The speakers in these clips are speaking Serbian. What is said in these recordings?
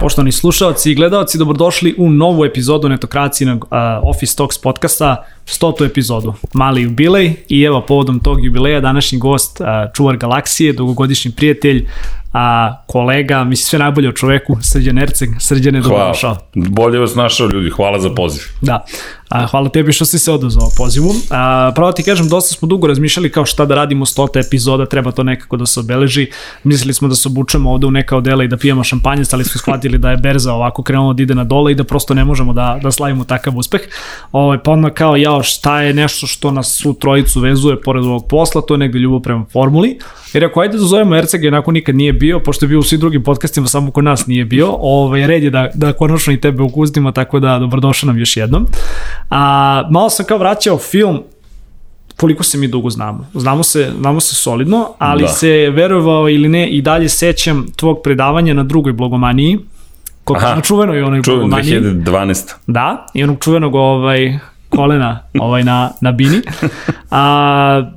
Poštovani slušalci i gledalci, dobrodošli u novu epizodu Netokracijenog uh, Office Talks podcasta, stotu epizodu. Mali jubilej i evo povodom tog jubileja današnji gost, uh, čuvar galaksije, dugogodišnji prijatelj, a kolega, mislim sve najbolje o čoveku, Srđan Erceg. Srđan je dobrodošao. Bolje vas našao ljudi, hvala za poziv. Da, a, hvala tebi što si se odazvao pozivu. A, pravo ti kažem, dosta smo dugo razmišljali kao šta da radimo stota epizoda, treba to nekako da se obeleži. Mislili smo da se obučemo ovde u neka odela i da pijemo šampanjac, ali smo shvatili da je berza ovako krenula da ide na dole i da prosto ne možemo da, da slavimo takav uspeh. Ovo, ovaj, pa onda kao, jao, šta je nešto što nas su trojicu vezuje pored ovog posla, to je negde ljubav prema formuli. Jer ako ajde da zovemo Ercega, onako nikad nije bio, pošto je bio u svim drugim podcastima, samo kod nas nije bio, ovaj, red je da, da konačno i tebe ukustimo, tako da dobrodošao nam još jednom. A, malo sam kao vraćao film, koliko se mi dugo znamo. Znamo se, znamo se solidno, ali da. se verovao ili ne i dalje sećam tvog predavanja na drugoj blogomaniji, Koliko, Aha, na čuvenoj onoj čuven, blogomaniji. 2012. Da, i onog čuvenog ovaj, kolena ovaj na, na bini. A,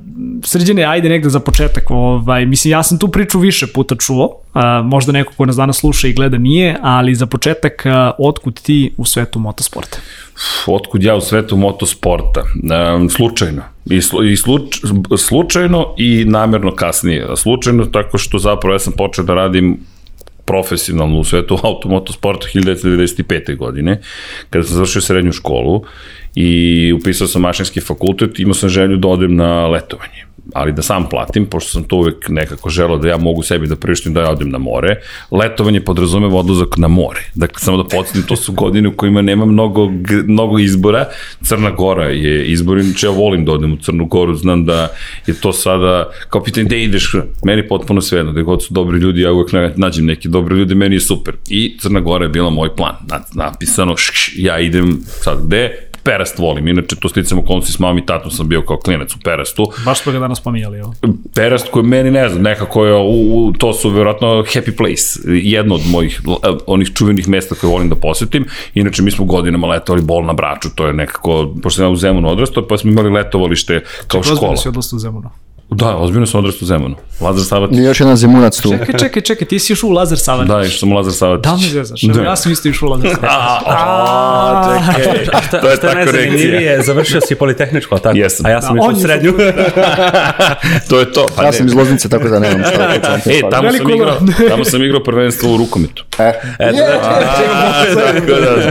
srđene, ajde negde za početak, ovaj, mislim, ja sam tu priču više puta čuo, a, možda neko ko nas danas sluša i gleda nije, ali za početak, a, otkud ti u svetu motosporta? Otkud ja u svetu motosporta? Um, slučajno. I, slu, i sluč, slučajno i namerno kasnije. Slučajno tako što zapravo ja sam počeo da radim profesionalno u svetu automotosporta 1995. godine, kada sam završio srednju školu i upisao sam mašinski fakultet, imao sam želju da odem na letovanje ali da sam platim, pošto sam to uvek nekako želao da ja mogu sebi da prištim da ja odem na more. Letovanje podrazumeva odlazak na more. Dakle, samo da podsjetim, to su godine u kojima nema mnogo, mnogo izbora. Crna Gora je izbor, inače ja volim da odem u Crnu Goru, znam da je to sada, kao pitanje, gde ideš, meni potpuno svejedno, da god su dobri ljudi, ja uvek nađem neki dobri ljudi, meni je super. I Crna Gora je bila moj plan, napisano, šš, ja idem sad gde, Perast volim, inače to sticam okolnosti s mamom i tatom sam bio kao klinac u Perastu. Baš smo ga danas pominjali, evo. Perast koji meni ne znam, nekako je, u, u, to su verovatno happy place, jedno od mojih onih čuvenih mesta koje volim da posetim. Inače mi smo godinama letovali bol na Braču, to je nekako, pošto sam ja u Zemunu odrastao, pa smo imali letovalište kao Čekaj, škola. Čekaj, si odrastao u Zemunu? Da, ozbiljno sam odrastao u Zemunu. Lazar Savat. I još jedan zemunac tu. Čekaj, čekaj, čekaj, ti si išao u Lazar Savat. Da, išao sam u Lazar Savat. Da mi zezaš, da. ja sam isto išao u Lazar Savat. A, čekaj. A šta, to je šta je najzanimljivije, završio si Politehničko, tako? Jesam. A ja sam da, išao u srednju. to je to. Pa ja sam iz Loznice, tako da nemam šta da. E, tamo sam igrao, tamo sam igrao prvenstvo u rukometu. E, e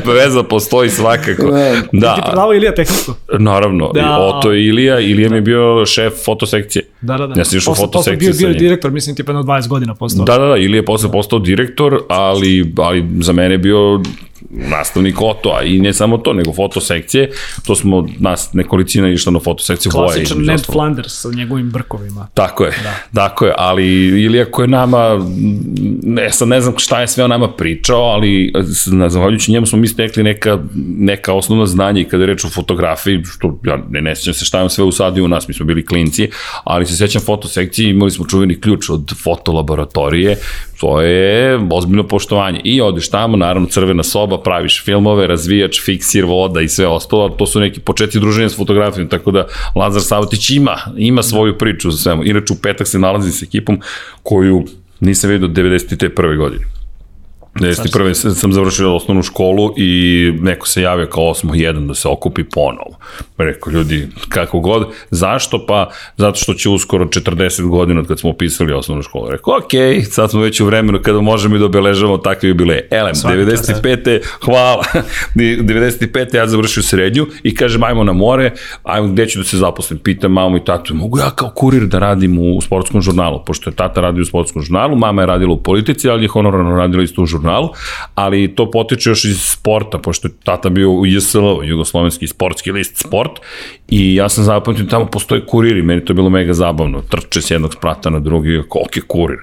da, veza postoji svakako. Da. Ti predavao Ilija tehniku? Naravno, Oto Ilija, Ilija mi je bio šef fotosekcije. Da, da, da. Ja sam išao u fotosekciju bio, bio direktor, mislim, tipa na 20 godina postao. Da, da, da, ili je posle postao direktor, ali, ali za mene je bio nastavnik Oto, a i ne samo to, nego fotosekcije, to smo nas nekolicina išla na fotosekciju. Klasičan Ned ostalo. Flanders sa njegovim brkovima. Tako je, da. tako je, ali ili ako je nama, ne, sad ne znam šta je sve o nama pričao, ali zahvaljujući njemu smo mi stekli neka, neka osnovna znanja i kada je reč o fotografiji, što ja ne, ne sjećam se šta je sve usadio u nas, mi smo bili klinci, ali se sećam fotosekcije, imali smo čuveni ključ od fotolaboratorije, to je ozbiljno poštovanje. I odeš tamo, naravno crvena soba, praviš filmove, razvijač, fiksir, voda i sve ostalo, to su neki početi druženja s fotografijom, tako da Lazar Savotić ima, ima svoju priču za svemu. Inače u petak se nalazi s ekipom koju nisam vidio od 91. godine. 91. sam završio osnovnu školu i neko se javio kao 8.1 da se okupi ponovo. Rekao, ljudi, kako god. Zašto? Pa, zato što će uskoro 40 godina od kad smo upisali osnovnu školu. Rekao, ok, sad smo već u vremenu kada možemo i da obeležavamo takve jubileje. Elem, Svaki 95. hvala. 95. ja završio srednju i kažem, ajmo na more, ajmo, gde ću da se zaposlim? Pitam mamu i tatu, mogu ja kao kurir da radim u sportskom žurnalu, pošto je tata radio u sportskom žurnalu, mama je radila u politici, ali je honorarno radila isto u žurnalu žurnalu, ali to potiče još iz sporta, pošto je tata bio u JSL, Jugoslovenski sportski list sport, i ja sam zapamtio, tamo postoje kuriri, meni to je bilo mega zabavno, trče s jednog sprata na drugi, kako ok, kurir.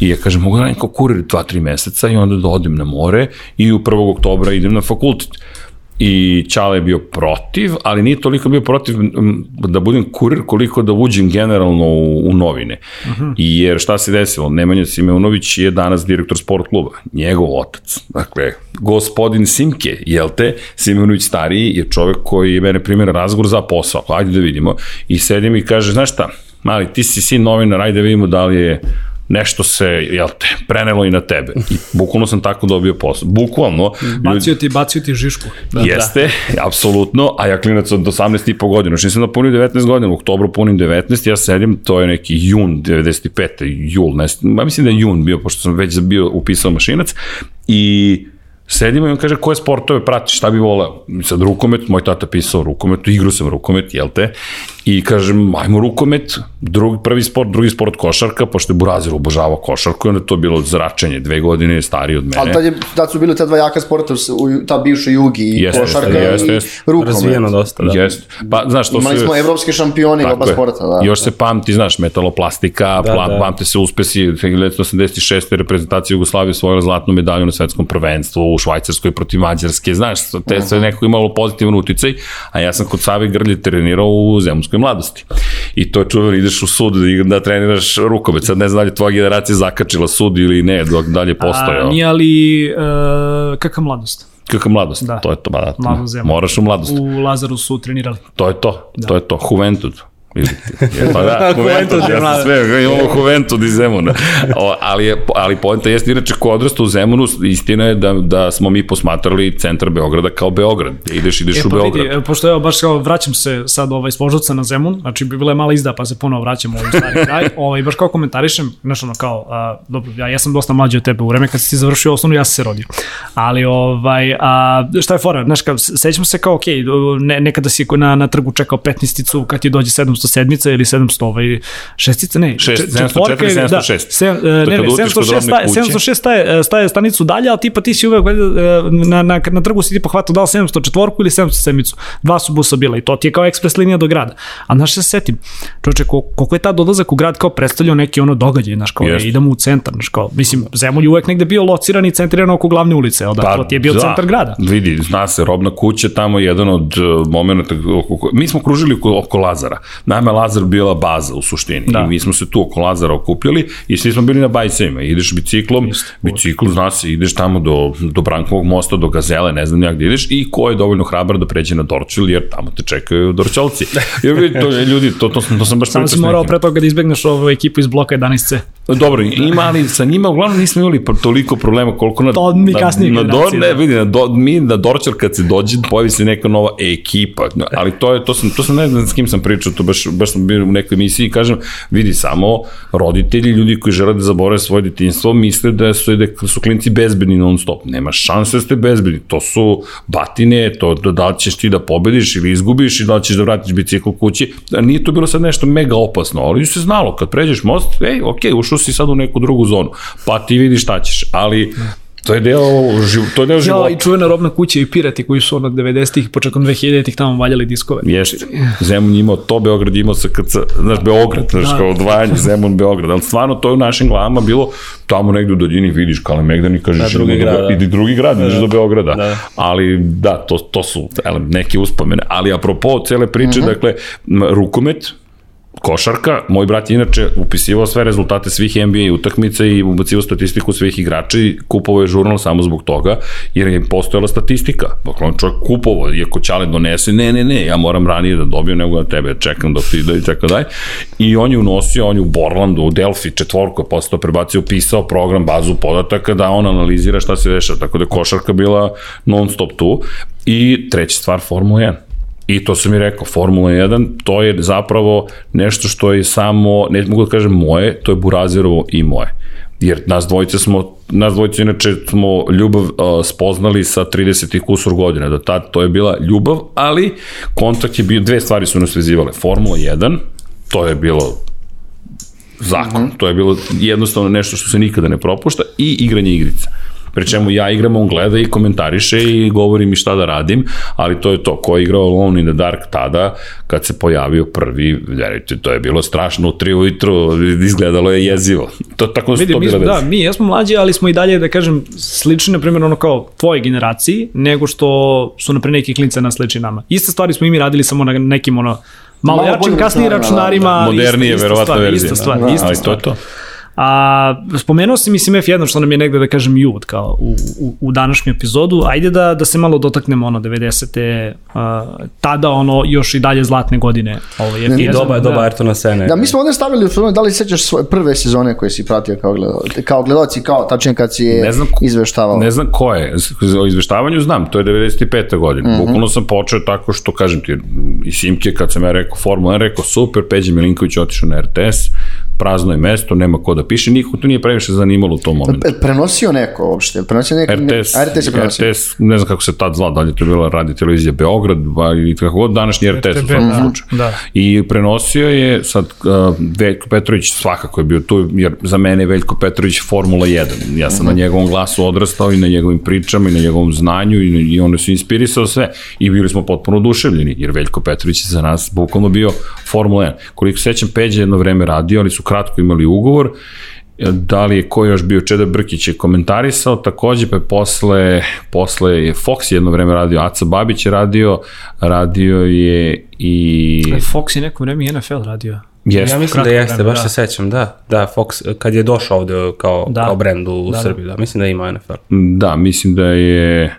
I ja kažem, mogu da radim kao kurir 2-3 meseca i onda da odem na more i u 1. oktobra idem na fakultet i Čale je bio protiv, ali nije toliko bio protiv da budem kurir koliko da uđem generalno u, u novine. Uh mhm. -huh. Jer šta se desilo? Nemanja Simeunović je danas direktor sport kluba, njegov otac. Dakle, gospodin Simke, jel te, Simeunović stariji je čovek koji je mene primjer razgovor za posao, ajde da vidimo. I sedim i kaže, znaš šta, mali, ti si sin novinar, ajde da vidimo da li je nešto se, jel te, prenelo i na tebe. I bukvalno sam tako dobio posao. Bukvalno. Bacio ti, bacio ti žišku. Da, jeste, da. apsolutno, a ja klinac od 18 i po godina. Što nisam da punim 19 godina, u oktobru punim 19, ja sedim, to je neki jun 95. jul, ne, ja mislim da je jun bio, pošto sam već bio upisao mašinac i sedimo i on kaže koje sportove prati, šta bi voleo. Sad rukomet, moj tata pisao rukomet, igrao sam rukomet, jel te? I kažem, ajmo rukomet, drugi, prvi sport, drugi sport košarka, pošto je Burazir obožavao košarku i onda to bilo zračenje, dve godine stariji od mene. Ali tad, je, tad su bili ta dva jaka sporta, u, ta bivša jugi, i jeste, košarka jeste, jeste, i rukomet. Razvijeno dosta, da. Jeste. Pa, znaš, to Imali smo evropski šampioni oba sporta. Da. Još se pamti, znaš, metaloplastika, da, da. pamte se uspesi 1986. reprezentacija Jugoslavije osvojila zlatnu medalju na svetskom prvenstvu u Švajcarskoj protiv Mađarske, znaš, te sve neko imalo pozitivan uticaj, a ja sam kod Savi Grlje trenirao u Zemunskoj mladosti. I to je čuveno, ideš u sud da, da treniraš rukomet. Sad ne znam da li tvoja generacija zakačila sud ili ne, dok dalje postoje. A, nije ali uh, kakva mladost? Kakva mladost? Da. To je to, ba da. Moraš u mladost. U Lazaru su trenirali. To je to, da. to je to. Juventud. Vidite, pa da, Juventus, ja sam sve, imamo Juventus iz Zemuna. O, ali, je, ali poenta jeste, inače, ko odrasta u Zemunu, istina je da, da smo mi posmatrali centar Beograda kao Beograd. Da ideš, ideš e, u pa Beograd. Vidi, pošto evo, baš kao vraćam se sad ovaj, s na Zemun, znači bi bila je mala izda, pa se ponovo vraćam u ovaj stari kraj. Ovaj, baš kao komentarišem, znaš ono kao, a, dobro, ja, ja sam dosta mlađi od tebe u vreme kad si završio osnovnu, ja sam se rodio. Ali, ovaj, a, šta je fora, znaš, kao, sećam se kao, okej, okay, ne, nekada si na, na trgu čekao 15 kad ti dođe 700 sedmica ili 700 ovaj šestica, ne, Šest, četvorka 704, 706. Da, ne, ne, 706 staje, 706 staje, staje stanicu dalje, ali tipa ti si uvek uh, na, na, na trgu si ti pohvatao da li 704 ili 707. Dva su busa bila i to ti je kao ekspres linija do grada. A znaš se setim, čoče, koliko je ta dolazak u grad kao predstavljao neki ono događaj, znaš kao, yes. idemo u centar, znaš kao, mislim, Zemulj uvek negde bio lociran i centriran oko glavne ulice, da, pa, ti je bio da, centar grada. Vidi, zna se, robna kuća tamo je jedan od uh, momenta, mi smo kružili oko, oko Lazara. Naime, Lazar bila baza u suštini. Da. I mi smo se tu oko Lazara okupljali i svi smo bili na bajsevima. Ideš biciklom, Just, bicikl, zna se, ideš tamo do, do Brankovog mosta, do Gazele, ne znam ja gde ideš i ko je dovoljno hrabar da pređe na Dorčil, jer tamo te čekaju Dorčalci. Jer to, ljudi, to, to, to sam baš Samo si morao pre toga da izbegneš ovu ekipu iz bloka 11C. Dobro, ima, ali sa njima uglavnom nismo imali toliko problema koliko na... To mi kasnije na, na Dor, ne, vidi, na, do, mi na Dorčar kad se dođe, pojavi se neka nova ekipa, ali to je, to sam, to sam ne znam s kim sam pričao, to baš, baš sam bio u nekoj emisiji i kažem, vidi, samo roditelji, ljudi koji žele da zaborave svoje detinstvo, misle da su, da su klinci bezbedni non stop. Nema šanse da ste bezbedni. To su batine, to da, da ćeš ti da pobediš ili izgubiš i da ćeš da vratiš bicikl kući. Nije to bilo sad nešto mega opasno, ali se znalo, kad pređeš most, ej, ok, ušao si sad u neku drugu zonu, pa ti vidiš šta ćeš, ali To je deo, to je deo života. Ja, i čuvena robna kuća i pirati koji su onog 90-ih, početkom 2000-ih tamo valjali diskove. Jeste. Zemun imao to, Beograd imao SKC, znaš, Beograd, znaš, da. kao odvajanje, Zemun, Beograd. Ali stvarno to je u našim glavama bilo, tamo negde u daljini vidiš Kale Megdan i kažeš, da, drugi grad, da. idi drugi grad, da, da. do Beograda. Da. Ali da, to, to su ele, neke uspomene. Ali apropo cele priče, uh mhm. -huh. dakle, rukomet, košarka, moj brat je inače upisivao sve rezultate svih NBA utakmica i ubacivao statistiku svih igrača i kupovao je žurnal samo zbog toga, jer je postojala statistika. Dakle, on čovjek kupovao, iako Ćale donese, ne, ne, ne, ja moram ranije da dobijem nego da tebe čekam dok ti da i čeka daj. I on je unosio, on je u Borlandu, u Delphi, četvorku, posle to prebacio, pisao program, bazu podataka da on analizira šta se dešava, tako da je košarka bila non stop tu. I treća stvar, Formula 1 I to sam mi rekao, Formula 1, to je zapravo nešto što je samo, ne mogu da kažem moje, to je Burazerovo i moje. Jer nas dvojice smo, nas dvojice inače smo ljubav uh, spoznali sa 30 i kusur godina, da tad to je bila ljubav, ali kontakt je bio, dve stvari su nas vezivale. Formula 1, to je bilo zakon, mm -hmm. to je bilo jednostavno nešto što se nikada ne propušta i igranje igrica. Pri čemu ja igram, on gleda i komentariše i govori mi šta da radim, ali to je to. Ko je igrao Alone in the Dark tada, kad se pojavio prvi, verujte, to je bilo strašno u tri ujutru, izgledalo je jezivo. To tako Vidi, mi, da, mi jesmo mlađi, ali smo i dalje, da kažem, slični, na primjer, ono kao tvoje generaciji, nego što su, na primjer, neki klince nas sliči nama. Iste stvari smo i mi radili samo na nekim, ono, malo, malo jačim, kasnijim računarima. Modernije, verovatno verzije. Ista stvar, ista stvar. Ali to je to. A, spomenuo si, mislim, F1, što nam je negde, da kažem, jud, kao u, u, u današnju epizodu. Ajde da, da se malo dotaknemo, ono, 90. A, tada, ono, još i dalje zlatne godine. Ovo je I doba, da. doba Ayrtona Sene. Da, mi smo ovde stavili u filmu, da li sećaš svoje prve sezone koje si pratio kao gledalac, kao gledalac i kao tačnije kad si je ne znam, izveštavao? Ne znam ko je, o izveštavanju znam, to je 95. godina. Mm -hmm. Bukvalno sam počeo tako što, kažem ti, i Simke, kad sam ja rekao Formula 1, rekao super, Peđe Milinković otišao na RTS, prazno je mesto, nema ko da piše, niko tu nije previše zanimalo u tom momentu. Prenosio neko uopšte? Prenosio neko? RTS, RTS je prenosio? RTS, ne znam kako se tad zva, da li je to bila radi televizija Beograd, ba, ili kako god, današnji RTS u svakom da, slučaju. Da. I prenosio je, sad, uh, Veljko Petrović svakako je bio tu, jer za mene je Veljko Petrović Formula 1. Ja sam mm -hmm. na njegovom glasu odrastao i na njegovim pričama i na njegovom znanju i, i on se inspirisao sve i bili smo potpuno oduševljeni, jer Veljko Petrović je za nas bukvalno bio Formula 1. Koliko sećam, Peđa jedno vreme radio, ali su kratko imali ugovor da li je ko još bio Čeda Brkić je komentarisao, takođe pa je posle, posle je Fox jedno vreme radio, Aca Babić je radio, radio je i... E, Fox je neko vreme i NFL radio. Jeste, ja mislim da jeste, baš da. se sećam, da. Da, Fox, kad je došao ovde kao, da. kao brend u da, da. Srbiji, da. da, mislim da ima NFL. Da, mislim da je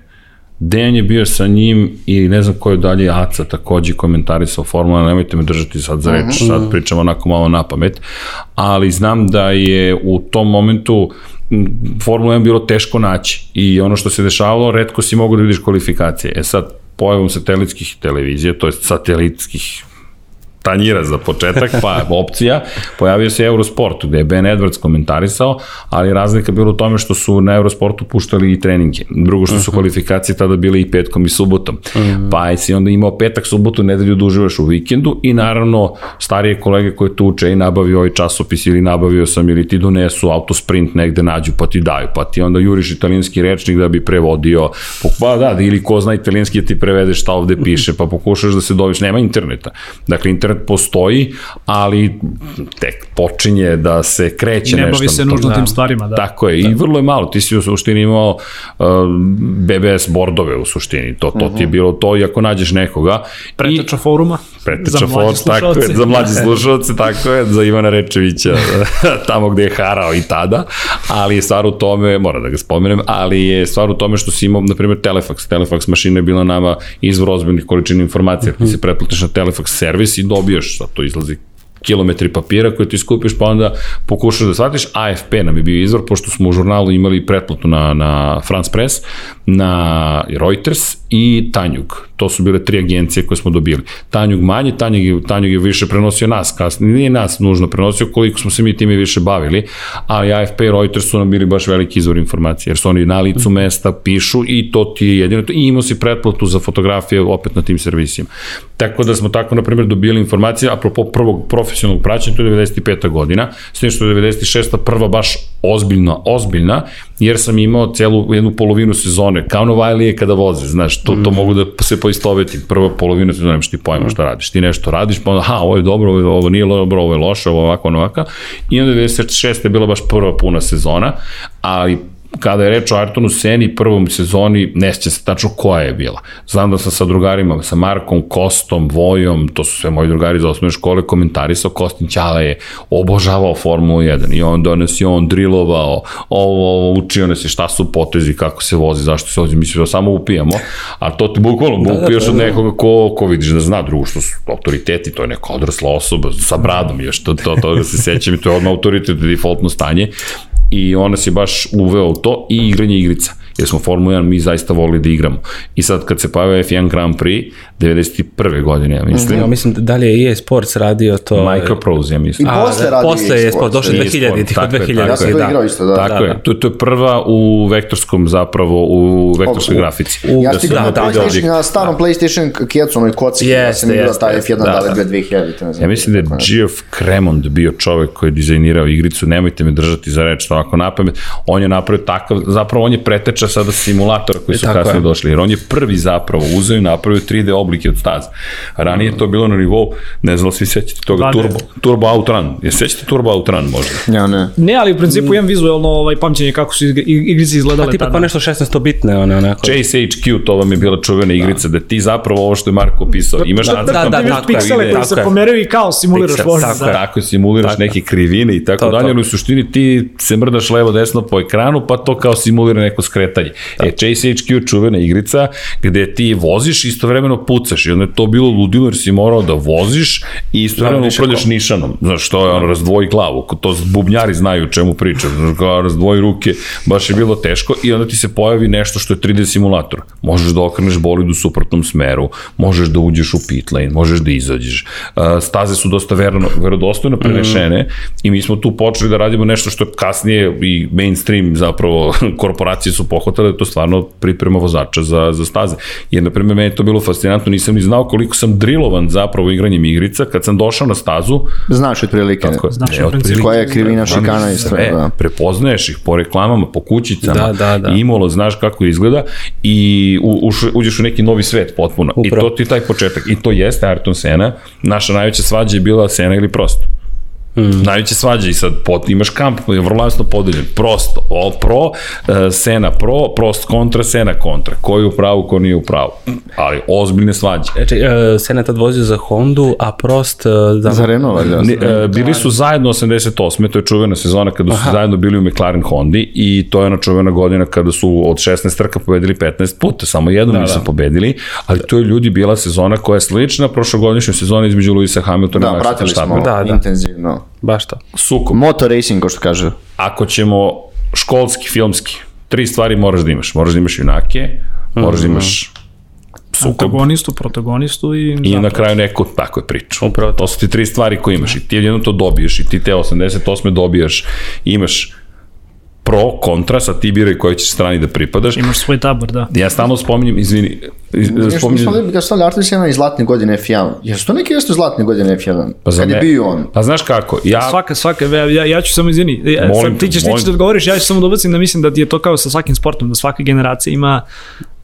Dejan je bio sa njim i ne znam ko je dalje Aca takođe komentarisao Formula, nemojte me držati sad za reč, -hmm. sad pričam onako malo na pamet, ali znam da je u tom momentu Formula 1 bilo teško naći i ono što se dešavalo, redko si mogu da vidiš kvalifikacije. E sad, pojavom satelitskih televizija, to je satelitskih tanjira za početak, pa opcija, pojavio se Eurosport, gde je Ben Edwards komentarisao, ali razlika bila u tome što su na Eurosportu puštali i treninge. Drugo što su uh mhm. -huh. kvalifikacije tada bile i petkom i subotom. Uh mhm. -huh. Pa si onda imao petak, subotu, nedelju da uživaš u vikendu i naravno starije kolege koje tu uče i nabavio ovaj časopis ili nabavio sam ili ti donesu autosprint negde nađu pa ti daju, pa ti onda juriš italijanski rečnik da bi prevodio, pa da, da ili ko zna italijanski da ti prevede šta ovde piše, pa pokušaš da se doviš, nema interneta. Dakle, internet internet postoji, ali tek počinje da se kreće nešto. I ne bavi se nužno tim stvarima, da. Tako je, da. i vrlo je malo. Ti si u suštini imao uh, BBS bordove u suštini, to, to uh -huh. ti je mhm. bilo to i ako nađeš nekoga. Preteča foruma. Preteča foruma, tako je, za mlađe slušalce, tako je, za Ivana Rečevića, tamo gde je harao i tada, ali je stvar u tome, mora da ga spomenem, ali je stvar u tome što si imao, na primjer, Telefax. Telefax mašina je bila nama izvor ozbiljnih količina informacija, uh -huh. ti se pretplatiš na Telefax servis i dobi dobijaš, sad to izlazi kilometri papira koje ti skupiš, pa onda pokušaš da shvatiš. AFP nam je bio izvor, pošto smo u žurnalu imali pretplatu na, na France Press, na Reuters i Tanjug. To su bile tri agencije koje smo dobili. Tanjug manje, Tanjug je, Tanjug je više prenosio nas, kasnije nije nas nužno prenosio, koliko smo se mi time više bavili, ali AFP i Reuters su nam bili baš veliki izvor informacije, jer su oni na licu mesta pišu i to ti je jedino. I imao si pretplatu za fotografije opet na tim servisima. Tako da smo tako, na primjer, dobili informacije, apropo prvog profesionalnog praćenja, to je 95. godina, s tim što je 96. prva baš ozbiljna, ozbiljna, jer sam imao celu jednu polovinu sezone, kao Novajlije kada voze, znaš, to, to mm. mogu da se poistovetim, prva polovina sezone, nemaš ti pojma šta radiš, ti nešto radiš, pa onda, ha, ovo je dobro, ovo, ovo nije dobro, ovo je loše, ovo ovako, ovako, i onda 96. je bila baš prva puna sezona, ali kada je reč o Artonu Seni prvom sezoni, ne sjeća se tačno koja je bila. Znam da sam sa drugarima, sa Markom, Kostom, Vojom, to su sve moji drugari iz osnovne škole, komentarisao, Kostin Ćala je obožavao Formulu 1 i on dones je on drilovao, ovo, ovo, učio nas je šta su potezi, kako se vozi, zašto se vozi, mislim da samo upijamo, a to ti bukvalno da, da, upijaš da, da, od nekoga ko, ko vidiš da zna, drugo što su autoriteti, to je neka odrasla osoba sa bradom još, to, to, to da se sećam i to je odmah autoritet, defaultno stanje i ona se baš uveo u to i igranje igrica jer smo Formula 1 mi zaista volili da igramo. I sad kad se pojavio F1 Grand Prix, 91. godine, ja mislim. Ja mislim da dalje je EA Sports radio to. Microprose, ja mislim. I posle da, radio posle EA Sports, došlo 2000, tih 2000. Ja sam to igrao isto, da. Tako da, je, to, to je prva u vektorskom zapravo, u vektorskoj grafici. U, ja sam igrao da, na, PlayStation, na starom da. PlayStation kjecu, onoj koci, ja sam igrao taj F1 da, da, 2000. Ja mislim da je Geoff Cremond bio čovek koji je dizajnirao igricu, nemojte me držati za reč, to ovako napamet, on je napravio takav, zapravo on je preteč priča sada simulatora koji su kasnije je. došli, jer on je prvi zapravo uzeo i napravio 3D oblike od staze. Ranije to bilo na nivou, ne znam svi sećate toga, da, Turbo, Turbo Outrun. Je sećate Turbo Outrun možda? Ja ne. Ne, ali u principu imam vizualno ovaj, pamćenje kako su igrice izgledale A tipa tada. pa nešto 16-bitne, one onako. Chase HQ, to vam je bila čuvena igrica, da, da ti zapravo ovo što je Marko opisao, imaš da, da, da, da, da, piksele koji se pomeraju i kao simuliraš vožnju. Tako, da. tako simuliraš tako. neke krivine i tako to, dalje, ali u suštini ti se mrdaš levo desno po ekranu, pa to kao simulira neko skretanje. Da. E, Chase HQ čuvena igrica gde ti voziš istovremeno pucaš i onda je to bilo ludilo jer si morao da voziš i istovremeno da, upravljaš nišanom. Znaš, to je ono, razdvoji glavu, to bubnjari znaju čemu pričam, razdvoji ruke, baš je bilo teško i onda ti se pojavi nešto što je 3D simulator. Možeš da okreneš bolid u suprotnom smeru, možeš da uđeš u pit lane, možeš da izađeš. Staze su dosta verno, verodostojno prenešene mm. i mi smo tu počeli da radimo nešto što je kasnije i mainstream zapravo korporacije su pohvatale da to stvarno priprema vozača za, za staze. Jer, na primjer, meni je to bilo fascinantno, nisam ni znao koliko sam drilovan zapravo igranjem igrica. Kad sam došao na stazu... Znaš otprilike. Tako, Znaš ne, otprilike. Koja je krivina šikana i sve. Da. Prepoznaješ ih po reklamama, po kućicama, da, da, da. imolo, znaš kako izgleda i u, uš, uđeš u neki novi svet potpuno. Upravo. I to ti je taj početak. I to jeste Ayrton Sena. Naša najveća svađa je bila Sena ili prosto. Mm. Najveće svađa i sad pot, imaš kamp koji je vrlo jasno podeljen. Prosto, all pro, uh, Sena pro, prost kontra, Sena kontra. Ko je u pravu, ko nije u pravu. Ali ozbiljne svađe. E, ček, uh, Sena tad vozio za Hondu, a Prost... Uh, za, za Renault, da. Ne, uh, bili su zajedno 88. To je čuvena sezona kada su Aha. zajedno bili u McLaren Hondi i to je ona čuvena godina kada su od 16 trka pobedili 15 puta. Samo jednom da, nisu da. pobedili, ali to je ljudi bila sezona koja je slična prošlogodišnjoj sezoni između Luisa Hamiltona da, i Maxa Verstappena. Da, pratili smo da, da. intenzivno Baš to. Suko. Motor racing, ko što kaže. Ako ćemo školski, filmski, tri stvari moraš da imaš. Moraš da imaš junake, moraš da mhm. imaš sukob. Antagonistu, protagonistu i... I na kraju neku tako je priču. Upravo to. to su ti tri stvari koje imaš i ti jedno to dobiješ i ti te 88. dobijaš, imaš pro, kontra, sa ti biraj kojoj će strani da pripadaš. Imaš svoj tabor, da. Ja stalno spominjem, izvini, iz, spominjem... Mi smo ga stavili Artis i zlatne godine F1. Jesu to neke jesu zlatne godine F1? Pa Kad je bio on? Pa znaš kako, ja... Svaka, svaka, ja, ja ću samo izvini, ja, molim, sad, ti ćeš, molim. ti ćeš da odgovoriš, ja ću samo da da mislim da je to kao sa svakim sportom, da svaka generacija ima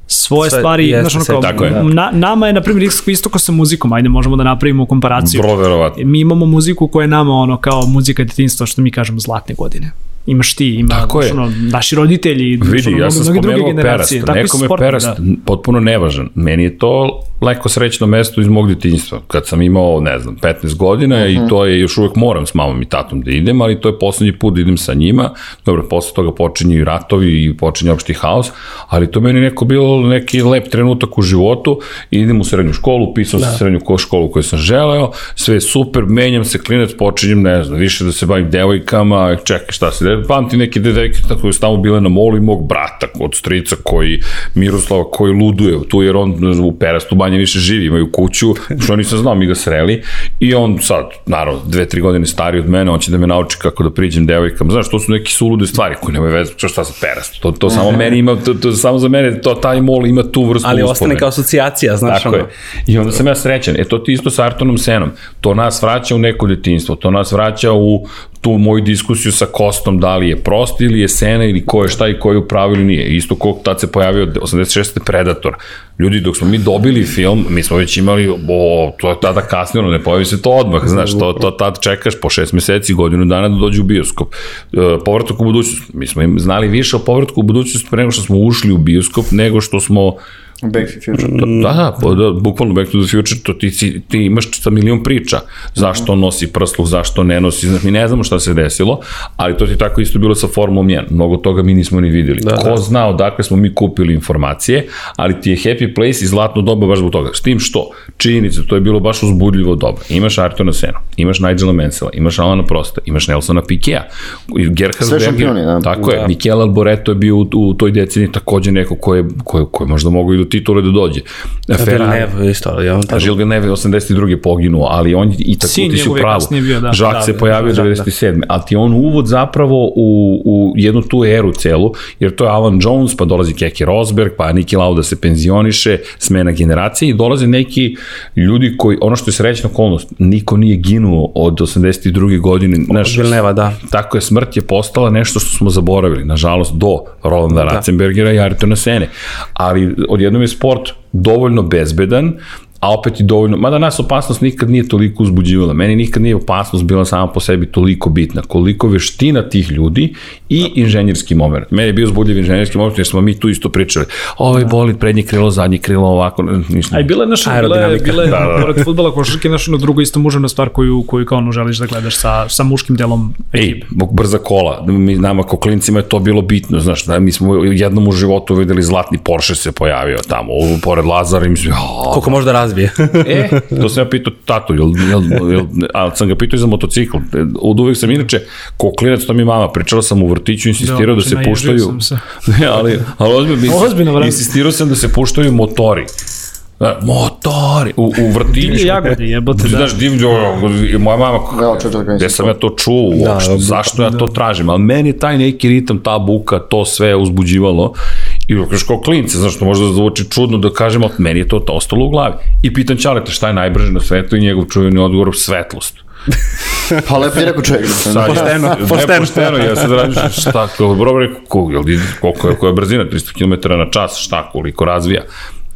svoje Sve, stvari, znaš ono kao, tako je. Na, nama je, na primjer, isto kao sa muzikom, ajde možemo da napravimo komparaciju. Bro, verovatno. Mi imamo muziku koja je nama ono kao muzika detinjstva, što mi kažemo zlatne godine imaš ti, ima Tako je. Ono, naši roditelji, Vidi, ono, ja sam spomenuo perast, nekome je perast da. potpuno nevažan. Meni je to leko srećno mesto iz mog djetinjstva. Kad sam imao, ne znam, 15 godina uh -huh. i mhm. to je, još uvek moram s mamom i tatom da idem, ali to je poslednji put da idem sa njima. Dobro, posle toga počinju i ratovi i počinje opšti haos, ali to meni neko bilo neki lep trenutak u životu, idem u srednju školu, pisao da. sam srednju školu koju sam želeo, sve je super, menjam se klinac, počinjem, ne znam, više da se bavim devojkama, čekaj šta se pamti neke devojke koje su tamo bile na molu i mog brata od strica koji, Miroslava, koji luduje tu jer on u Perastu manje više živi, imaju kuću, što nisam znao, mi ga sreli i on sad, naravno, dve, tri godine stari od mene, on će da me nauči kako da priđem devojkama, znaš, to su neke sulude stvari koje nemaju veze, što šta sa Perast, to, to samo meni ima, to, to, samo za mene, to, taj mol ima tu vrstu Ali ostane kao asocijacija, znaš Tako ono. je. I onda sam ja srećan. E to ti isto sa Artonom Senom. To nas vraća u neko detinstvo, to nas vraća u tu moju diskusiju sa Kostom, da li je prost ili je Sena ili ko je šta i ko je u pravu ili nije. Isto kog tad se pojavio 86. Predator. Ljudi, dok smo mi dobili film, mi smo već imali, o, to je tada kasnilo, ne pojavi se to odmah, znaš, to, to tad čekaš po šest meseci, godinu dana da dođe u bioskop. E, povratak u budućnost, mi smo im znali više o povratku u budućnost pre nego što smo ušli u bioskop, nego što smo Back to the Future. Da, da, da, bukvalno Back to the Future, to ti, ti, imaš sa milion priča. Zašto on nosi prsluh, zašto ne nosi, znači mi ne znamo šta se desilo, ali to ti tako isto bilo sa Formom 1. Mnogo toga mi nismo ni videli. Da, Ko da. zna odakle smo mi kupili informacije, ali ti je Happy Place i zlatno doba baš zbog toga. S tim što, činjenica, to je bilo baš uzbudljivo doba. Imaš Artona Sena, imaš Nigela Mansella, imaš Alana Prosta, imaš Nelsona Pikea, Gerhard Sve šampioni, da. Tako da. je, Mikel Alboreto je bio u, u toj deceniji takođe neko ko je, ko je, ko je možda mogo i do titule da dođe. Villeneuve isto, ali on tako... Gilles Villeneuve 82. poginuo, ali on i tako ti su pravo. Bio, da. Žak da, se da, pojavio da, 97. Da. Ali ti on uvod zapravo u, u jednu tu eru celu, jer to je Alan Jones, pa dolazi Keke Rosberg, pa Niki Lauda se penzioniše, smena generacije i dolaze neki ljudi koji, ono što je srećna okolnost, niko nije ginuo od 82. godine. Naš, Vilneva, da. Tako je, smrt je postala nešto što smo zaboravili, nažalost, do Rolanda da. Ratzenbergera i Ayrtona Sene. Ali odjednom je sport dovoljno bezbedan, a opet i dovoljno, mada nas opasnost nikad nije toliko uzbuđivala, meni nikad nije opasnost bila sama po sebi toliko bitna, koliko veština tih ljudi i inženjerski moment. Meni je bio uzbudljiv inženjerski moment, jer smo mi tu isto pričali, ovaj da. boli prednje krilo, zadnje krilo, ovako, ništa. A i bila je naša, bila je, bila je, da, da. pored futbola, košarke, naša na drugo isto mužena stvar koju, koju kao ono želiš da gledaš sa, sa muškim delom ekipe. Ej, brza kola, mi, nama kao klincima je to bilo bitno, znaš, da, mi smo jednom u životu videli zlatni Porsche se pojavio tamo, pored Lazara i mi smo, Koliko može da razvije. e, to sam ja pitao tatu, jel, jel, jel, ali sam ga pitao i za motocikl. Od uvek sam inače, ko klinac, to mi mama, pričala sam u vrtiću, insistirao da, da se puštaju, se. ne, ali, ali ozbiljno, ozbiljno insistirao sam da se puštaju motori. Da, motori, u, u vrtiću. Divlje jagode, jebote, da. Znaš, divlje, moja mama, gde sam ja to čuo uopšte, da, zašto ja to da. tražim, ali meni taj neki ritam, ta buka, to sve uzbuđivalo I kažeš kao klince, znaš, to možda zvuči čudno da kažem, ali meni je to ostalo u glavi. I pitan Čaleta šta je najbrže na svetu i njegov čuveni odgovor, svetlost. pa lepo je rekao čovjek. Sad, pošteno, pošteno. Ne, pošteno, ja sad radim šta, kao dobro rekao, koliko, koliko je, koja je brzina, 300 km na čas, šta, koliko razvija.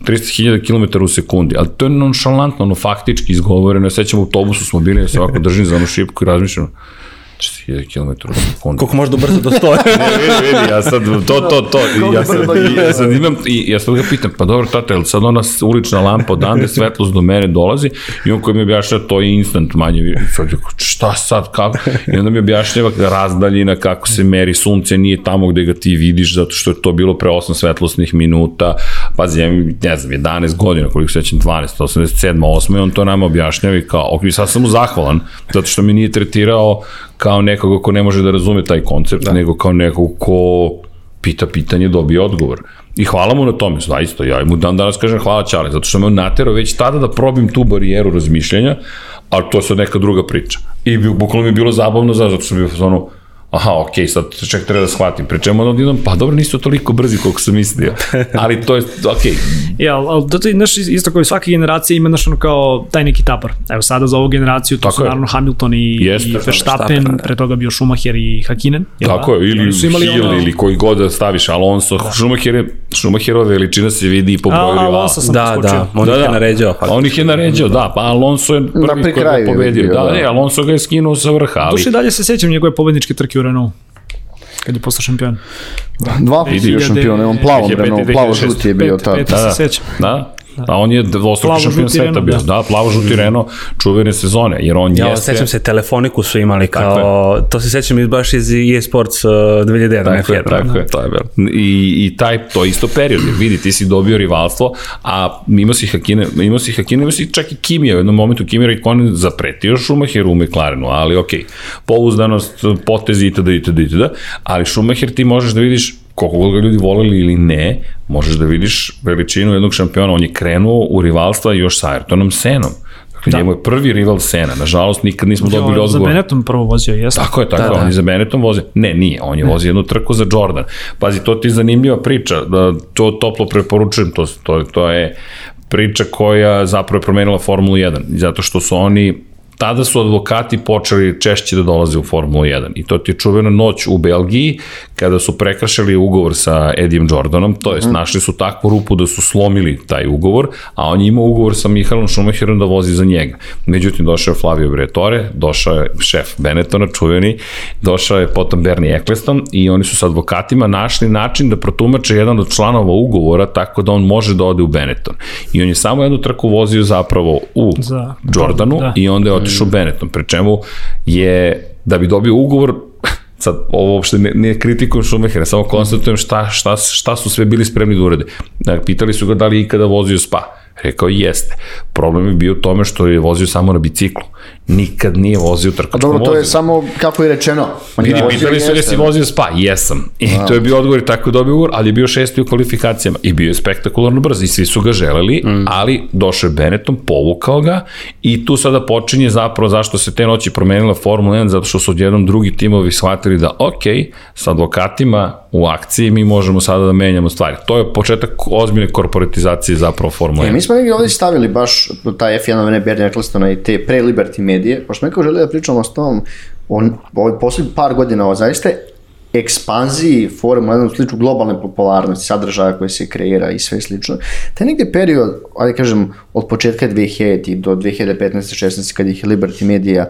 300.000 km u sekundi, ali to je nonšalantno, ono faktički izgovoreno, ja sećam u autobusu smo bili, ja se ovako držim za onu šipku i razmišljam, 1000 km u sekundu. Koliko možda brzo do 100? ne, vidi, vidi, ja sad, to, to, to, ja sad, ja sad imam, i ja sad ga pitam, pa dobro, tata, je sad ona ulična lampa odande, svetlost do mene dolazi, i on koji mi objašnjava, to je instant manje, sad, šta sad, kako? I onda mi objašnjava razdaljina, kako se meri, sunce nije tamo gde ga ti vidiš, zato što je to bilo pre 8 svetlosnih minuta, pazi, ja ne znam, 11 godina, koliko sećam, 12, 87, 8, i on to nama objašnjava i kao, ok, sad sam mu zahvalan, zato što mi nije tretirao kao nekoga ko ne može da razume taj koncept, da. nego kao nekog ko pita pitanje, dobije odgovor. I hvala mu na tome, zaista, ja mu dan danas kažem hvala Čale, zato što me on naterao već tada da probim tu barijeru razmišljanja, ali to je sad neka druga priča. I bukvalno mi je bilo zabavno, zato što bi ono, aha, ok, sad ček treba da shvatim, pre čemu onda idem, pa dobro, nisu toliko brzi koliko sam mislio, ali to je, ok. Ja, ali da to je, znaš, isto kao i svaka generacija ima, znaš, ono kao taj neki tapar. Evo sada za ovu generaciju, to Tako su je. naravno Hamilton i, Jeste, i Verstappen, da. pre toga bio Schumacher i Hakkinen. Tako je, ili Hill, ono... ili koji god da staviš, Alonso, da. Schumacher je, Schumacherova veličina se vidi i po broju rivala. Alonso sam da, da, on da, ih je da. naređao. Pa. On ih je naređao, da, pa Alonso je prvi koji je pobedio. Da, da, ne, Alonso ga je skinuo sa vrha. Ali... Duše dalje se sećam njegove pobedničke trke u Renault. Kad je postao šampion. Dva puta je šampion, on plavom Renault, plavo-žuti je bio tad. Sećam. Da, Da. A on je dvostruki šampion sveta bio. Da, da plavo žuti Reno, čuvene sezone, jer on ja, jeste... Ja, sećam se, telefoniku su imali kao, dakle, to se sećam iz baš iz EA Sports uh, 2001. Tako je, tako je. To je bilo. I, I taj, to isto period, jer vidi, ti si dobio rivalstvo, a imao si Hakine, imao si Hakine, imao si čak i Kimija, u jednom momentu Kimija Raikkonen zapretio Schumacher u McLarenu, ali okej, okay, pouzdanost, potezi itd. itd. itd. Ali Schumacher ti možeš da vidiš koliko god ga ljudi voleli ili ne, možeš da vidiš veličinu jednog šampiona. On je krenuo u rivalstva još sa Ayrtonom Senom. Dakle, da. njemu je prvi rival Sena. Nažalost, nikad nismo jo, dobili odgovor. Za Benetton prvo vozio, jesno? Tako je, tako da, je. Da. On je za Benetton vozio. Ne, nije. On je ne. vozio jednu trku za Jordan. Pazi, to ti je zanimljiva priča. Da, to toplo preporučujem. To, to, to je priča koja zapravo je promenila Formulu 1. Zato što su oni tada su advokati počeli češće da dolaze u Formulu 1 i to ti je čuvena noć u Belgiji kada su prekršili ugovor sa Edijem Jordanom, to jest mm. našli su takvu rupu da su slomili taj ugovor, a on je imao ugovor sa Mihalom Schumacherom da vozi za njega. Međutim, došao je Flavio Bretore, došao je šef Benettona, čuveni, došao je potom Bernie Eccleston i oni su sa advokatima našli način da protumače jedan od članova ugovora tako da on može da ode u Benetton. I on je samo jednu trku vozio zapravo u za, Jordanu da. i onda je otišao Benetton, pre čemu je da bi dobio ugovor sad ovo uopšte ne, ne kritikujem Schumachera, samo konstatujem šta, šta, šta su sve bili spremni da urade. Dakle, pitali su ga da li ikada vozio spa. Rekao jeste. Problem je bio u tome što je vozio samo na biciklu nikad nije vozio trkačkom Dobro, to je samo kako je rečeno. Je pitali su jesi vozio spa, jesam. I A. to je bio odgovor i tako je dobio ugovor, ali je bio šesti u kvalifikacijama i bio je spektakularno brz i svi su ga želeli, mm. ali došao je Benetton, povukao ga i tu sada počinje zapravo zašto se te noći promenila Formula 1, zato što su odjednom drugi timovi shvatili da ok, sa advokatima u akciji mi možemo sada da menjamo stvari. To je početak ozbiljne korporatizacije zapravo Formula 1. E, mi smo negdje ovdje stavili baš taj F1 Vene Bernie Ecclestona i te pre-Liberty medije, pošto smo kao želi da pričamo s tom, on, ovaj poslednji par godina ovo zaista ekspanziji Formula 1 sliču globalne popularnosti, sadržaja koje se kreira i sve slično. Taj negde period, ajde kažem, od početka 2000 do 2015-16 kad ih Liberty Media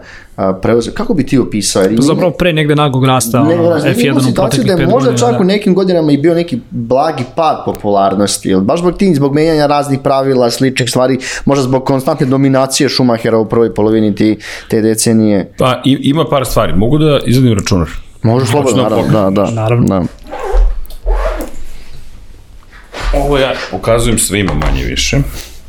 preuzeo, kako bi ti opisao? Jer zapravo pre negde nagog rasta ne, F1 u proteklih da je možda godina, čak da. u nekim godinama i bio neki blagi pad popularnosti, ili baš zbog tim, zbog menjanja raznih pravila, sličnih stvari, možda zbog konstantne dominacije Schumachera u prvoj polovini te, te decenije. Pa ima par stvari, mogu da izvedim računar. Može slobodno, naravno, da, da. Naravno. Da. Ovo ja pokazujem svima manje više,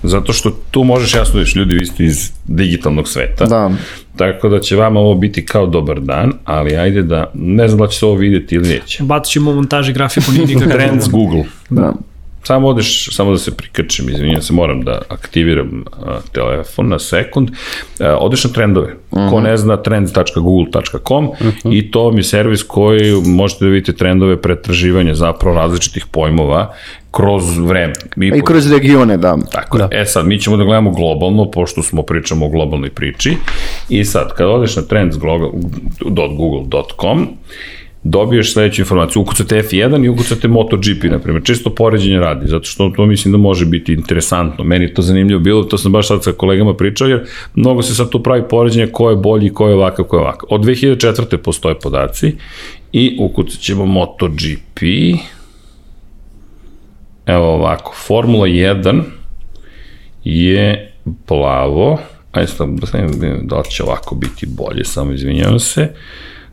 zato što tu možeš jasno da ljudi vi ste iz digitalnog sveta. Da. Tako da će vama ovo biti kao dobar dan, ali ajde da, ne znam da će se ovo vidjeti ili neće. Bacit ćemo montaži grafiku, nije nikakav Trends Google. Da. Samo odeš, samo da se prikačem, izvinjam se, moram da aktiviram a, telefon na sekund. A, odeš na trendove. Uh -huh. Ko mhm. ne zna, trends.google.com uh -huh. i to mi je servis koji možete da vidite trendove pretraživanja zapravo različitih pojmova kroz vreme. Mi I kroz regione, da. Tako da. E sad, mi ćemo da gledamo globalno, pošto smo pričamo o globalnoj priči. I sad, kad odeš na trends.google.com, dobiješ sledeću informaciju, ukucate F1 i ukucate MotoGP, na primjer, čisto poređenje radi, zato što to mislim da može biti interesantno. Meni je to zanimljivo bilo, to sam baš sad sa kolegama pričao, jer mnogo se sad tu pravi poređenje ko je bolji, ko je ovakav, ko je ovakav. Od 2004. postoje podaci i ukucat ćemo MotoGP, evo ovako, Formula 1 je plavo, ajde sam, da sam da li će ovako biti bolje, samo izvinjavam se,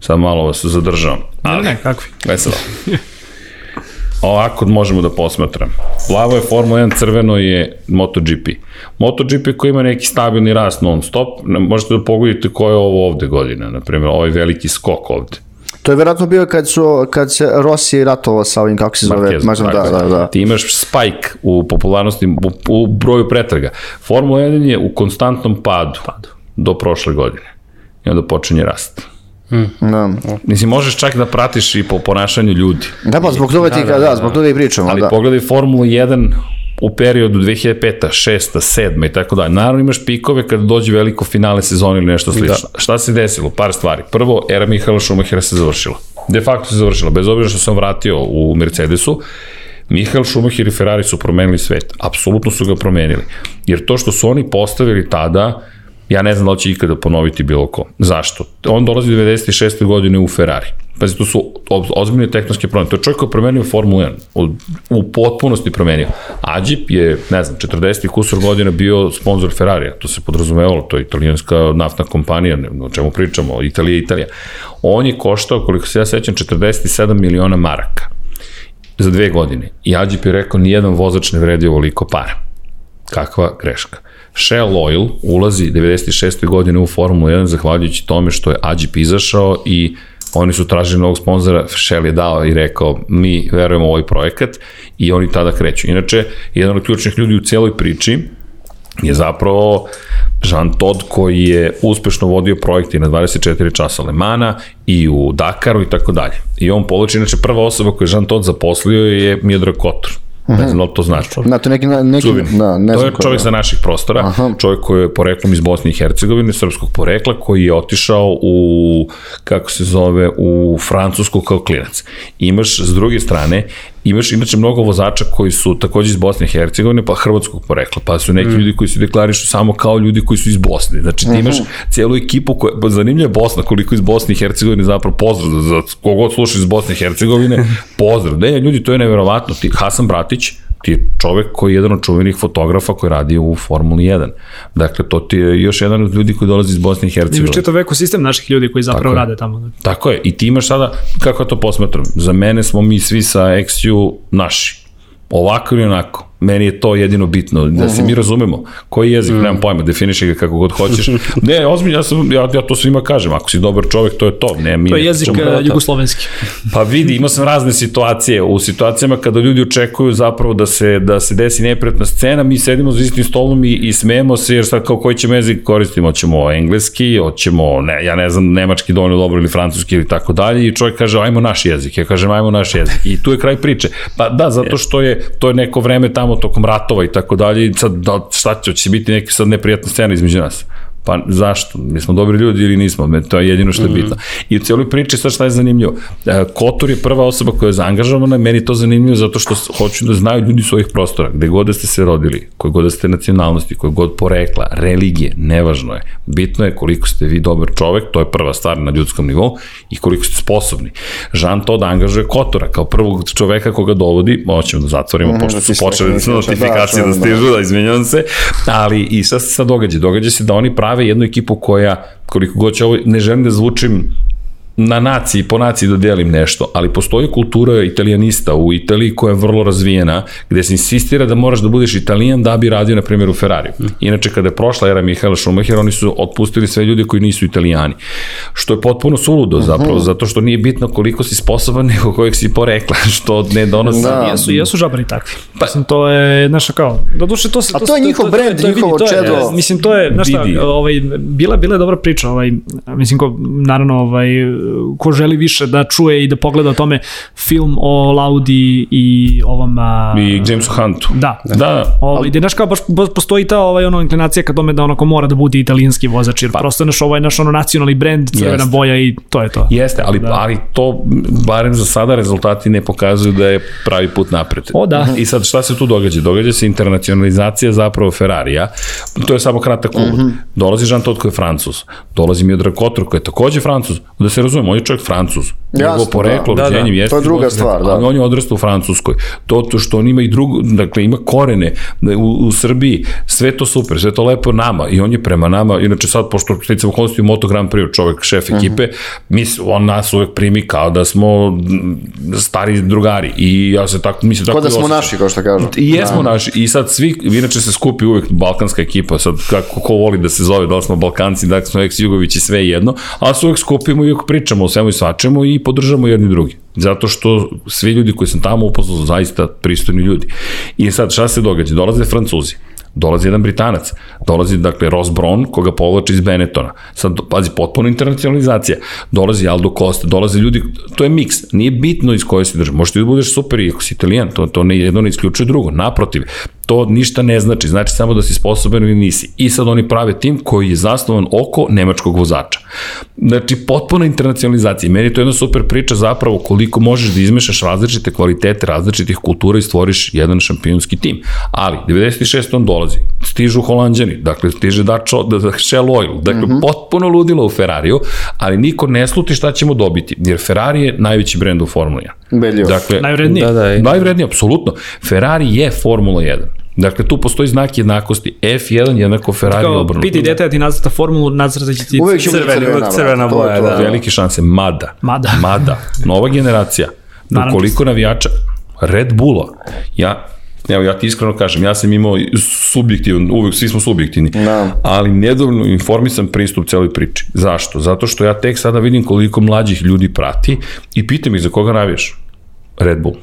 Sad malo vas zadržavam. Ali, ne, ne, kakvi? Aj sad. Ovako možemo da posmatram. Plavo je Formula 1, crveno je MotoGP. MotoGP koji ima neki stabilni rast non stop, možete da pogodite ko je ovo ovde godina, na primjer, ovaj veliki skok ovde. To je verovatno bio kad, su, kad se Rossi ratovao sa ovim, kako se zove, Marquez, da, da, da. Ti imaš spike u popularnosti, u, u broju pretraga. Formula 1 je u konstantnom padu, padu. do prošle godine. I onda počinje rast. Mm. Da. Mislim, možeš čak da pratiš i po ponašanju ljudi. Da, pa zbog toga ti, da, da, da, zbog toga i pričamo. Ali da. pogledaj Formulu 1 u periodu 2005. 6. 7. i tako dalje. Naravno imaš pikove kada dođe veliko finale sezone ili nešto slično. Da. Šta se desilo? Par stvari. Prvo, era Mihaela Schumachera se završila. De facto se završila. Bez obzira što sam vratio u Mercedesu, Mihael Schumacher i Ferrari su promenili svet. Apsolutno su ga promenili. Jer to što su oni postavili tada, Ja ne znam da li će ikada ponoviti bilo ko. Zašto? On dolazi 96. godine u Ferrari. Pazi, to su ozbiljne tehnološke promene. To je čovjek koji je promenio Formulu 1. U, potpunosti promenio. Ađip je, ne znam, 40. kusur godina bio sponsor Ferrarija. To se podrazumevalo. To je italijanska naftna kompanija, o čemu pričamo, Italija, Italija. On je koštao, koliko se ja sećam, 47 miliona maraka za dve godine. I Ađip je rekao, nijedan vozač ne vredi ovoliko para. Kakva greška. Shell Oil ulazi 96. godine u Formulu 1 zahvaljujući tome što je Ađip izašao i oni su tražili novog sponzora, Shell je dao i rekao mi verujemo u ovaj projekat i oni tada kreću. Inače, jedan od ključnih ljudi u celoj priči je zapravo Jean Todt koji je uspešno vodio projekte na 24 časa Lemana i u Dakaru i tako dalje. I on poloči, inače prva osoba koju je Jean Todt zaposlio je Miodrag Kotor Ne znam da li to znaš. Na to neki, neki, Da, ne to je čovjek sa naših prostora, Aha. čovjek koji je poreklom iz Bosne i Hercegovine, srpskog porekla, koji je otišao u, kako se zove, u Francusku kao klinac. Imaš, s druge strane, imaš inače mnogo vozača koji su takođe iz Bosne i Hercegovine, pa hrvatskog porekla, pa su neki mm. ljudi koji se deklarišu samo kao ljudi koji su iz Bosne. Znači ti imaš mm -hmm. cijelu ekipu koja, pa zanimljiva je Bosna, koliko iz Bosne i Hercegovine zapravo pozdrav za, za kogod sluša iz Bosne i Hercegovine, pozdrav. Ne, ljudi, to je neverovatno. Ti, Hasan Bratić, ti je čovek koji je jedan od čuvenih fotografa koji radi u Formuli 1. Dakle, to ti je još jedan od ljudi koji dolazi iz Bosne i Hercegovine. Imaš čitav ekosistem naših ljudi koji zapravo Tako rade tamo. Tako je. I ti imaš sada, kako to posmetram, za mene smo mi svi sa XU naši. Ovako ili onako. Meni je to jedino bitno, da se mi razumemo. Koji jezik, mm. nemam pojma, definiši ga kako god hoćeš. Ne, ozbiljno, ja, sam, ja, ja to svima kažem, ako si dobar čovek, to je to. Ne, mi to je jezik uh, jugoslovenski. Pa vidi, imao sam razne situacije. U situacijama kada ljudi očekuju zapravo da se, da se desi neprijatna scena, mi sedimo za istim stolom i, i smejemo se, jer sad kao koji ćemo jezik koristimo, hoćemo engleski, hoćemo, ne, ja ne znam, nemački dovoljno dobro ili francuski ili tako dalje i čovjek kaže, ajmo naš jezik. Ja kažem, ajmo naš jezik. I tu je kraj priče. Pa da, zato što je, to je neko vreme tamo tokom ratova i tako dalje, sad da, šta će, će biti neke sad neprijatne scene između nas. Pa zašto? Mi smo dobri ljudi ili nismo? To je jedino što je bitno. I u cijeloj priči sad šta je zanimljivo. E, Kotor je prva osoba koja je zaangažovana, meni to zanimljivo zato što hoću da znaju ljudi svojih prostora, gde god da ste se rodili, koje god da ste nacionalnosti, koje god porekla, religije, nevažno je. Bitno je koliko ste vi dobar čovek, to je prva stvar na ljudskom nivou, i koliko ste sposobni. Žan to da angažuje Kotora kao prvog čoveka koga dovodi, hoćemo da zatvorimo, mm, pošto su počeli da notifikacije da, da stižu, da izmenjam se, ali i šta se sad događa? Događa se da oni pravi prave jednu ekipu koja, koliko god će ovo, ne želim da zvučim na naciji, po naciji da delim nešto, ali postoji kultura italijanista u Italiji koja je vrlo razvijena, gde se insistira da moraš da budeš italijan da bi radio, na primjer, u Ferrariju. Inače, kada je prošla era Mihaela Schumacher, oni su otpustili sve ljude koji nisu italijani. Što je potpuno suludo uh mhm. -huh. zapravo, zato što nije bitno koliko si sposoban, nego kojeg si porekla, što ne donosi. Da. Jesu, jesu žabari takvi. Pa, mislim, to je, znaš, kao, da duše to se... A to, to je njihov brend, njihovo čedo. Je, mislim, to je, znaš šta, ovaj, bila, bila je dobra priča, ovaj, mislim, ko, naravno, ovaj, ko želi više da čuje i da pogleda o tome film o Laudi i ovom... A, I Jamesu Huntu. Da. Da. Ovaj, gde, znaš, kao baš postoji ta ovaj, ono, inklinacija ka tome da onako mora da bude italijanski vozač, jer pa. prosto naš ovaj naš ono nacionalni brend, crvena boja i to je to. Jeste, ali, da. ali to, barem za sada, rezultati ne pokazuju da je pravi put napred. O, da. I sad šta se tu događa? Događa se internacionalizacija zapravo Ferrarija. To je samo kratak uvod. Mm -hmm. Dolazi Jean Todt koji je francus. Dolazi Miodrag Kotor koji je takođe francus. Da se razumemo, on je čovjek francuz. Jasno, poreklo, da. rođenjem, da, da. To je druga stvar, da. On je odrastao u Francuskoj. To, to što on ima i drugo, dakle, ima korene u, u Srbiji, sve to super, sve to lepo nama i on je prema nama, inače sad, pošto okolnosti u Moto Grand Prix, čovjek, šef mhm. ekipe, uh -huh. mi, on nas uvek primi kao da smo stari drugari i ja se tako, mi se tako da smo naši, kao što kažu. I jesmo da. naši i sad svi, inače se skupi uvek balkanska ekipa, sad kako ko voli da se zove, da li smo Balkanci, da li smo ex-Jugović i sve jedno, ali se uvek skupimo i uvek pričamo o svemu i svačemu i podržamo jedni drugi. Zato što svi ljudi koji sam tamo upoznao su zaista pristojni ljudi. I sad šta se događa? Dolaze Francuzi dolazi jedan Britanac, dolazi dakle Ross Brown koga povlači iz Benettona. Sad pazi potpuno internacionalizacija. Dolazi Aldo Costa, dolaze ljudi, to je miks. Nije bitno iz koje si država. Možete da budeš super i ako si italijan, to to ne jedno ne isključuje drugo. Naprotiv, to ništa ne znači, znači samo da si sposoban ili nisi. I sad oni prave tim koji je zasnovan oko nemačkog vozača. Znači, potpuna internacionalizacija. Meni je to jedna super priča zapravo koliko možeš da izmešaš različite kvalitete, različitih kultura i stvoriš jedan šampionski tim. Ali, 96. on dolazi, stižu holandjani, dakle, stiže Dačo, da, da, Shell Oil, dakle, mm -hmm. potpuno ludilo u Ferrariju, ali niko ne sluti šta ćemo dobiti, jer Ferrari je najveći brend u Formula 1. Beljivo. Dakle, najvredniji. Da, da, najvredniji, apsolutno. Ferrari je Formula 1. Dakle, tu postoji znak jednakosti. F1 jednako Ferrari Kao, obrnuto. Piti dete da ti nacrta formulu, nacrta će ti crveni, crvena, crvena boja. Da. Velike šanse. Mada. Mada. Mada. Nova generacija. Ukoliko navijača Red Bulla, ja Evo, ja ti iskreno kažem, ja sam imao subjektivan, uvek svi smo subjektivni, da. ali nedovoljno informisan pristup celoj priči. Zašto? Zato što ja tek sada vidim koliko mlađih ljudi prati i pitam ih za koga navijaš. Red Bull.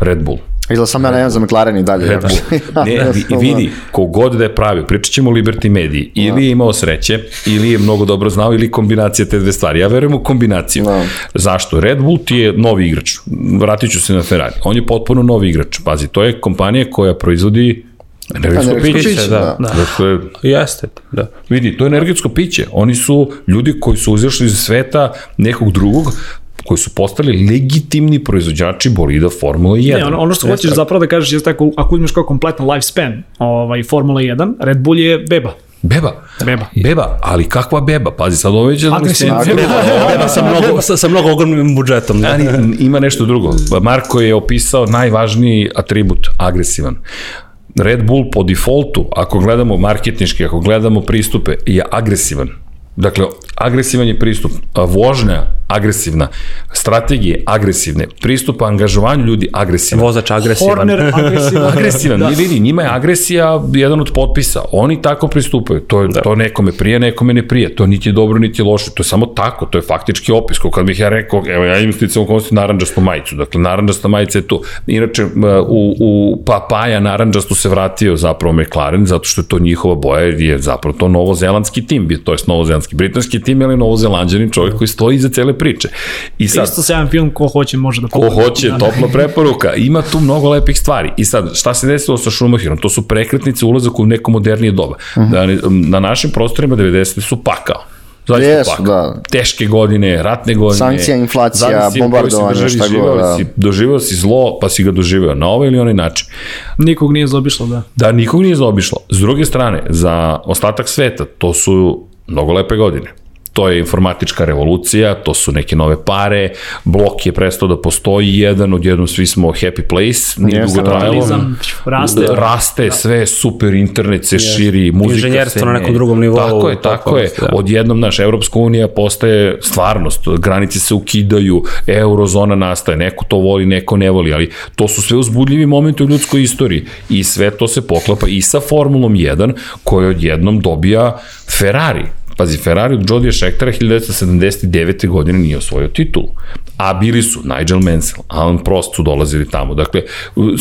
Red Bull. Izla sam ja ne za McLaren i dalje. Red Bull. ne, vidi, kogod da je pravio, pričat ćemo o Liberty Mediji, ili je imao sreće, ili je mnogo dobro znao, ili kombinacija te dve stvari. Ja verujem u kombinaciju. No. Zašto? Red Bull ti je novi igrač. Vratit ću se na Ferrari. On je potpuno novi igrač. Pazi, to je kompanija koja proizvodi Energetsko piće, piće, da. da. Dakle, Jeste, da. Vidi, to je energetsko piće. Oni su ljudi koji su uzišli iz sveta nekog drugog, koji su postali legitimni proizvođači bolida Formula 1. Ne, ono, ono što hoćeš zapravo da kažeš je tako, ako uzmeš kao kompletan lifespan ovaj, Formula 1, Red Bull je beba. Beba. Beba. Beba, ali kakva beba? Pazi, sad ovo već... Agresivna beba. beba sa mnogo, sa, sa mnogo ogromnim budžetom. Da. Ali ima nešto drugo. Marko je opisao najvažniji atribut, agresivan. Red Bull po defaultu, ako gledamo marketinški, ako gledamo pristupe, je agresivan Dakle, agresivan je pristup, vožnja agresivna, strategije agresivne, pristup angažovanju ljudi agresivan. Vozač agresivan. Horner agresivan. agresivan, da. vidi, njima je agresija jedan od potpisa. Oni tako pristupaju. To, je, da. to nekome prije, nekome ne prije. To niti je dobro, niti je loše. To je samo tako. To je faktički opis. Kako kad bih ja rekao, evo ja imam sticam okolnosti naranđastu majicu. Dakle, naranđasta majica je tu. Inače, u, u papaja naranđastu se vratio zapravo McLaren, zato što je to njihova boja, jer je zapravo to novozelandski tim, to je novozelandski britanski tim, ali novozelandjanin čovjek koji stoji iza cele priče. I sad, Isto se jedan film, ko hoće može da pogleda. Ko hoće, da. topla preporuka. Ima tu mnogo lepih stvari. I sad, šta se desilo sa Schumacherom? To su prekretnice ulazak u neko modernije doba. Uh. -huh. da, na našim prostorima 90. su pakao. Zaista yes, da. Teške godine, ratne godine. Sankcija, inflacija, bombardovanje, šta god. Da. Si, doživao si zlo, pa si ga doživao na ovaj ili onaj način. Nikog nije zaobišlo, da. Da, nikog nije zaobišlo. S druge strane, za ostatak sveta, to su mnogo lepe godine to je informatička revolucija, to su neke nove pare, blok je prestao da postoji, jedan od jednom svi smo happy place, nije dugo trajalo. Raste. Raste, da. sve super, internet se Jeste. širi, muzika Inženjerstvo se... na nekom drugom nivou. Tako je, tako je. Da. Odjednom naš Evropska unija postaje stvarnost, granice se ukidaju, eurozona nastaje, neko to voli, neko ne voli, ali to su sve uzbudljivi momenti u ljudskoj istoriji i sve to se poklapa i sa Formulom 1 koja odjednom dobija Ferrari Pazi, Ferrari od Jodija Schechtera 1979. godine nije osvojio titulu. A bili su Nigel Mansell, Alan Prost su dolazili tamo. Dakle,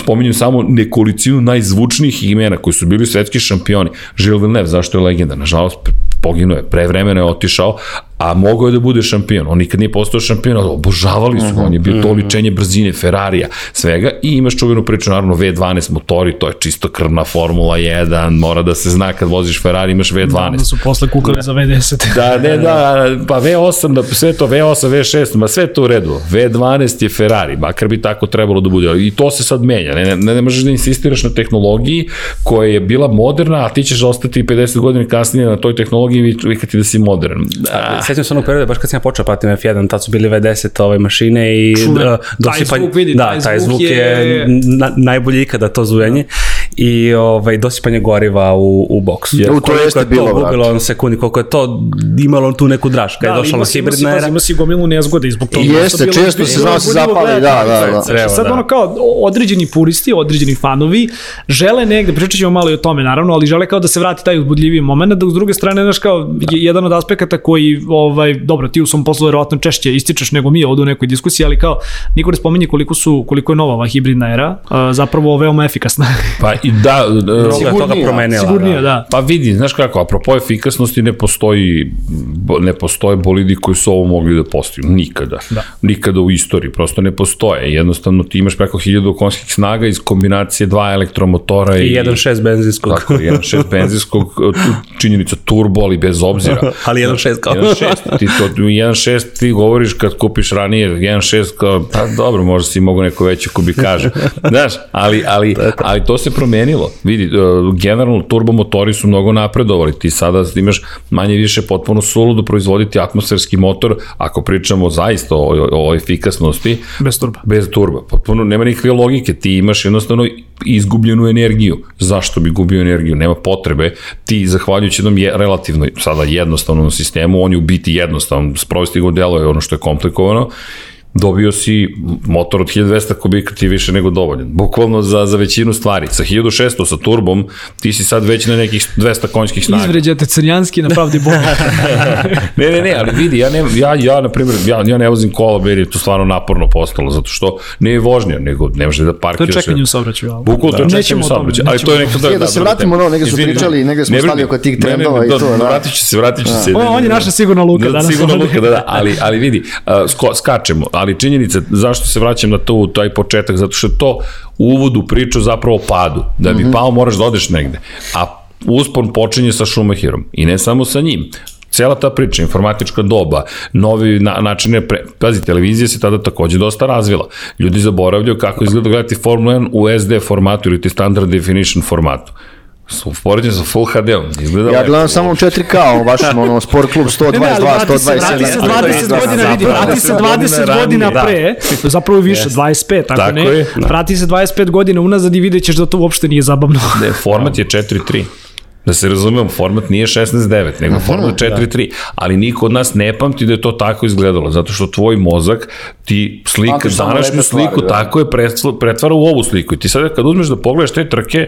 spominjem samo nekolicinu najzvučnijih imena koji su bili svetski šampioni. Gilles Villeneuve, zašto je legenda? Nažalost, poginuo je, pre vremena je otišao, a mogao je da bude šampion. On nikad nije postao šampion, ali obožavali su uh -huh, on je bio to mhm. oličenje brzine, Ferrarija, svega i imaš čuvenu priču, naravno V12 motori, to je čisto krvna Formula 1, mora da se zna kad voziš Ferrari imaš V12. Da, su posle kukali da. za V10. da, ne, da, pa V8, da, sve to V8, V6, ma sve to u redu. V12 je Ferrari, makar bi tako trebalo da bude, i to se sad menja, ne, ne, ne možeš da insistiraš na tehnologiji koja je bila moderna, a ti ćeš ostati 50 godina kasnije na toj tehnologiji i vikati da si modern. Da, sećam se onog perioda, baš kad sam ja počeo pratim F1, tad su bili V10 ove mašine i Čuve, uh, dosipanje, taj zvuk vidi, da, taj, zvuk je, je na, najbolji ikada to zujenje. Da i ovaj, dosipanje goriva u, u boksu. Jer, to jeste je bilo, to gubilo on sekundi, koliko je to imalo tu neku draž, kad da, je došla hibridna era. Ima si gomilu nezgode i zbog toga. Jeste, često se znao se zapali, da, da, da. Znači, sad ono kao određeni puristi, određeni fanovi žele negde, pričat ćemo malo i o tome naravno, ali žele kao da se vrati taj uzbudljiviji moment, dok s druge strane, znaš kao, da. jedan od aspekata koji, ovaj, dobro, ti u svom poslu verovatno češće ističeš nego mi ovde u nekoj diskusiji, ali kao, niko ne spominje koliko su, koliko je nova ova hibridna era, zapravo veoma efikasna. Pa i da, sigurnija, toga promenila. Sigurnija, da. da. Pa vidi, znaš kako, apropo efikasnosti ne postoji, ne postoje bolidi koji su ovo mogli da postignu. Nikada. Da. Nikada u istoriji, prosto ne postoje. Jednostavno ti imaš preko 1000 konjskih snaga iz kombinacije dva elektromotora i... I 1.6 benzinskog. Tako, 1.6 benzinskog, činjenica turbo, ali bez obzira. ali 1.6 kao. 1.6, ti to, 1.6 ti govoriš kad kupiš ranije, 1.6 kao, pa dobro, možda si mogu neko veće kubikaža. Znaš, ali, ali, ali to se promenilo. Vidi, e, generalno turbomotori su mnogo napredovali. Ti sada imaš manje više potpuno suludo proizvoditi atmosferski motor, ako pričamo zaista o, o efikasnosti. Bez turba. Bez turba. Potpuno nema nikakve logike. Ti imaš jednostavno izgubljenu energiju. Zašto bi gubio energiju? Nema potrebe. Ti, zahvaljujući jednom je, relativno sada jednostavnom sistemu, on je u biti jednostavan. Sprovesti go delo je ono što je komplikovano dobio si motor od 1200 kubika ti je više nego dovoljan. Bukvalno za, za većinu stvari. Sa 1600 sa turbom ti si sad već na nekih 200 konjskih snaga. Izvređate crnjanski na pravdi Boga. ne, ne, ne, ali vidi, ja, ne, ja, ja na primjer, ja, ja ne vozim kola, jer je to stvarno naporno postalo, zato što ne je vožnja, nego ne može da parkiraš. To je čekanje u saobraćaju. Bukvalno to je čekanje u saobraćaju, ali to je neka da, da, se vratimo na negde su pričali, negde smo stali oko tih trendova i to. Da. Vratit će se, vratit će se. On je naša sigurna luka danas. Sigurna luka, da, da, ali, ali vidi, skačemo, ali činjenica, zašto se vraćam na to, taj početak, zato što to u priču zapravo padu. Da bi mm -hmm. pao moraš da odeš negde. A uspon počinje sa Schumacherom i ne samo sa njim cela ta priča, informatička doba, novi na, načine, pre, pazi, televizija se tada takođe dosta razvila. Ljudi zaboravljaju kako izgleda gledati Formula 1 u SD formatu ili ti standard definition formatu u poređenju sa Full HD-om. Izgleda ja gledam samo u 4K, baš ono, Sport Klub 122, 127. Vrati se 20 godina, vidi, vrati se 20 godina pre, zapravo i više, 25, tako, tako ne, vrati se 25 godina unazad i vidjet ćeš da to uopšte nije zabavno. Ne, format je 4.3. Da se razumemo, format nije 16.9, nego format 4.3, da. ali niko od nas ne pamti da je to tako izgledalo, zato što tvoj mozak ti slika, današnju sliku da. tako je pretvara u ovu sliku i ti sad kad uzmeš da pogledaš te trke,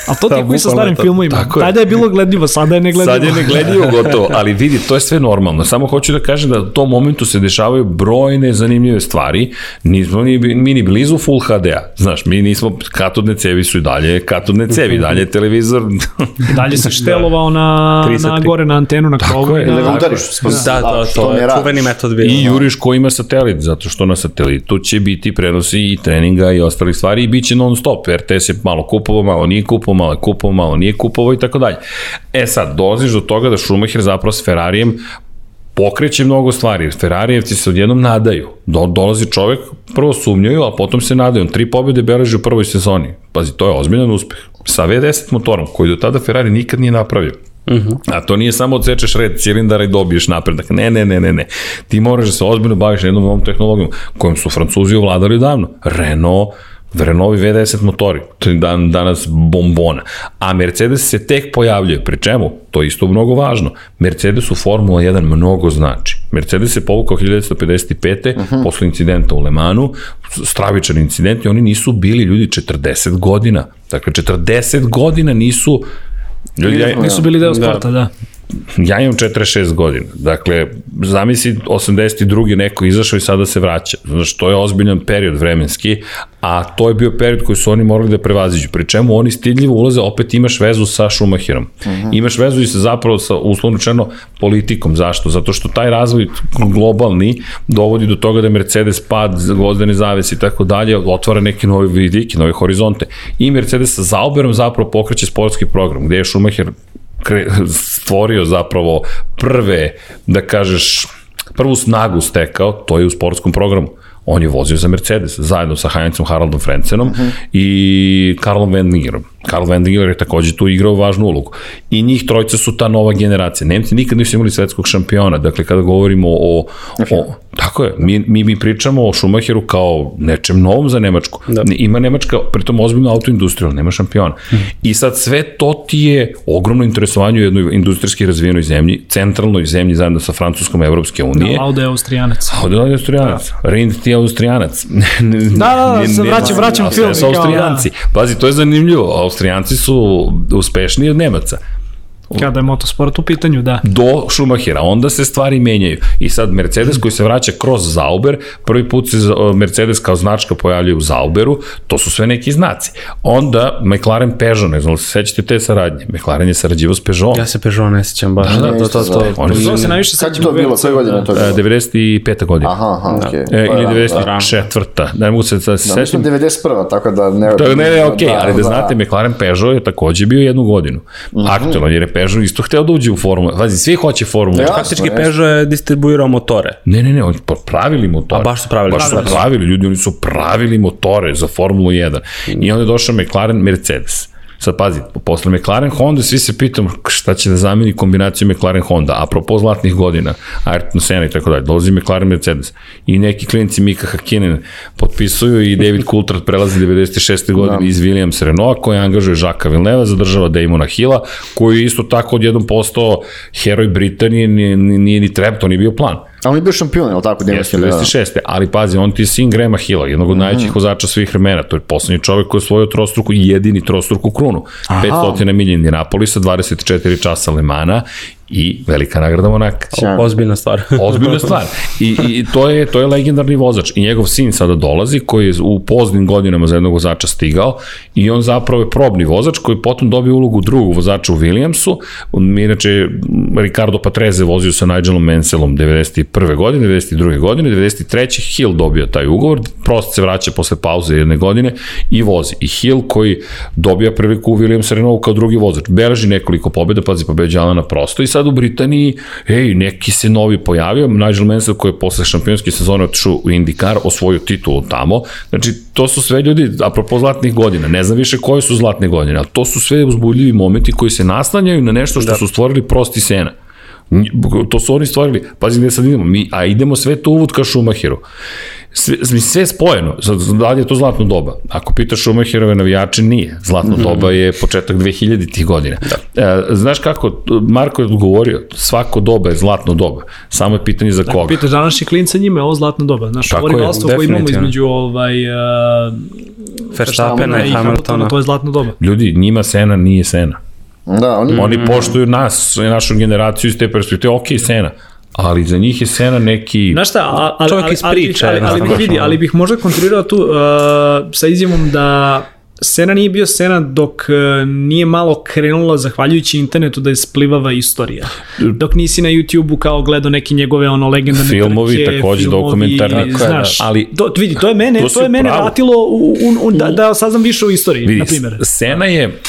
A to ti je koji sa starim filmovima. Tako Tada je bilo gledljivo, sada je negledljivo. Sad je negledljivo gotovo, ali vidi, to je sve normalno. Samo hoću da kažem da u tom momentu se dešavaju brojne zanimljive stvari. Nismo ni, mi ni blizu Full HD-a. Znaš, mi nismo, katodne cevi su i dalje, katodne cevi, dalje televizor. I dalje se štelovao na, na gore na antenu, na krovu. Ili ga udariš. Da, da, to je čuveni metod bio. I juriš ko ima satelit, zato što na satelitu će biti prenosi i treninga i ostalih stvari i bit će non stop. RTS je malo kupovo, malo nije kupovao, malo je kupovao, malo nije kupovao i tako dalje. E sad, dolaziš do toga da Schumacher zapravo s Ferrarijem pokreće mnogo stvari. Ferrarijevci se odjednom nadaju. Do, dolazi čovek, prvo sumnjaju, a potom se nadaju. Tri pobjede beleži u prvoj sezoni. Pazi, to je ozbiljan uspeh. Sa V10 motorom, koji do tada Ferrari nikad nije napravio. Uh mhm. -huh. A to nije samo odsečeš red cilindara i dobiješ napredak. Ne, ne, ne, ne, ne. Ti moraš da se ozbiljno baviš jednom novom tehnologijom kojom su Francuzi ovladali davno. Renault, Renault V10 motori, to je dan, danas bombona. A Mercedes se tek pojavljuje. Pri čemu? To je isto mnogo važno. Mercedes u Formula 1 mnogo znači. Mercedes se povukao 1955. Uh -huh. posle incidenta u Le Manu, stravičan incident i oni nisu bili ljudi 40 godina. Dakle, 40 godina nisu Ljudi, ja, nisu bili deo sporta, da. da ja imam 46 godina. Dakle, zamisli 82. neko izašao i sada se vraća. Znaš, to je ozbiljan period vremenski, a to je bio period koji su oni morali da prevaziđu. Pri čemu oni stidljivo ulaze, opet imaš vezu sa Schumacherom. Uh mhm. -huh. Imaš vezu i sa zapravo sa uslovno čeno politikom. Zašto? Zato što taj razvoj globalni dovodi do toga da Mercedes pad, gvozdene zavese i tako dalje, otvara neke nove vidike, nove horizonte. I Mercedes sa Zauberom zapravo pokreće sportski program, gde je kre, stvorio zapravo prve, da kažeš, prvu snagu stekao, to je u sportskom programu. On je vozio za Mercedes, zajedno sa Heinzom Haraldom Frencenom uh mhm. -huh. i Karlom Wendigerom. Karl Wendinger je takođe tu igrao važnu ulogu. I njih trojica su ta nova generacija. Nemci nikad nisu imali svetskog šampiona. Dakle, kada govorimo o... o tako je, mi, mi, mi pričamo o Schumacheru kao nečem novom za Nemačku. Da. Ima Nemačka, pritom ozbiljnu autoindustriju, ali nema šampiona. Hmm. I sad sve to ti je ogromno interesovanje u jednoj industrijski razvijenoj zemlji, centralnoj zemlji zajedno sa Francuskom Evropske unije. Da, Aude je Austrijanac. Aude je Austrijanac. Da. Rind ti je Austrijanac. da, da, da, se vraćam, vraćam film. Sa Austrijanci. Da. Pazi, to je zanimljivo. Austrijanci su uspešniji od Nemaca. Kada je motosport u pitanju, da. Do Schumachera, onda se stvari menjaju. I sad Mercedes koji se vraća kroz Zauber, prvi put se Mercedes kao značka pojavljuje u Zauberu, to su sve neki znaci. Onda McLaren Peugeot, ne znam, se sećate te saradnje. McLaren je sarađivao s Peugeot. Ja se Peugeot ne sećam baš. Da, da, to, to, to. Oni su, se najviše sećam. Kad to bilo? Koje godine to bilo? 95. godina. Aha, aha, da. okej. Okay. E, ili 94. Da, da. Ne mogu se da se da, sećam. Da, 91. tako da ne... To, ne, ne, okej, okay, da, ali da, da znate, McLaren Peugeot je takođe bio jednu godinu. -hmm. Aktualno, jer je Peugeot isto hteo da uđe u formulu. Vazi, svi hoće formulu. Ja, Faktički Peugeot je distribuirao motore. Ne, ne, ne, oni pravili motore. A baš su pravili. Baš su pravili, ljudi, oni su pravili motore za Formulu 1. I onda je došao McLaren Mercedes. Sad pazi, posle McLaren Honda svi se pitamo šta će da zameni kombinaciju McLaren Honda, apropo zlatnih godina, Ayrton Senna i tako dalje, dolazi McLaren Mercedes i neki klinci Mika Hakkinen potpisuju i David Coulthard prelazi 96. godine da. iz Williams Renault koji angažuje Žaka Villeneuve, zadržava Damona Hilla, koji isto tako odjednom postao heroj Britanije, nije, nije ni treba, to nije bio plan. A on je bio šampion, je li tako? Jeste, 96. Da. Ali pazi, on ti je sin Grema Hilla, jednog od mm. najvećih vozača svih vremena. To je poslednji čovek koji je osvojio trostruku, jedini trostruku krunu. Aha. 500 milija Indianapolisa, 24 časa Lemana i velika nagrada Monaka. Ozbiljna stvar. Ozbiljna stvar. I, I to je to je legendarni vozač. I njegov sin sada dolazi, koji je u poznim godinama za jednog vozača stigao i on zapravo je probni vozač koji potom dobio ulogu drugog vozača u Williamsu. Inače, Ricardo Patrese vozio sa Nigelom Menselom 91. godine, 92. godine, 93. Hill dobio taj ugovor, prosto se vraća posle pauze jedne godine i vozi. I Hill koji dobija priliku u Williams Renault kao drugi vozač. Beleži nekoliko pobjeda, pazi, pobeđa na prosto i sad u Britaniji, ej, neki se novi pojavio, Nigel Mansell koji je posle šampionske sezone otišao u IndyCar, osvojio titulu tamo, znači to su sve ljudi, apropo zlatnih godina, ne znam više koje su zlatne godine, ali to su sve uzbudljivi momenti koji se naslanjaju na nešto što da. su stvorili prosti sena To su oni stvorili. Pazi gde sad idemo. Mi, a idemo sve to uvod ka Šumahiru. Sve, sve spojeno. Sad, da li je to zlatno doba? Ako pitaš Šumacherove navijače, nije. Zlatno mm -hmm. doba je početak 2000 tih godina. Da. E, znaš kako, Marko je odgovorio, svako doba je zlatno doba. Samo je pitanje za koga. Ako pitaš današnji klinca, njima je ovo zlatno doba. Znaš, Tako ovo rivalstvo koje imamo između ovaj, uh, Verstappena i Hamiltona. To je zlatno doba. Ljudi, njima Sena nije Sena. Da, oni... Oni poštuju nas, našu generaciju iz te perspektive, ok, Sena, ali za njih je Sena neki Znaš šta, a, ali, čovjek iz priče. Ali, ali, ali, bih vidi, ali bih možda kontrirao tu uh, sa izjavom da Sena nije bio Sena dok uh, nije malo krenula zahvaljujući internetu da je splivava istorija. Dok nisi na YouTube-u kao gledao neke njegove ono legendarne filmovi, trke, takođe filmovi, dokumentarni, znaš, da. ali to, vidi, to je mene, to, to je mene vratilo u, u, u, da, da saznam više o istoriji, vidi, na primjer. Sena je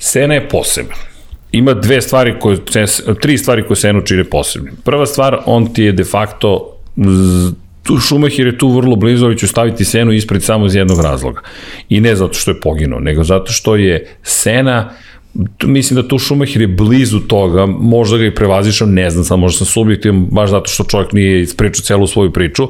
Sena je poseban ima dve stvari koje, tri stvari koje Senu čine posebnim. Prva stvar, on ti je de facto tu Šumahir je tu vrlo blizu, ali ću staviti Senu ispred samo iz jednog razloga. I ne zato što je poginuo, nego zato što je Sena mislim da tu Schumacher je blizu toga, možda ga i prevazišao, ne znam, sam možda sam subjektivan, baš zato što čovjek nije ispričao celu svoju priču,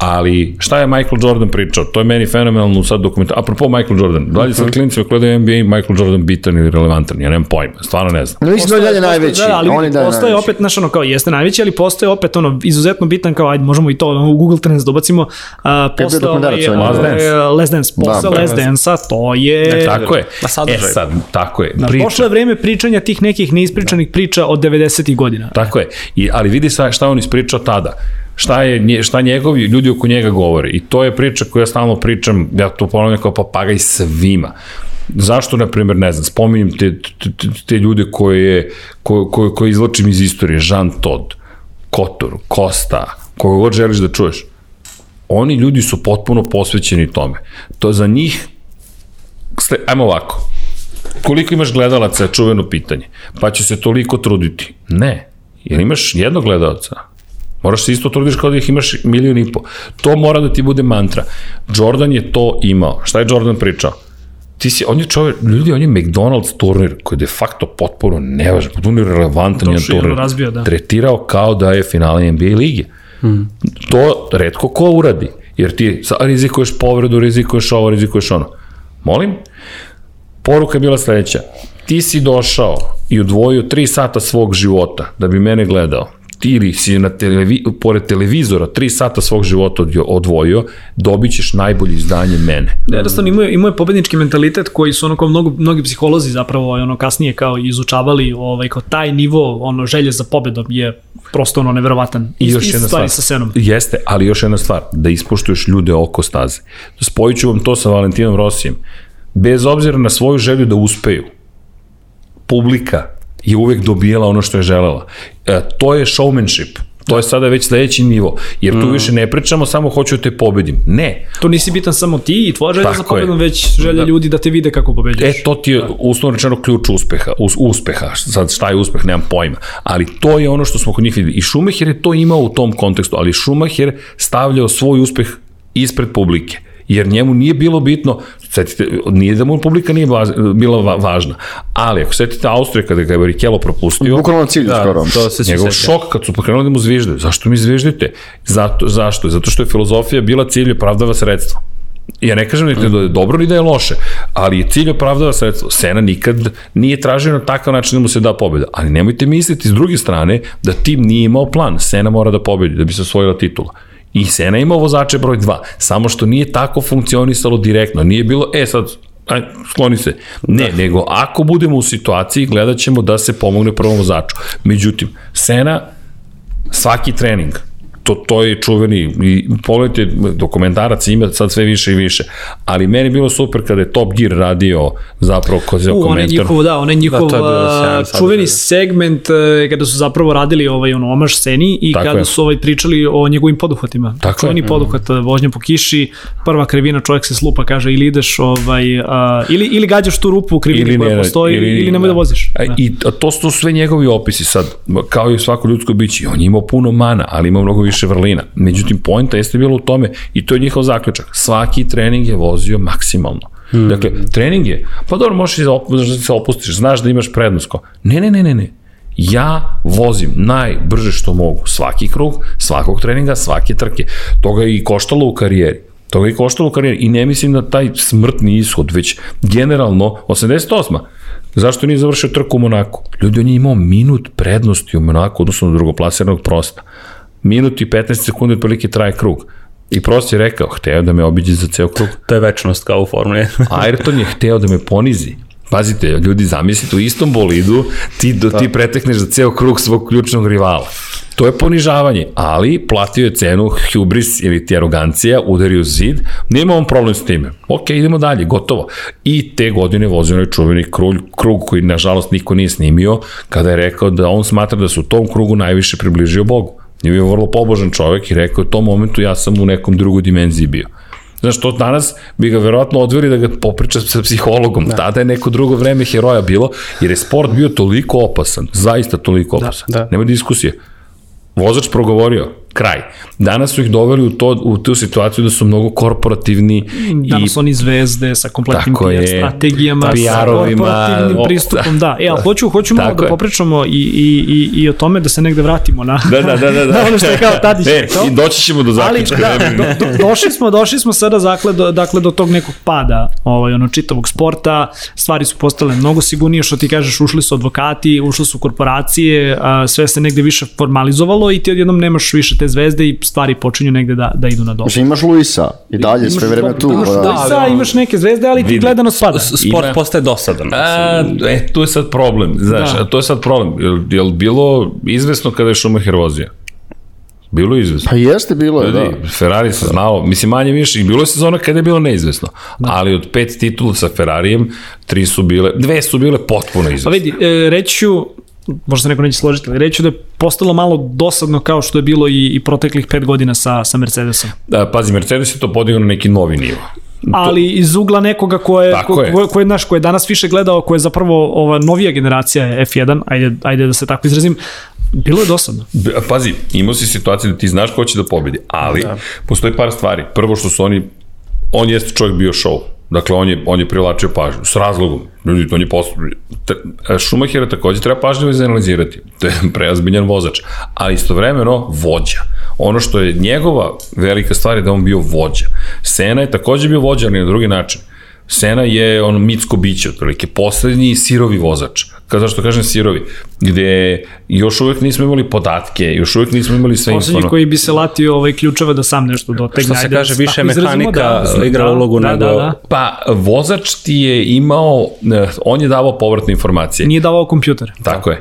ali šta je Michael Jordan pričao? To je meni fenomenalno sad dokumentar. Apropo Michael Jordan, da li sad mhm. klinicima gledaju NBA Michael Jordan bitan ili relevantan? Ja nemam pojma, stvarno ne znam. No, mislim da je dalje najveći. Da, ali on je postoje najveći. opet, znaš, ono, kao jeste najveći, ali postoje opet ono, izuzetno bitan, kao, ajde, možemo i to ono, u Google Trends dobacimo, uh, posle ovaj, Last Dance. Last Dance, posle da, Last Dance-a, to je... E, tako je. E sad, tako je. Priča. Prošlo je vreme pričanja tih nekih neispričanih priča od 90. godina. Tako je. I, ali vidi sa, šta on ispričao tada šta je šta njegovi ljudi oko njega govore i to je priča koju ja stalno pričam ja to ponavljam kao papagaj svima zašto na primjer ne znam spominjem te, te, te ljude koje koje, koje, koje izlačim iz istorije Jean Todt Kotor, Kosta koga god želiš da čuješ oni ljudi su potpuno posvećeni tome to za njih ajmo ovako koliko imaš gledalaca je čuveno pitanje. Pa će se toliko truditi. Ne. Jer imaš jednog gledalca. Moraš se isto trudiš kao da ih imaš milion i po. To mora da ti bude mantra. Jordan je to imao. Šta je Jordan pričao? Ti si, on je čovjek, ljudi, on je McDonald's turnir koji je de facto potpuno nevažan, potpuno relevantan je turnir. Razbio, da. Tretirao kao da je finale NBA lige. Hmm. To redko ko uradi. Jer ti rizikuješ povredu, rizikuješ ovo, rizikuješ ono. Molim? Poruka je bila sledeća. Ti si došao i odvojio 3 sata svog života da bi mene gledao. Ti ili si na televi, pored televizora 3 sata svog života odvojio, dobit ćeš najbolje izdanje mene. Da, jednostavno imao je, imao je pobednički mentalitet koji su ono kao mnogo, mnogi psiholozi zapravo ono kasnije kao izučavali ovaj, kao taj nivo ono želje za pobedom je prosto ono neverovatan. I još jedna stvar. Sa senom. Jeste, ali još jedna stvar, da ispoštuješ ljude oko staze. Spojit ću vam to sa Valentinom Rosijem bez obzira na svoju želju da uspeju, publika je uvek dobijala ono što je želela. E, to je showmanship. To je sada već sledeći nivo, jer tu mm. više ne pričamo samo hoću da te pobedim. Ne. To nisi bitan samo ti i tvoja želja Tako za pobedom, već želja da. ljudi da te vide kako pobeđuješ. E, to ti je da. uslovno rečeno ključ uspeha. Us, uspeha. Sad šta je uspeh, nemam pojma. Ali to je ono što smo kod njih videli. I Schumacher je to imao u tom kontekstu, ali Schumacher stavljao svoj uspeh ispred publike jer njemu nije bilo bitno, setite, nije da mu publika nije bila važna, ali ako setite Austrije kada ga je Barrichello propustio, bukvalno cilj da, skoro. To se njegov šok kad su pokrenuli da mu zviždaju. Zašto mi zviždite? Zato, zašto? Zato što je filozofija bila cilj opravdava sredstvo. Ja ne kažem da je dobro ni da je loše, ali je cilj opravdava sredstvo. Sena nikad nije tražio na takav način da mu se da pobjeda. Ali nemojte misliti s druge strane da tim nije imao plan. Sena mora da pobedi da bi se osvojila titula. I Sena ima vozače broj 2, samo što nije tako funkcionisalo direktno. Nije bilo, e sad, aj, skloni se. Ne, da. nego ako budemo u situaciji, gledat ćemo da se pomogne prvom vozaču. Međutim, Sena, svaki trening, to, to je čuveni, i pogledajte, dokumentarac ima sad sve više i više, ali meni je bilo super kada je Top Gear radio zapravo kroz uh, komentar. On njihov, da, on je njihov da, čuveni segment e, kada su zapravo radili ovaj ono omaž sceni i Tako kada je. su ovaj pričali o njegovim poduhvatima. Tako Čuveni je. poduhvat, e, vožnja po kiši, prva krivina, čovjek se slupa, kaže ili ideš ovaj, a, ili, ili gađaš tu rupu u krivini koja ne, postoji ili, ili nemoj da, da voziš. Da. I to su sve njegovi opisi sad, kao i svako ljudsko biće, on je imao puno mana, ali ima mnogo više vrlina. Međutim, pojenta jeste bilo u tome, i to je njihov zaključak, svaki trening je vozio maksimalno. Hmm. Dakle, trening je, pa dobro, možeš da se opustiš, znaš da imaš prednost. Ne, ne, ne, ne, ne. Ja vozim najbrže što mogu svaki krug, svakog treninga, svake trke. To ga i koštalo u karijeri. To ga i koštalo u karijeri i ne mislim da taj smrtni ishod, već generalno 88. Zašto nije završio trku u Monaku? Ljudi, on je imao minut prednosti u Monaku, odnosno do drugoplasiranog prosta. Minut i 15 sekundi otprilike traje krug. I prost je rekao, hteo da me obiđe za ceo krug. To je večnost kao u Formuli Ayrton je hteo da me ponizi. Pazite, ljudi, zamislite, u istom bolidu ti, do, ti pretekneš za ceo krug svog ključnog rivala. To je ponižavanje, ali platio je cenu hubris ili ti arogancija, udario zid, nema on problem s time. Ok, idemo dalje, gotovo. I te godine vozio onaj čuveni krug, krug koji nažalost niko nije snimio, kada je rekao da on smatra da se u tom krugu najviše približio Bogu. Je bio vrlo pobožan čovek i rekao, u tom momentu ja sam u nekom drugoj dimenziji bio. Znaš, to danas bi ga verovatno odveli da ga popriča sa psihologom. Da. Tada je neko drugo vreme heroja bilo, jer je sport bio toliko opasan, zaista toliko da, opasan. Da, da. Nema diskusije. Vozač progovorio, kraj. Danas su ih doveli u, to, u tu situaciju da su mnogo korporativni. Danas i... oni zvezde sa kompletnim PR je, strategijama, sa korporativnim pristupom. Da, e, ali hoću, hoću malo da popričamo i, i, i, i o tome da se negde vratimo na, da, da, da, da, da. na ono što je kao Tadić e. I doći ćemo do zaključka. Ali, da, do, do, došli, smo, došli smo sada dakle do, dakle, do tog nekog pada ovaj, ono, čitavog sporta. Stvari su postale mnogo sigurnije, što ti kažeš, ušli su advokati, ušli su korporacije, a, sve se negde više formalizovalo i ti odjednom nemaš više te zvezde i stvari počinju negde da, da idu na dobro. Znači imaš Luisa i dalje imaš, sve vreme tu. Imaš da, Luisa, da, imaš neke zvezde, ali ti gledano spada. Sport Ima, postaje dosadan. A, e, tu je sad problem, znaš, da. to je sad problem. Jel, jel bilo izvesno kada je Schumacher vozio? Bilo je izvesno. Pa jeste bilo je, da. Ferrari se znao, mislim manje više, i bilo je sezona kada je bilo neizvesno. Da. Ali od pet titula sa Ferrarijem, tri su bile, dve su bile potpuno izvesne. Pa vidi, e, reći ću, možda se neko neće složiti, ali reći da je postalo malo dosadno kao što je bilo i, i proteklih pet godina sa, sa Mercedesom. Da, pazi, Mercedes je to podigao na neki novi nivo. Ali iz ugla nekoga ko je, ko, je. Ko, ko, je, naš, ko je danas više gledao, ko je zapravo ova novija generacija F1, ajde, ajde da se tako izrazim, Bilo je dosadno. Pazi, imao si situaciju da ti znaš ko će da pobedi, ali da. postoji par stvari. Prvo što su oni, on jeste čovjek bio show Dakle, on je, on je privlačio pažnju, s razlogom. Ljudi, on je poslu... Šumahira takođe treba pažljivo izanalizirati. To je preazbiljan vozač, ali istovremeno vođa. Ono što je njegova velika stvar je da on bio vođa. Sena je takođe bio vođa, ali na drugi način. Sena je on mitsko biće, otprilike, poslednji sirovi vozač. Kada zašto kažem sirovi? Gde još uvek nismo imali podatke, još uvek nismo imali sve Poslednji informacije. koji bi se latio ovaj ključeva da sam nešto dotegne. Što se Ajde, kaže, više mehanika da, igra da, ulogu da, nego... Da, da. Pa, vozač ti je imao, eh, on je davao povratne informacije. Nije davao kompjuter. Tako je.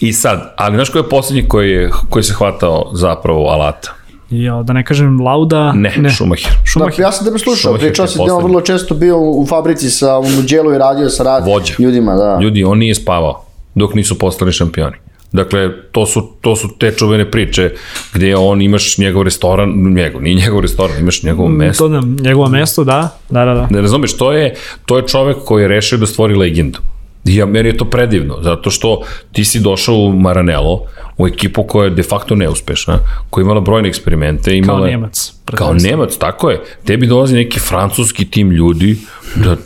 I sad, ali znaš ko je poslednji koji, je, koji se hvatao zapravo alata? Ja, da ne kažem Lauda. Ne, ne. Schumacher. Schumacher. Da, ja sam tebe slušao, pričao si da on vrlo često bio u fabrici sa u Muđelu i radio sa rad, Vođa. ljudima. Da. Ljudi, on nije spavao dok nisu postali šampioni. Dakle, to su, to su te čuvene priče gde on imaš njegov restoran, njegov, nije njegov restoran, imaš njegovo mm, mesto. To da, njegovo mesto, da, da, da. da. Ne razumeš, to je, to je čovek koji je rešio da stvori legendu. Ja, meni je to predivno, zato što ti si došao u Maranello, u ekipu koja je de facto neuspešna, koja je imala brojne eksperimente. Imala, kao Nemac. Kao Nemac, tako je. Tebi dolazi neki francuski tim ljudi, da,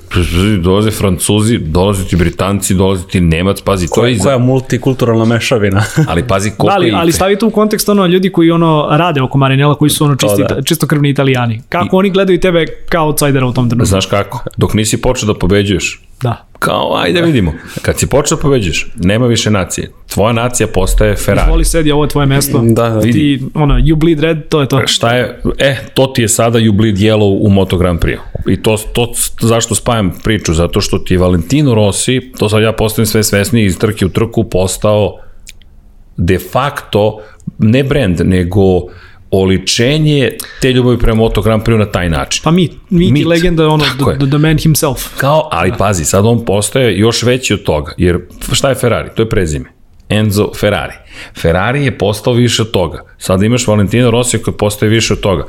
dolaze Francuzi, dolaze ti Britanci, dolaze ti Nemac, pazi, to je... Iza... Koja multikulturalna mešavina. ali pazi koliko da, ali, ali stavi to u kontekst ono ljudi koji ono rade oko Marinela, koji su ono čisti, da. čisto krvni italijani. Kako I, oni gledaju tebe kao outsidera u tom trenutku? Znaš kako? Dok nisi počeo da pobeđuješ, Da. Kao, ajde vidimo. Kad si počeo da pobeđuješ, nema više nacije. Tvoja nacija postaje Ferrari. Izvoli sedi, ovo je tvoje mesto. Da, da. Ti, ono, you bleed red, to je to. Šta je, e, to ti je sada you bleed yellow u Moto Grand Prix. I to, to zašto spajam priču, zato što ti Valentino Rossi, to sad ja postavim sve svesniji iz trke u trku, postao de facto, ne brand, nego oličenje te ljubavi prema Moto Grand Prix na taj način. Pa mi, mi mit. legenda, ono, the, the, man himself. Kao, ali pazi, sad on postaje još veći od toga, jer šta je Ferrari? To je prezime. Enzo Ferrari. Ferrari je postao više od toga. Sad imaš Valentino Rossi koji postaje više od toga.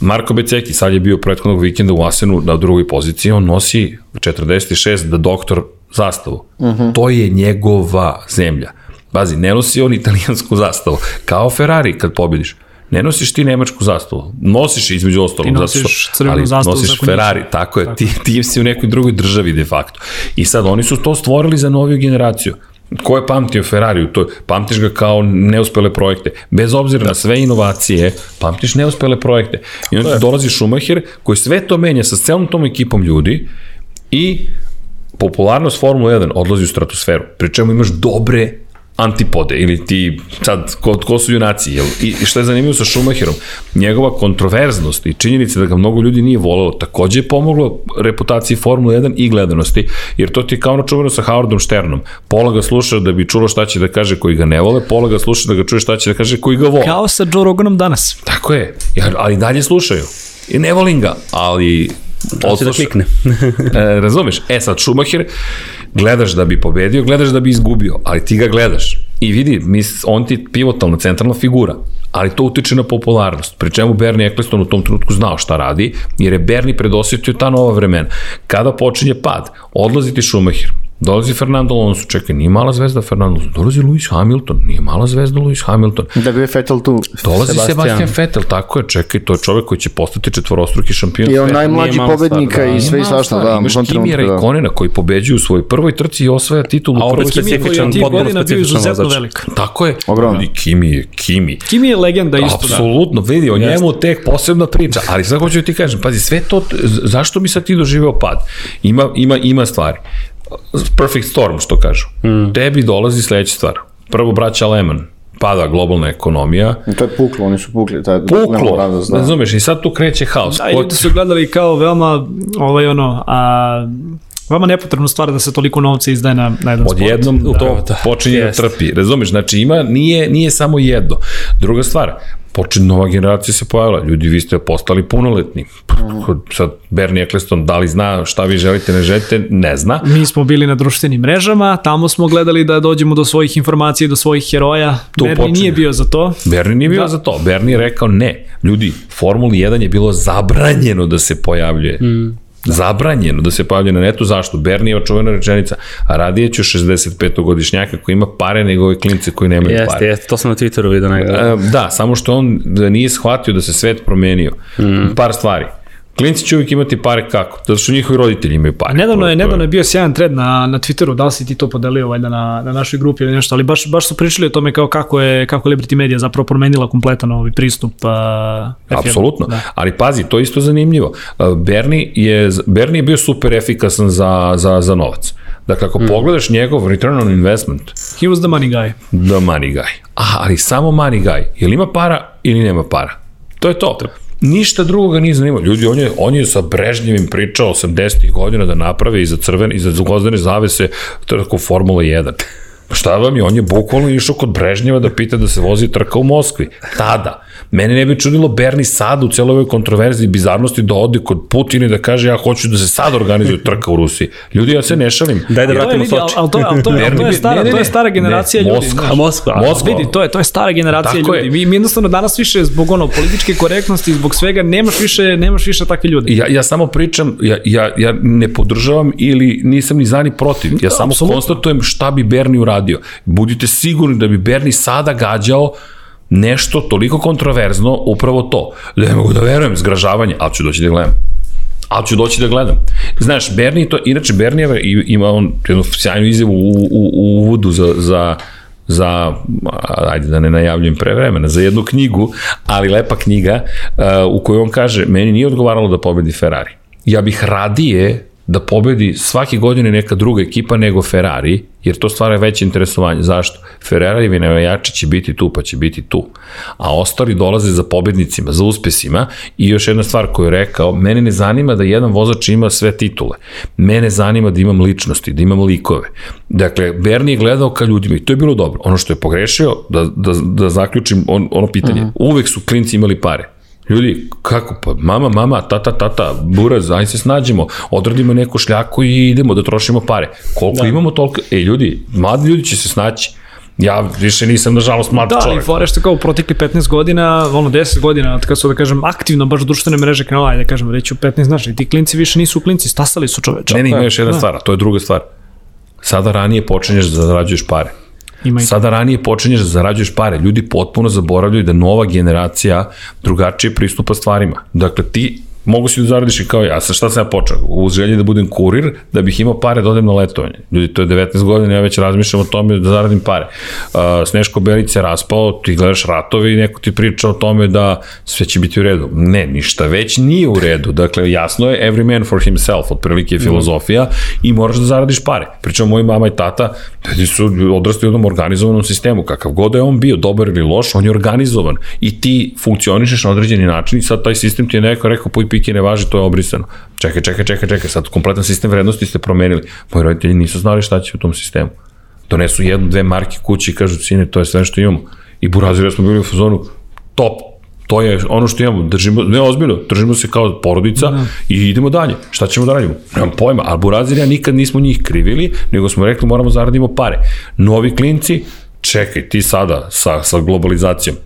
Marko Beceki sad je bio prethodnog vikenda u Asenu na drugoj poziciji, on nosi 46 da doktor zastavu. Uh mhm. -huh. To je njegova zemlja. Bazi, ne nosi on italijansku zastavu. Kao Ferrari kad pobediš. Ne nosiš ti nemačku zastavu. Nosiš između ostalog. Ti nosiš crvenu ali zastavu. Nosiš Ferrari, ništa. tako je. Tako. Ti, ti si u nekoj drugoj državi de facto. I sad oni su to stvorili za noviju generaciju. Ko je pamtio Ferrari? To, pamtiš ga kao neuspele projekte. Bez obzira na sve inovacije, pamtiš neuspele projekte. I onda dolazi Schumacher koji sve to menja sa celom tom ekipom ljudi i popularnost Formula 1 odlazi u stratosferu. Pri čemu imaš dobre antipode ili ti sad ko, ko su junaci jel? I, što je zanimljivo sa Schumacherom njegova kontroverznost i činjenica da ga mnogo ljudi nije volelo takođe je pomoglo reputaciji Formule 1 i gledanosti jer to ti je kao na čuveno sa Howardom Sternom. Pola ga sluša da bi čulo šta će da kaže koji ga ne vole pola ga sluša da ga čuje šta će da kaže koji ga vole. Kao sa Joe Roganom danas. Tako je ali dalje slušaju. I ne volim ga ali Hoće da klikne. e, razumeš? E sad, Schumacher, gledaš da bi pobedio, gledaš da bi izgubio, ali ti ga gledaš. I vidi, mis, on ti pivotalna centralna figura, ali to utiče na popularnost. Pri čemu Bernie Eccleston u tom trenutku znao šta radi, jer je Bernie predosjetio ta nova vremena. Kada počinje pad, odlazi ti Schumacher, Dolazi Fernando Alonso, čekaj, nije mala zvezda Fernando Alonso, dolazi Lewis Hamilton, nije mala zvezda Lewis Hamilton. Da bi je Vettel tu. Dolazi Sebastian, Sebastian Vettel, tako je, čekaj, to je čovek koji će postati četvorostruki šampion. I on najmlađi pobednika da. i sve i svašta, da. Imaš Kimi Raikonena da. koji pobeđuju u svojoj prvoj trci i osvaja titulu. A opet specifičan, potpuno specifičan vozač. Tako je. Ogromno. Kimi je, Kimi. Kimi je legenda isto. Da. Apsolutno, vidi, o njemu tek posebna priča, ali sad hoću ti kažem, pazi, sve to, zašto mi sad ti doživeo pad? Ima, ima, ima stvari perfect storm, što kažu. Mm. Tebi dolazi sledeća stvar. Prvo braća Lehman, pada globalna ekonomija. I to je puklo, oni su pukli. Taj puklo, da. razumeš, i sad tu kreće haos. Da, i ljudi su gledali kao veoma, ovaj ono, a, Vama nepotrebno stvar da se toliko novca izdaje na, na jedan sport. Odjednom da, to da, počinje da trpi. Razumeš, znači ima, nije, nije samo jedno. Druga stvar, počne nova generacija se pojavila. Ljudi, vi ste postali punoletni. Sad, Bernie Eccleston, da li zna šta vi želite, ne želite, ne zna. Mi smo bili na društvenim mrežama, tamo smo gledali da dođemo do svojih informacija i do svojih heroja. Tu Bernie počne. nije bio za to. Bernie nije bio da. za to. Bernie je rekao ne. Ljudi, Formuli 1 je bilo zabranjeno da se pojavljuje. Mm Da. Zabranjeno da se pojavlja na netu, zašto? Bernie je očuvena rečenica, a radije ću 65-godišnjaka koji ima pare nego ove klince koji nemaju jeste, pare. Jeste, to sam na Twitteru vidio nekada. E, da, samo što on da nije shvatio da se svet promenio. Mm. Par stvari. Klinci će uvijek imati pare kako? Zato što njihovi roditelji imaju pare. Nedavno je, nedavno je bio sjajan thread na, na Twitteru, da li si ti to podelio valjda na, na našoj grupi ili nešto, ali baš, baš su pričali o tome kao kako je, kako Liberty Media zapravo promenila kompletan ovaj pristup uh, Apsolutno, da. ali pazi, to je isto zanimljivo. Uh, Bernie je, Bernie je bio super efikasan za, za, za novac. Dakle, ako mm. pogledaš njegov return on investment... He was the money guy. The money guy. A, ali samo money guy. Jel ima para ili nema para? To je to. Ništa drugoga nije zanimao. Ljudi, on je, on je sa Brežnjevim pričao 80. godina da naprave iza crvene, iza zgozdane zavese, to je tako Formula 1. Šta vam je? On je bukvalno išao kod Brežnjeva da pita da se vozi trka u Moskvi. Tada. Mene ne bi čudilo Berni sad u celoj ovoj kontroverziji bizarnosti da ode kod Putina i da kaže ja hoću da se sad organizuje trka u Rusiji. Ljudi, ja se ne šalim. Daj da vratimo Soči. Ali to, al to, al to, je stara, to je stara generacija ne, ljudi. Moskva. Moskva. Moskva. Vidi, to je, to je stara generacija Tako ljudi. Mi, mi jednostavno danas više zbog ono političke korektnosti, zbog svega, nemaš više, nemaš više takve ljude. Ja, ja samo pričam, ja, ja, ja ne podržavam ili nisam ni za ni protiv. Ja da, samo absolutno. konstatujem šta bi Berni uradio. Budite sigurni da bi Berni sada gađao nešto toliko kontroverzno, upravo to. Da ne mogu da verujem, zgražavanje, ali ću doći da gledam ali ću doći da gledam. Znaš, Bernie to, inače Bernijeva ima on jednu sjajnu izjavu u, u, u uvodu za, za za, ajde da ne najavljujem pre vremena, za jednu knjigu, ali lepa knjiga uh, u kojoj on kaže, meni nije odgovaralo da pobedi Ferrari. Ja bih radije da pobedi svake godine neka druga ekipa nego Ferrari, jer to stvara veće interesovanje. Zašto? Ferrari i nevajači će biti tu, pa će biti tu. A ostali dolaze za pobednicima, za uspesima i još jedna stvar koju je rekao, mene ne zanima da jedan vozač ima sve titule. Mene zanima da imam ličnosti, da imam likove. Dakle, Bernie je gledao ka ljudima i to je bilo dobro. Ono što je pogrešio, da, da, da zaključim on, ono pitanje, uh -huh. uvek su klinci imali pare Ljudi, kako pa, mama, mama, tata, tata, buraz, aj se snađemo, odradimo neku šljaku i idemo da trošimo pare. Koliko da. imamo toliko, e ljudi, mladi ljudi će se snaći. Ja više nisam, nažalost, mlad da, čovjek. Da, i fore što kao u protekli 15 godina, ono 10 godina, od kada su, da kažem, aktivno baš društvene mreže krenula, ajde da kažem, reći u 15, znaš, i ti klinci više nisu klinci, stasali su čoveče. Ne, ne, ima još jedna da. stvar, to je druga stvar. Sada ranije počinješ da zarađuješ pare. Ima Sada ranije počinješ da zarađuješ pare. Ljudi potpuno zaboravljaju da nova generacija drugačije pristupa stvarima. Dakle, ti Mogu si da zaradiš i kao ja. Sa šta sam ja počeo? U želji da budem kurir, da bih imao pare da odem na letovanje. Ljudi, to je 19 godina, ja već razmišljam o tome da zaradim pare. Uh, Sneško Belić se raspao, ti gledaš ratove i neko ti priča o tome da sve će biti u redu. Ne, ništa već nije u redu. Dakle, jasno je every man for himself, otprilike je filozofija i moraš da zaradiš pare. Pričam, moji mama i tata, ljudi su odrastali u jednom organizovanom sistemu. Kakav god da je on bio, dobar ili loš, on je organizovan i ti funkcionišeš na određeni način i sad taj sistem ti je neko rekao, piki ne važi, to je obrisano. Čekaj, čekaj, čekaj, čekaj, sad kompletan sistem vrednosti ste promenili. Moji roditelji nisu znali šta će u tom sistemu. Donesu jednu, dve marke kući i kažu, sine, to je sve što imamo. I Burazir smo bili u fazonu, top, to je ono što imamo, držimo, ne ozbiljno, držimo se kao porodica da. i idemo dalje. Šta ćemo da radimo? Nemam pojma, ali Burazirija nikad nismo njih krivili, nego smo rekli moramo zaradimo pare. Novi klinci, čekaj, ti sada sa, sa globalizacijom,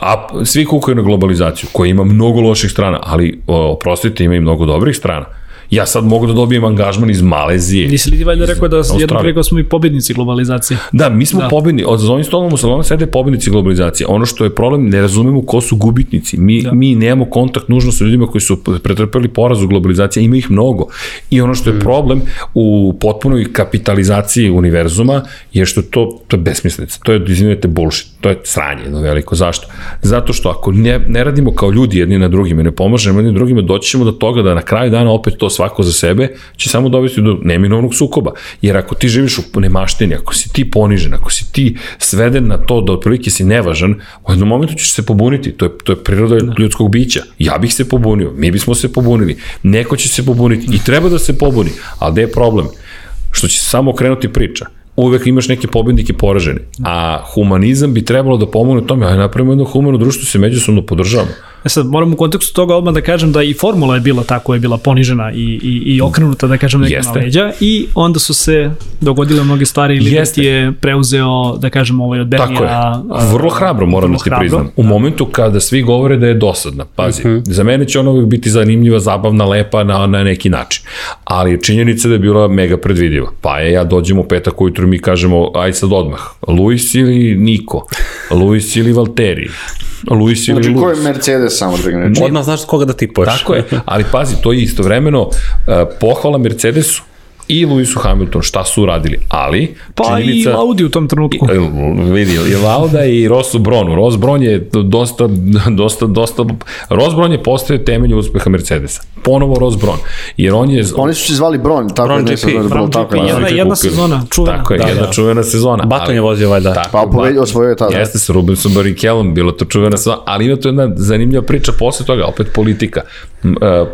a svi kukaju na globalizaciju, koja ima mnogo loših strana, ali oprostite, ima i mnogo dobrih strana ja sad mogu da dobijem angažman iz Malezije. Nisi li ti valjda rekao da jednom rekao smo i pobednici globalizacije? Da, mi smo da. pobedni, od ovim stolom u salonu sede pobednici globalizacije. Ono što je problem, ne razumemo ko su gubitnici. Mi, da. mi nemamo kontakt nužno sa ljudima koji su pretrpeli poraz u globalizaciji, ima ih mnogo. I ono što je mm. problem u potpunoj kapitalizaciji univerzuma je što to, to je besmislica. To je, izvinite, bullshit. To je sranje jedno veliko. Zašto? Zato što ako ne, ne radimo kao ljudi jedni na drugima, ne pomažemo jedni drugima, doći ćemo do toga da na kraju dana opet to svako za sebe, će samo dovesti do neminovnog sukoba. Jer ako ti živiš u nemaštini, ako si ti ponižen, ako si ti sveden na to da otprilike si nevažan, u jednom momentu ćeš se pobuniti. To je, to je priroda da. ljudskog bića. Ja bih se pobunio, mi bismo se pobunili, neko će se pobuniti i treba da se pobuni. Ali gde je problem? Što će se samo okrenuti priča uvek imaš neke pobednike poražene. A humanizam bi trebalo da pomogne tome, aj napravimo jedno humano društvo, se međusobno podržavamo. E sad, moram u kontekstu toga odmah da kažem da i formula je bila tako, je bila ponižena i, i, i okrenuta, da kažem, neka na leđa i onda su se dogodile mnoge stvari ili Jeste. je preuzeo, da kažem, ovaj od Bernija. Tako je. Vrlo hrabro, moram da ti priznam. U da. momentu kada svi govore da je dosadna, pazi, uh mhm. -huh. za mene će ona uvijek biti zanimljiva, zabavna, lepa na, na neki način. Ali činjenica da je bila mega predvidiva. Pa je, ja dođem u petak ujutru i mi kažemo, aj sad odmah, Luis ili Niko, Luis ili Valtteri, Luis ili znači, ko je Mercedes samo da ga ne Odmah znaš koga da tipuješ. Tako je, ali pazi, to je istovremeno uh, pohvala Mercedesu i Lewisu Hamilton šta su uradili, ali pa činjenica, i Audi u tom trenutku. I, vidi, i Lauda i Rosu Bronu. Ross Bron je dosta, dosta, dosta, Ross Bron je postao temelj uspeha Mercedesa. Ponovo Ross Bron. Jer on je... Oni su se zvali Bron, tako Bron je GP, Bron, tako GP, jedna, jedna sezona, čuvena. Tako je, da, jedna da. čuvena sezona. Baton je vozio valjda. Tako, pa povedio osvojio tada. Jeste sa Rubensom Barrichelom, bilo to čuvena sezona, ali ima to jedna zanimljiva priča posle toga, opet politika. Uh,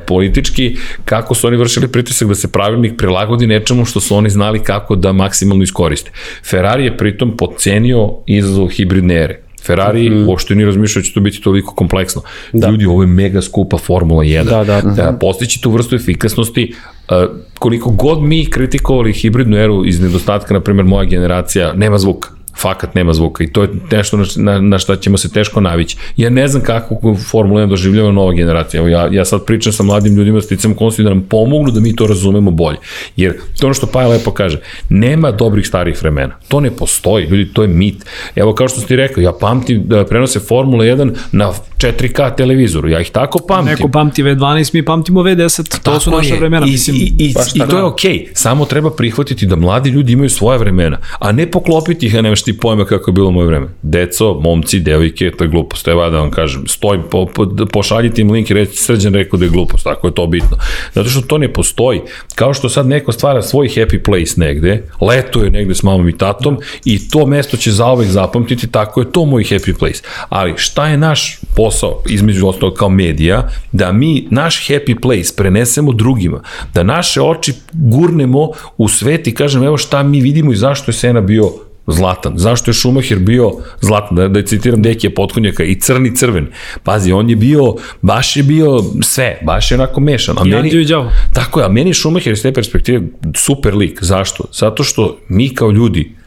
politički, kako su oni vršili pritisak da se pravilnik prilagodi nečemu što su oni znali kako da maksimalno iskoriste. Ferrari je pritom podcenio izazov hibridne ere. Ferrari mm. uopšte nije razmišljao da će to biti toliko kompleksno. Da. Ljudi, ovo je mega skupa Formula 1. Da, da. da postići tu vrstu efikasnosti, uh, koliko god mi kritikovali hibridnu eru iz nedostatka, na primjer moja generacija, nema zvuka fakat nema zvuka i to je nešto na, na, na šta ćemo se teško navići. Ja ne znam kako Formula 1 doživljava nova generacija. Evo ja, ja sad pričam sa mladim ljudima, sticam konsti da nam pomognu da mi to razumemo bolje. Jer to ono što Paja lepo kaže, nema dobrih starih vremena. To ne postoji, ljudi, to je mit. Evo kao što ste rekao, ja pamtim da prenose Formula 1 na 4K televizoru, ja ih tako pamtim. Neko pamti V12, mi pamtimo V10, to tako su naše je. vremena. I, mislim, i, i, i to je okej, okay. samo treba prihvatiti da mladi ljudi imaju svoje vremena, a ne poklopiti ih, a nemaš ti pojma kako je bilo moje vreme. Deco, momci, devojke, to je glupost. Evo da vam kažem, stojim, po, po, pošaljite im link i reći, srđan rekao da je glupost, tako je to bitno. Zato što to ne postoji. Kao što sad neko stvara svoj happy place negde, letuje negde s mamom i tatom i to mesto će zaovek zapamtiti, tako je to moj happy place. Ali šta je naš posao, između ostalog kao medija, da mi naš happy place prenesemo drugima, da naše oči gurnemo u svet i kažem evo šta mi vidimo i zašto je Sena bio zlatan. Zašto je Schumacher bio zlatan? Da, da citiram Dekija Potkonjaka i crni crven. Pazi, on je bio, baš je bio sve, baš je onako mešan. A meni, i Tako je, a meni Schumacher iz te perspektive super lik. Zašto? Zato što mi kao ljudi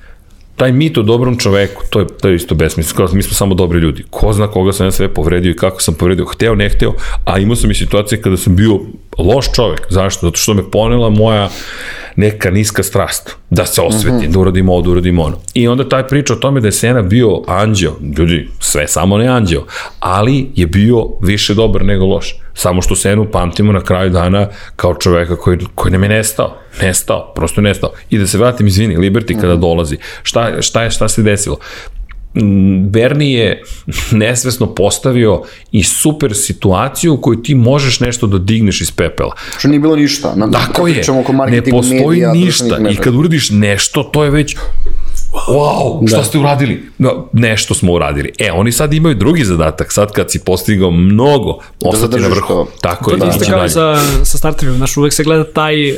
taj mit o dobrom čoveku, to je, to je isto besmisleno, mi smo samo dobri ljudi. Ko zna koga sam ja sve povredio i kako sam povredio, hteo, ne hteo, a imao sam i situacije kada sam bio loš čovek. Zašto? Zato što me ponela moja neka niska strast. Da se osvetim, mhm. -huh. da uradim ovo, da uradim ono. I onda taj priča o tome da je Sena bio anđeo. Ljudi, sve samo ne anđeo. Ali je bio više dobar nego loš. Samo što Senu pamtimo na kraju dana kao čoveka koji, koji nam je nestao. Nestao, prosto nestao. I da se vratim, izvini, Liberty kada mhm. dolazi. Šta, šta je, šta se desilo? Bernie je nesvesno postavio i super situaciju u kojoj ti možeš nešto da digneš iz pepela. Što nije bilo ništa. Na, Tako je, ne postoji medija, ništa i kad uradiš nešto, to je već wow, šta da. ste uradili? No, nešto smo uradili. E, oni sad imaju drugi zadatak, sad kad si postigao mnogo, da ostati na vrhu. To. Tako je. To je isto kao sa, sa startupima, znaš, uvek se gleda taj, uh,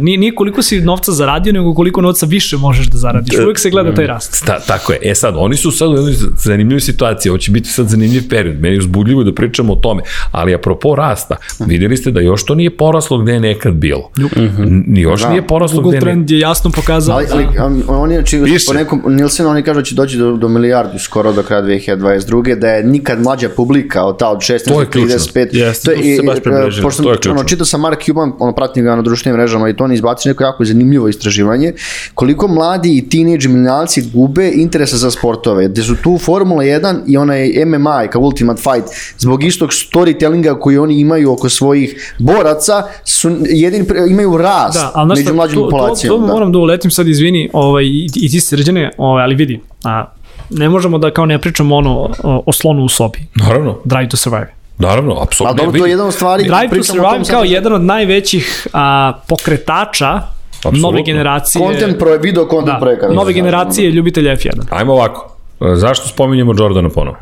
nije, nije koliko si novca zaradio, nego koliko novca više možeš da zaradiš. Uvek se gleda taj rast. Ta, tako je. E sad, oni su sad u jednoj zanimljivoj situaciji, ovo će biti sad zanimljiv period, meni je uzbudljivo da pričamo o tome, ali apropo rasta, videli ste da još to nije poraslo gde je nekad bilo. Mm -hmm. Još da. nije poraslo Google gde je... Google trend je jasno pokazao. Ali, ali on je, či, po nekom, Nilsen oni kažu da će doći do, do milijardu skoro do kraja 2022. Da je nikad mlađa publika od ta od 16 do 35. Yes, to je, i, e, pošto, to je ono, čitao sam Mark Cuban, ono, pratim ga na društvenim mrežama i to on izbacio neko jako zanimljivo istraživanje, koliko mladi i teenage milenijalci gube interesa za sportove, gde su tu Formula 1 i onaj MMA kao Ultimate Fight, zbog istog storytellinga koji oni imaju oko svojih boraca, su jedin, imaju rast da, među mlađim populacijom. To, to, to, da. moram da uletim sad, izvini, ovaj, i, i ti srđane, ovaj, ali vidi, a, ne možemo da kao ne pričamo ono o, o slonu u sobi. Naravno. Drive to Survive. Naravno, apsolutno. A dobro, to je jedna od stvari... Drive to Survive kao jedan od najvećih a, pokretača Absolutno. nove generacije... Content pro, video content da, projekata. Nove generacije ljubitelja F1. Ajmo ovako. Zašto spominjemo Jordana ponovo?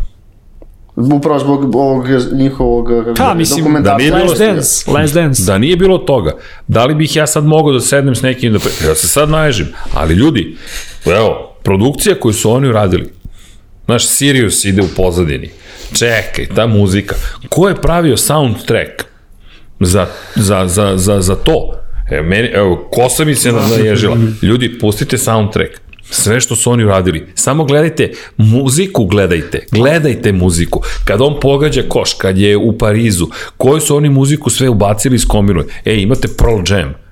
Upravo zbog ovog njihovog pa, mislim, da nije bilo, Dance, Last Dance. Da nije bilo toga, da li bih ja sad mogao da sednem s nekim da... Ja se sad naježim, ali ljudi, evo, produkcija koju su oni uradili, znaš, Sirius ide u pozadini, čekaj, ta muzika, ko je pravio soundtrack za, za, za, za, za to? Evo, meni, evo, kosa mi se naježila. Ljudi, pustite soundtrack Sve što su oni uradili. Samo gledajte, muziku gledajte. Gledajte muziku. Kad on pogađa koš, kad je u Parizu, koju su oni muziku sve ubacili iz kombinuje. E, imate Pearl Jam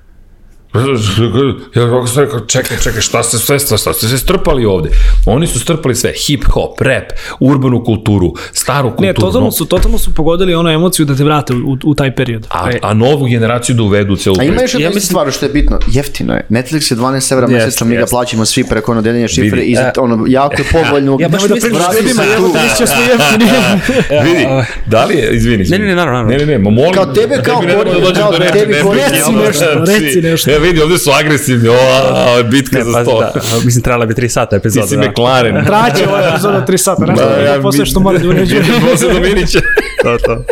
Ja kako sam rekao, čekaj, čekaj, šta se sve, šta, šta ste se strpali ovde? Oni su strpali sve, hip hop, rap, urbanu kulturu, staru kulturu. Ne, totalno su, totalno su pogodili onu emociju da te vrate u, u taj period. A, a novu generaciju da uvedu u celu A ima još jedna ja mislim... stvar što je bitno, jeftino je. Netflix je 12 evra mesečno, mi ga plaćamo svi preko ono deljenja šifre i za, ono, jako je povoljno. Ja baš mislim da ljudima, evo da mislio smo jeftini. Vidi, da li je, izvini. Ne, ne, ne, naravno. Ne, ne, ne, molim. Kao tebe, kao kao tebi, reci nešto, reci nešto. Ja vidi, ovde su agresivni, o, bitka ne, za sto. Da, mislim, trebala bi 3 sata epizoda. Ti si da. McLaren. Traće ova epizoda 3 sata, nešto da, ja, posle što mora da uređuje. Posle Dominića. to, to.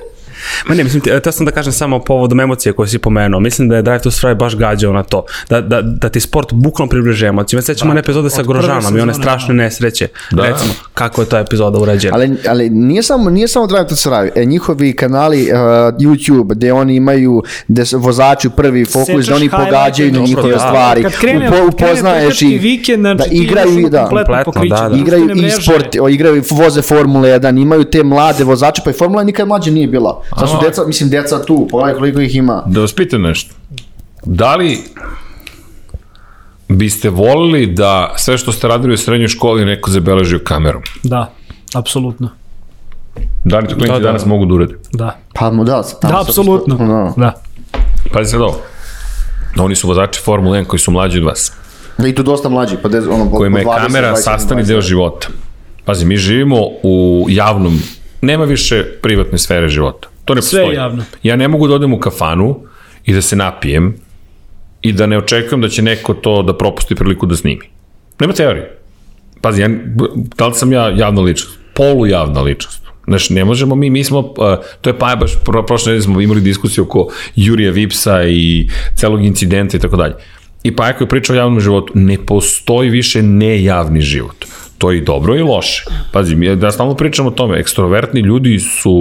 Ma ne, mislim, to sam da kažem samo povodom emocije koje si pomenuo. Mislim da je Drive to Survive baš gađao na to. Da, da, da ti sport bukvalno približe emocije. Već sećamo da, epizode sa Grožanom i one strašne da. nesreće. Da. Recimo, kako je ta epizoda urađena. Ali, ali nije, samo, nije samo Drive to Survive. E, njihovi kanali uh, YouTube, gde oni imaju, gde vozači prvi fokus, da oni pogađaju na njihove da. stvari. Kad krene, Upo, upoznaješ ih, vikend, znači, da igraju, da, kompletno, da, da. igraju i sport, igraju, voze Formule 1, imaju te mlade vozače, pa i Formula nikad mlađe nije bila. Sad su deca, mislim, deca tu, pogledaj koliko ih ima. Da vas pitam nešto. Da li biste volili da sve što ste radili u srednjoj školi neko zabeleži u kamerom? Da, apsolutno. Da li to klinci da, da, danas da. mogu da urede? Da. Pa mu da. Da, apsolutno. Da. da. Pazi sad ovo. Oni su vozači Formule 1 koji su mlađi od vas. Da, i tu dosta mlađi, pa des, ono, kojima je kamera sastani deo života. Pazi, mi živimo u javnom, nema više privatne sfere života. To ne Sve postoji. javno. Ja ne mogu da odem u kafanu i da se napijem i da ne očekujem da će neko to da propusti priliku da snimi. Nema teorije. Pazi, ja, da li sam ja javna ličnost? Polu javna ličnost. Znaš, ne možemo mi, mi smo, uh, to je pa baš, pro, prošle nedelje smo imali diskusiju oko Jurija Vipsa i celog incidenta i tako dalje. I pa ako je pričao o javnom životu, ne postoji više nejavni život. To je i dobro i loše. Pazi, mi da stalno pričamo o tome, ekstrovertni ljudi su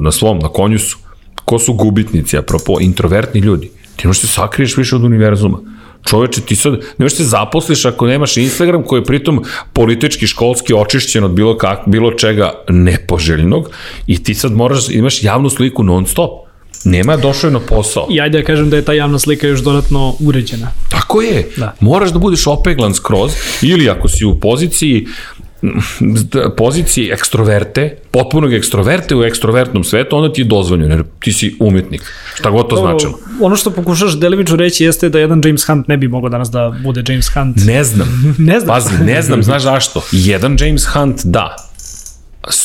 na svom, na konju su. Ko su gubitnici, apropo, introvertni ljudi? Ti možeš se sakriješ više od univerzuma. Čoveče, ti sad, ne možeš se zaposliš ako nemaš Instagram koji je pritom politički, školski očišćen od bilo, kak, bilo čega nepoželjnog i ti sad moraš, imaš javnu sliku non stop. Nema došao je na posao. I ajde da kažem da je ta javna slika još dodatno uređena. Tako je. Da. Moraš da budeš opeglan skroz ili ako si u poziciji poziciji ekstroverte, potpunog ekstroverte u ekstrovertnom svetu, onda ti je dozvoljeno, jer ti si umetnik. Šta god to značilo. Ono što pokušaš delimično reći jeste da jedan James Hunt ne bi mogao danas da bude James Hunt. Ne znam. ne znam. Pazi, ne znam, znaš zašto? Jedan James Hunt, da.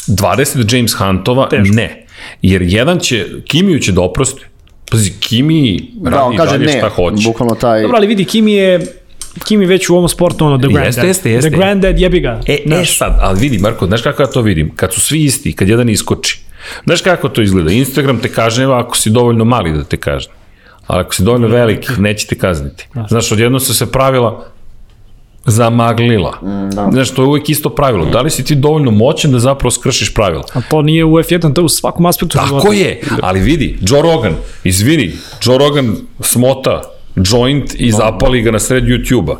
20 James Huntova, Teško. ne. Jer jedan će, Kimiju će da oprosti. Pazi, Kimi Da, radi on i kaže dalje ne, šta hoće. bukvalno taj... Dobro, ali vidi, Kimi je Kimi već u ovom sportu ono the granddad. Jeste, jeste, jeste. The granddad jebi ga. E, e sad, ali vidi Marko, znaš kako ja to vidim? Kad su svi isti, kad jedan iskoči. Znaš kako to izgleda? Instagram te kaže ako si dovoljno mali da te kažne. Ali ako si dovoljno velik, neće te kazniti. Znaš, odjedno su se pravila zamaglila. Mm, da. Znaš, to je uvek isto pravilo. Da li si ti dovoljno moćan da zapravo skršiš pravila? A to nije u F1, to je u svakom aspektu života. Tako je, ali vidi, Joe Rogan, izvini, Joe Rogan smota joint i zapali ga na sred YouTube-a.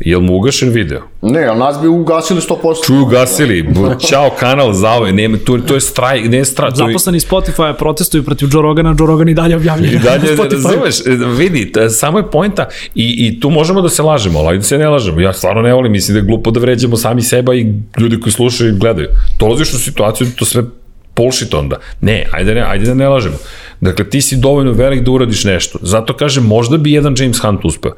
Jel mu ugašen video? Ne, ali nas bi ugasili 100%. Tu ugasili, ćao kanal za ove, nema, to, to je straj, ne straj, to je, Zaposleni Spotify protestuju protiv Joe Rogana, Joe Rogan i dalje objavljuje. I dalje, razumeš, e, vidi, samo je pojenta i, i tu možemo da se lažemo, ali da se ne lažemo. Ja stvarno ne volim, mislim da je glupo da vređamo sami seba i ljudi koji slušaju i gledaju. Dolaziš u situaciju da to sve bullshit onda. Ne, ajde, ne, ajde da ne lažemo. Dakle, ti si dovoljno velik da uradiš nešto. Zato kažem, možda bi jedan James Hunt uspeo.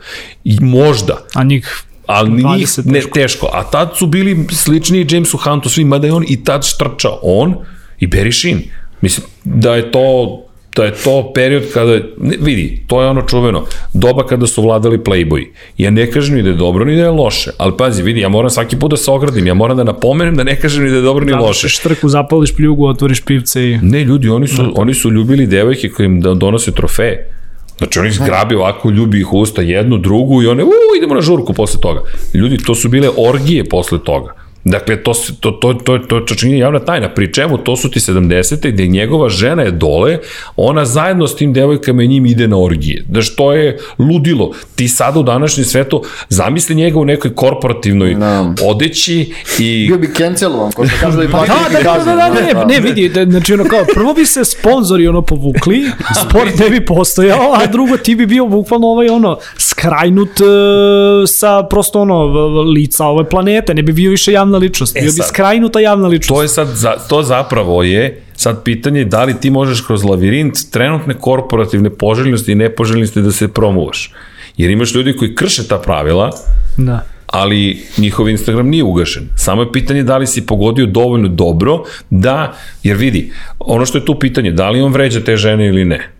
I možda. A njih Ali njih 20 ne, teško. A tad su bili slični Jamesu Huntu svi, mada je on i tad štrčao. On i Barry Sheen. Mislim da je to da je to period kada, ne, vidi, to je ono čuveno, doba kada su vladali Playboy. Ja ne kažem ni da je dobro ni da je loše, ali pazi, vidi, ja moram svaki put da se ogradim, ja moram da napomenem da ne kažem ni da je dobro ni loše. štrku, zapališ pljugu, otvoriš pivce i... Ne, ljudi, oni su, oni su ljubili devojke koji im da donose trofeje. Znači, oni zgrabi ovako, ljubi ih usta jednu, drugu i one, u, idemo na žurku posle toga. Ljudi, to su bile orgije posle toga. Dakle, to, to, to, to, to, to čini javna tajna. Pri čemu, to su ti 70. gde njegova žena je dole, ona zajedno s tim devojkama i njim ide na orgije. Da što je ludilo. Ti sada u današnjem svetu zamisli njega u nekoj korporativnoj Da. odeći i Bio bi cancelovan, ko što kažu da bi Da, platili da, da, kazne. da, da, ne, ne, vidi, da, znači ono kao, prvo bi se sponzori ono povukli, sport ne bi postojao, a drugo ti bi bio bukvalno ovaj ono, skrajnut e, sa prosto ono, lica ove planete, ne bi bio više javna ličnost, bio bi skrajnuta javna ličnost. To je sad, za, to zapravo je sad pitanje da li ti možeš kroz lavirint trenutne korporativne poželjnosti i nepoželjnosti da se promovaš. Jer imaš ljudi koji krše ta pravila, Da. ali njihov Instagram nije ugašen. Samo je pitanje da li si pogodio dovoljno dobro da, jer vidi, ono što je tu pitanje, da li on vređa te žene ili ne.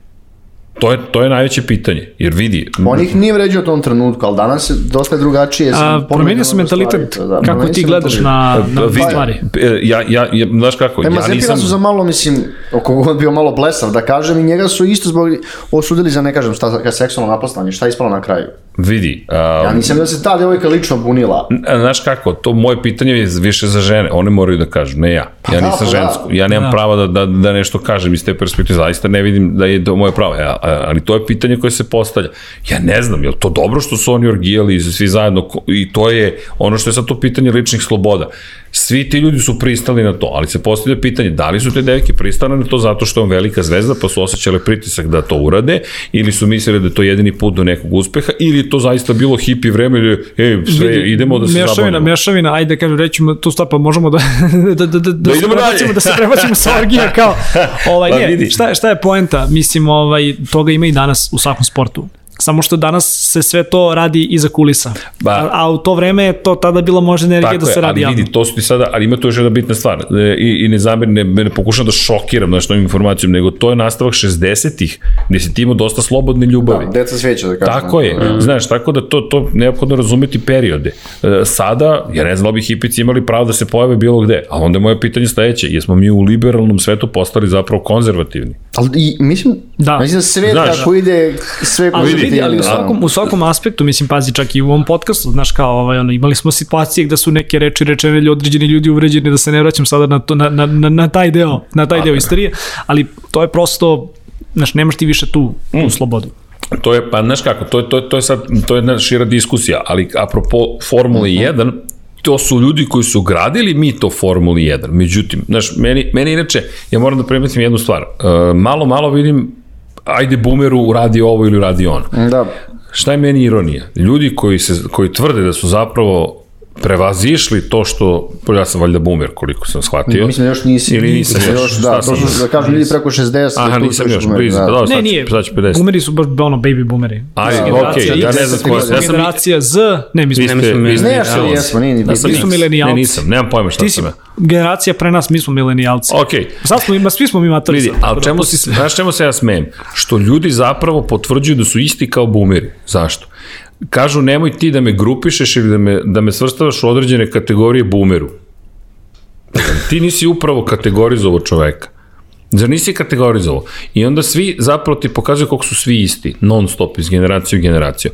To je, to je najveće pitanje, jer vidi, On ih nije vređao u tom trenutku, ali danas je dosta drugačije. A, promenio se mentalitet, da, kako ti gledaš na, na vidi, stvari. e, ja, ja, ja, znaš kako, E, ja nisam... su za malo, mislim, oko god bio malo blesav, da kažem, i njega su isto zbog, osudili za, ne kažem, šta, ka seksualno napastanje, šta je ispalo na kraju? Vidi, a, Ja nisam da se ta devojka lično bunila. Znaš kako, to moje pitanje je više za žene, one moraju da kažu, ne ja. Ja da, nisam pa da. žensko, ja nemam Da. prava da, da, da nešto kažem iz te perspektive, zaista ne vidim da je to moje pravo, ja, ali to je pitanje koje se postavlja. Ja ne znam, je li to dobro što su oni orgijali svi zajedno i to je ono što je sad to pitanje ličnih sloboda. Svi ti ljudi su pristali na to, ali se postavlja pitanje da li su te devike pristale na to zato što je on velika zvezda pa su osjećale pritisak da to urade ili su mislili da je to jedini put do nekog uspeha ili je to zaista bilo hipi vreme ili ej, sve, Vidi, idemo da se mešavina, zabavimo. Mešavina, ajde kažem, rećemo tu stvar, pa možemo da, da, da, da, da, se idemo prebacimo, da se prebacimo sa orgija kao, ovaj, Pa ne, šta, šta je poenta? Mislim, ovaj, toga ima i danas u svakom sportu. Samo što danas se sve to radi iza kulisa. Ba- a, a u to vreme je to tada bila možda energija Tako da se je, radi ali vidi, to su ti sada, ali ima tu još jedna bitna stvar, e, i, i ne zameri, ne, ne pokušam da šokiram nešto ovim informacijom, nego to je nastavak 60-ih, gde si ti imao dosta slobodne ljubavi. Da, deca sveća, da kažem. Tako je, znaš, tako da to, to neophodno razumeti periode. E, sada, ja ne znam da li bi hipici imali pravo da se pojave bilo gde, a onda je moje pitanje sledeće, jesmo mi u liberalnom svetu postali zapravo konzervativni? Ali i, mislim, Da. mislim da svet Znaš, kako ide, sve Ali vidi, ali u da. svakom, u svakom aspektu, mislim, pazi, čak i u ovom podcastu, znaš kao, ovaj, ono, imali smo situacije gde su neke reči rečene ili određeni ljudi uvređeni, da se ne vraćam sada na, to, na, na, na, na taj deo, na taj deo istorije, ali to je prosto, znaš, nemaš ti više tu, tu slobodu. To je, pa znaš kako, to je, to, je, to je sad, to je jedna šira diskusija, ali apropo Formule 1, to su ljudi koji su gradili mi to Formuli 1. Međutim, znaš, meni, meni inače, ja moram da primetim jednu stvar. Uh, malo, malo vidim, ajde boomeru radi ovo ili radi ono. Da. Šta je meni ironija? Ljudi koji, se, koji tvrde da su zapravo prevazišli to što, ja sam valjda boomer koliko sam shvatio. Mislim još nisi. Ili nisam još. još da, to su, da kažu ljudi preko 60. Aha, nisam još blizu. da. Da, da, Ne, sad, nije. Sad ću 50. Boomeri su baš ono baby boomeri. Ajde, Generacija okej, X, ja ne znam ko je. Ja sam, Generacija Z, ne, mi smo, ste- mi smo Ne, što jesmo, nije Ja sam Mi smo milenijalci. Ne, nisam, nemam pojma šta si sam ja. generacija pre nas, mi smo milenijalci. Okej, Sad smo ima, svi smo mi matori. Vidi, ali da čemu, se. znaš čemu se ja smejem? Što ljudi zapravo potvrđuju da su isti kao boomeri. Zašto? Kažu nemoj ti da me grupišeš ili da me, da me svrstavaš u određene kategorije boomeru. Ti nisi upravo kategorizovao čoveka. Zar nisi kategorizovao? I onda svi zapravo ti pokazuju koliko su svi isti, non stop, iz generacije u generaciju.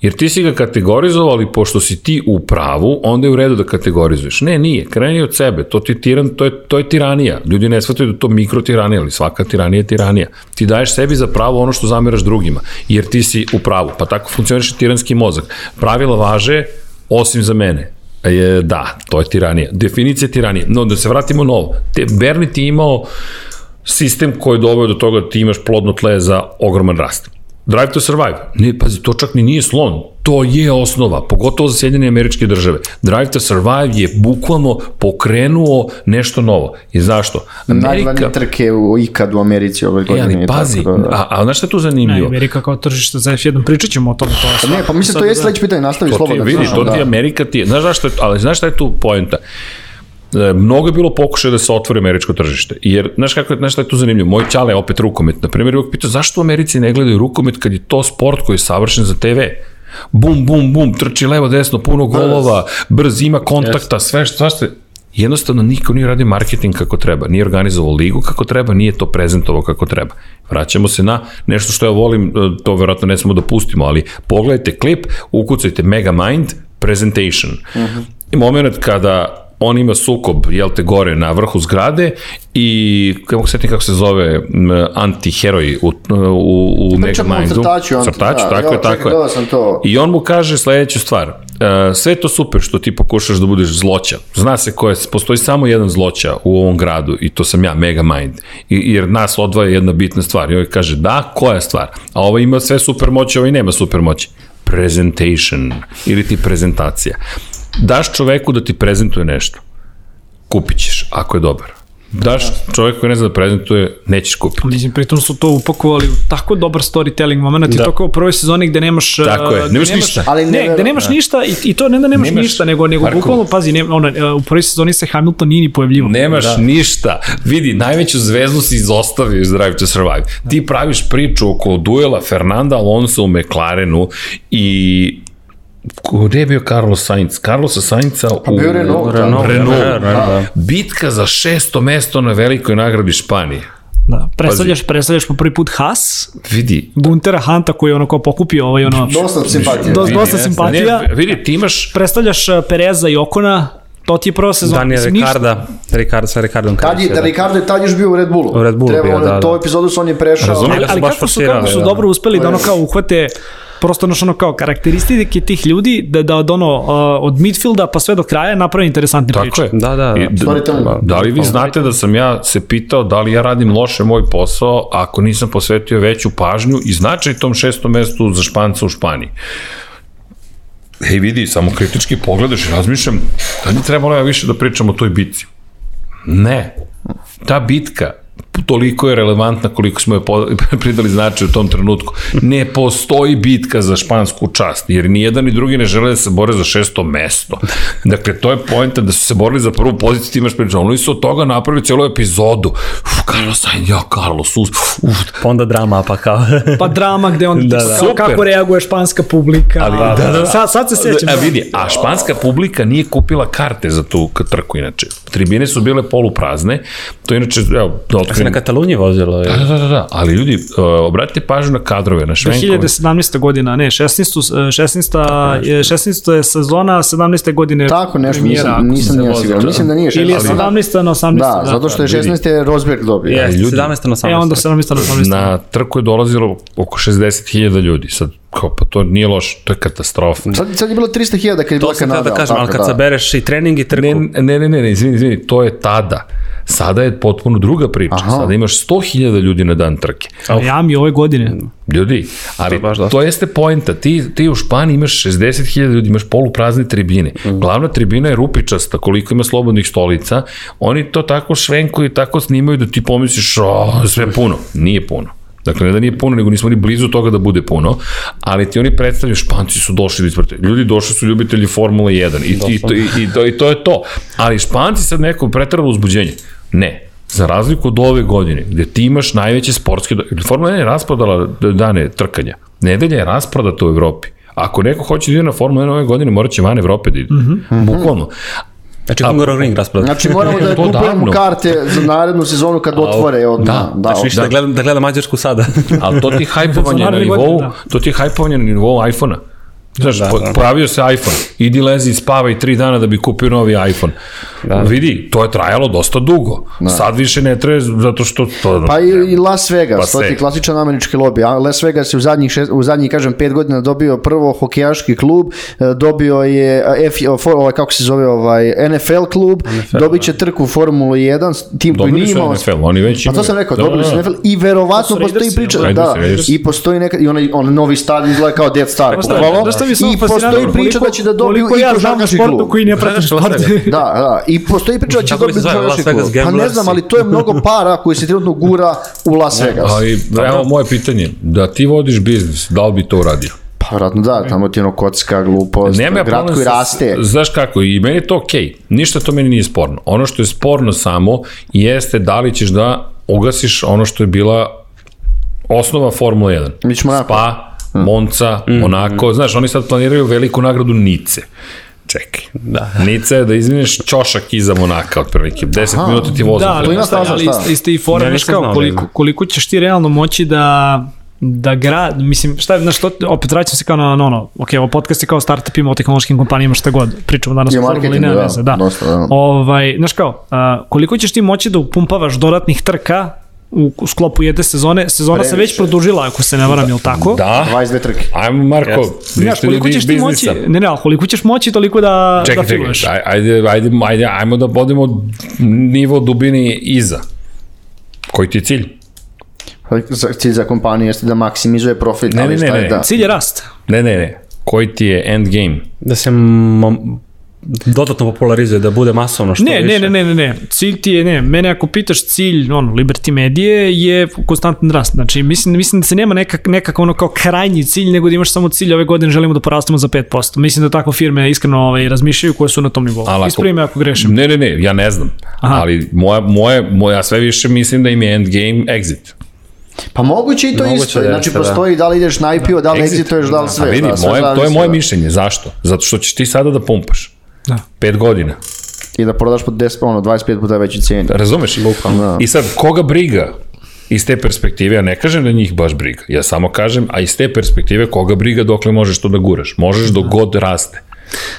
Jer ti si ga kategorizovao, ali pošto si ti u pravu, onda je u redu da kategorizuješ. Ne, nije, kreni od sebe, to, ti tiran, to, je, to je tiranija. Ljudi ne shvataju da to mikro tiranija, ali svaka tiranija je tiranija. Ti daješ sebi za pravo ono što zameraš drugima, jer ti si u pravu. Pa tako funkcioniše tiranski mozak. Pravila važe, osim za mene je, da, to je tiranija. Definicija tiranije. No, da se vratimo na ovo. Te, Bernie ti je imao sistem koji je doveo do toga da ti imaš plodno tle za ogroman rast. Drive to Survive. Ne, pazi, to čak ni nije slon. To je osnova, pogotovo za Sjedinjene američke države. Drive to Survive je bukvalno pokrenuo nešto novo. I zašto? Najglednije trke u ikad u Americi ove E, godine. ali i tako pazi, da, da. a, a znaš šta je tu Ne, zanimljivo? Amerika kao tržište za F1, pričat ćemo o tome. To Pa ne, pa mislim, to je da- sledeće pitanje, nastavi To ti slobodno. vidi, znaš, to ti da. je Amerika ti je, znaš zašto je, ali znaš šta je tu poenta? E, mnogo je bilo pokušaja da se otvori američko tržište. Jer, znaš, kako, znaš šta je tu zanimljivo? Moj čale je opet rukomet. Na primjer, uvijek pitao zašto u Americi ne gledaju rukomet kad je to sport koji je savršen za TV? Bum, bum, bum, trči levo, desno, puno golova, brz, ima kontakta, sve što, svašta. Jednostavno niko nije radio marketing kako treba, nije organizovao ligu kako treba, nije to prezentovao kako treba. Vraćamo se na nešto što ja volim, e, to verovatno ne smemo da pustimo, ali pogledajte klip, ukucajte Megamind Presentation. Uh -huh. I moment kada on ima sukob, jel te, gore na vrhu zgrade i, kako se kako se zove, antiheroj u, u, u o Megamindu. crtaču, anti- crtaču, da, tako ja, je, tako je. to. I on mu kaže sledeću stvar. Uh, sve to super što ti pokušaš da budeš zloća. Zna se ko je, postoji samo jedan zloća u ovom gradu i to sam ja, Megamind. I, jer nas odvaja jedna bitna stvar. I ovaj kaže, da, koja je stvar? A ovaj ima sve super moći, ovaj nema super moći. Presentation ili ti prezentacija. Daš čoveku da ti prezentuje nešto. Kupit ćeš, ako je dobar. Daš čovek koji ne zna da prezentuje, nećeš kupiti. Mislim, pritom su to upakovali u tako dobar storytelling moment da. i to kao u prvoj sezoni gde nemaš... Tako je, gde nemaš ništa. Ali ne, ne- gde nemaš ništa i, i to ne da nemaš, Nemaš- ništa, nego, nego bukvalno, pazi, ne, ona, uh, u prvoj sezoni se Hamilton nije ni pojavljivo. Nemaš da. ništa. Vidi, najveću zvezdu si izostavio iz Drive to Survive. Ti praviš priču oko duela Fernanda Alonso u McLarenu i Gde je bio Carlos Sainz? Carlosa Sainca u... Pa bio je Renault, da. Renault, Renault. Renault, da. Bitka za šesto mesto na velikoj nagradi Španije. Da, predstavljaš, predstavljaš po prvi put Haas, Vidi, Guntera Hanta koji je ono kao pokupio ovaj ono... Dosta. Do- vidi, dosta ne, simpatija. Ne, vidi, ti imaš Predstavljaš uh, Pereza i Okona, to ti je prva sezona. Daniel Mislim, ništa- Ricarda, Ricardo sa Ricardom Tad je, da Ricardo je tad još bio u Red Bullu. U Red Bullu Treba, bio, ono, da, da. To epizodu su on je prešao. Razumem. Ali, ali kako su, kako su da. dobro uspeli da ono kao uhvate prosto ono, ono kao karakteristike tih ljudi da, da od ono uh, od midfielda pa sve do kraja naprave interesantne Tako priče. je. Da, da, da. I d- Storytelling. Da li vi znate da sam ja se pitao da li ja radim loše moj posao ako nisam posvetio veću pažnju i značaj tom šestom mestu za Španca u Španiji? Hej vidi, samo kritički pogledaš i razmišljam, da li trebalo ja više da pričam o toj bitci? Ne. Ta bitka toliko je relevantna koliko smo je pridali značaj u tom trenutku. Ne postoji bitka za špansku čast, jer ni jedan ni drugi ne žele da se bore za šesto mesto. Dakle, to je poenta da su se borili za prvu poziciju, ti imaš priča. Oni su od toga napravili celu epizodu. Uf, Carlos Sainz, ja, Carlos, uf, uf, Pa onda drama, pa kao... Pa drama gde on Da, da, da. da. Super. kako reaguje španska publika. Ali, da, da, da. Sad, sad se sećam. A da. vidi, a španska publika nije kupila karte za tu trku inače. Tribine su bile poluprazne. To je inače, evo, da otkrijem, neka Katalunije vozilo. Da, Je. da, da, da, ali ljudi, uh, obratite pažnju na kadrove, na švenkove. 2017. godina, ne, 16. 16. je, 16. je sezona, 17. godine Tako nešto, premijera, nisam, nisam nije siguran. Mislim da nije 16. Ili je ali- 17. na 18. Da, zato što je vidi. 16. Rosberg dobio. Je, ljudi. 17. na 18. E, onda 17. na 18. Na trku je dolazilo oko 60.000 ljudi. Sad, kao, pa to nije loše, to je katastrofa. Sad, sad je bilo 300.000 kad je bila To sam Kanada. htio da kažem, ali kad sabereš i trening i trku, Ne, ne, ne, ne, ne, izvini, izvini, to je tada. Sada je potpuno druga priča. Aha. Sada imaš 100.000 ljudi na dan trke. Miami ove godine. Ljudi, ali baš dosta. to jeste poenta. Ti, ti u Španiji imaš 60.000 ljudi, imaš poluprazne tribine. Glavna tribina je rupičasta, koliko ima slobodnih stolica. Oni to tako švenkuju tako snimaju da ti pomisliš, o, sve je puno. Nije puno. Dakle, ne da nije puno, nego nismo ni blizu toga da bude puno, ali ti oni predstavljaju, Španci su došli. Ljudi došli su ljubitelji Formule 1 i, i, to, i, i, to, i to je to. Ali Španci sad neko pretralo uzbuđenje. Ne, Za razliku od ove godine, gde ti imaš najveće sportske... do- Formula 1 je rasprodala dane trkanja. Nedelja je rasprodata u Evropi. Ako neko hoće da ide na Formula 1 ove godine, morat će van Evrope da ide. Mm -hmm. Bukvalno. Znači Hungaroring rasprodat. Znači moramo da To kupujemo davno. karte za narednu sezonu kad otvore odmah. da, da, Znači više da, gledam, da gledam Mađarsku sada. Ali to ti je hajpovanje na nivou, da. to ti je hajpovanje na nivou iPhone-a. Znaš, Da, da, da. pojavio se iPhone, idi lezi, spavaj tri dana da bi kupio novi iPhone. Da. Vidi, to je trajalo dosta dugo. Da. Sad više ne traje zato što to... Pa i, i Las Vegas, Pa to ti klasičan američki lobby. A Las Vegas je u zadnjih, šest, u zadnjih kažem, pet godina dobio prvo hokejaški klub, e, dobio je e, F, for, ovaj, kako se zove, ovaj, NFL klub, NFL, dobit će trku Formulu 1, tim koji Dobili nije su imao... NFL, oni već Pa to imaju. sam rekao, Da, dobili su da. NFL i verovatno To su postoji priča, da, i postoji neka, i onaj, on novi stadion izgleda kao Death Star, šta- bukvalno. znaš mi samo i postoji priča da će da dobiju i ja znam sportu koji ne šta sport. Da, da, i postoji priča da će dobiti klub. Pa ne znam, ali to je mnogo para koji se trenutno gura u Las Vegas. Ali, evo moje pitanje, da ti vodiš biznis, da li bi to uradio? Pa vratno da, tamo ti ono kocka, glupost, Nema ja grad koji sa- raste. Znaš kako, i meni je to okej. Okay. Ništa to meni nije sporno. Ono što je sporno samo jeste da li ćeš da ugasiš ono što je bila osnova Formula 1. Mi ćemo. Spa, Monca, Monako. Znaš, oni sad planiraju veliku nagradu Nice. Čekaj. Da. Nice je da izvineš ćošak iza Monaka, otprilike. 10 minuta ti voza. Da, ali, To ima staza, ali šta? iste, iste i fora, znaš nisam kao, znao, koliko, ne. koliko ćeš ti realno moći da da grad, mislim, šta je, znaš, to, opet vraćam se kao na, ono, ok, ovo podcast je kao startupima o tehnološkim kompanijama, šta god, pričamo danas I o marketingu, nema da, veze, da. dosta, da. Ovaj, znaš kao, a, koliko ćeš ti moći da upumpavaš dodatnih trka u, sklopu jedne sezone, sezona se već Previše. produžila, ako se ne varam, jel tako? Da. 22 trke. Ajmo, Marko, vi Znaš, koliko ljudi iz ćeš ti moći, biznisa. ne, ne, ali koliko ćeš moći toliko da, Čekaj, da čekaj, filuješ. aj- ajde, ajde, ajde, ajmo da bodimo nivo dubini iza. Koji ti je cilj? Za- Cilj za kompaniju jeste da maksimizuje profit, Ne, ne, ne, je ne. da. Cilj je rast. Ne, ne, ne. Koji ti je end game? Da se dodatno popularizuje, da bude masovno što Ne, više. ne, ne, ne, ne, ne. Cilj ti je, ne, mene ako pitaš cilj, ono, Liberty Medije je konstantan rast. Znači, mislim, mislim da se nema nekak, nekakav ono kao krajnji cilj, nego da imaš samo cilj ove godine želimo da porastemo za 5%. Mislim da tako firme iskreno ovaj, razmišljaju koje su na tom nivou. Ako- Ispravi me ako grešim. Ne, ne, ne, ja ne znam. Aha. Ali moja, moje, moja sve više mislim da im je end game exit. Pa moguće i to Moguće isto. da Znači, da. postoji da li ideš na IPO, da li exituješ, da li sve. A vidi, da, sve moje, to je moje da. mišljenje. Zašto? Zato što ćeš ti sada da pumpaš. Da. Pet godina. I da prodaš po 10, ono, 25 puta veći cijeni. Razumeš? Da. I sad, koga briga iz te perspektive, ja ne kažem da njih baš briga, ja samo kažem, a iz te perspektive koga briga dokle možeš to da guraš. Možeš dok god raste.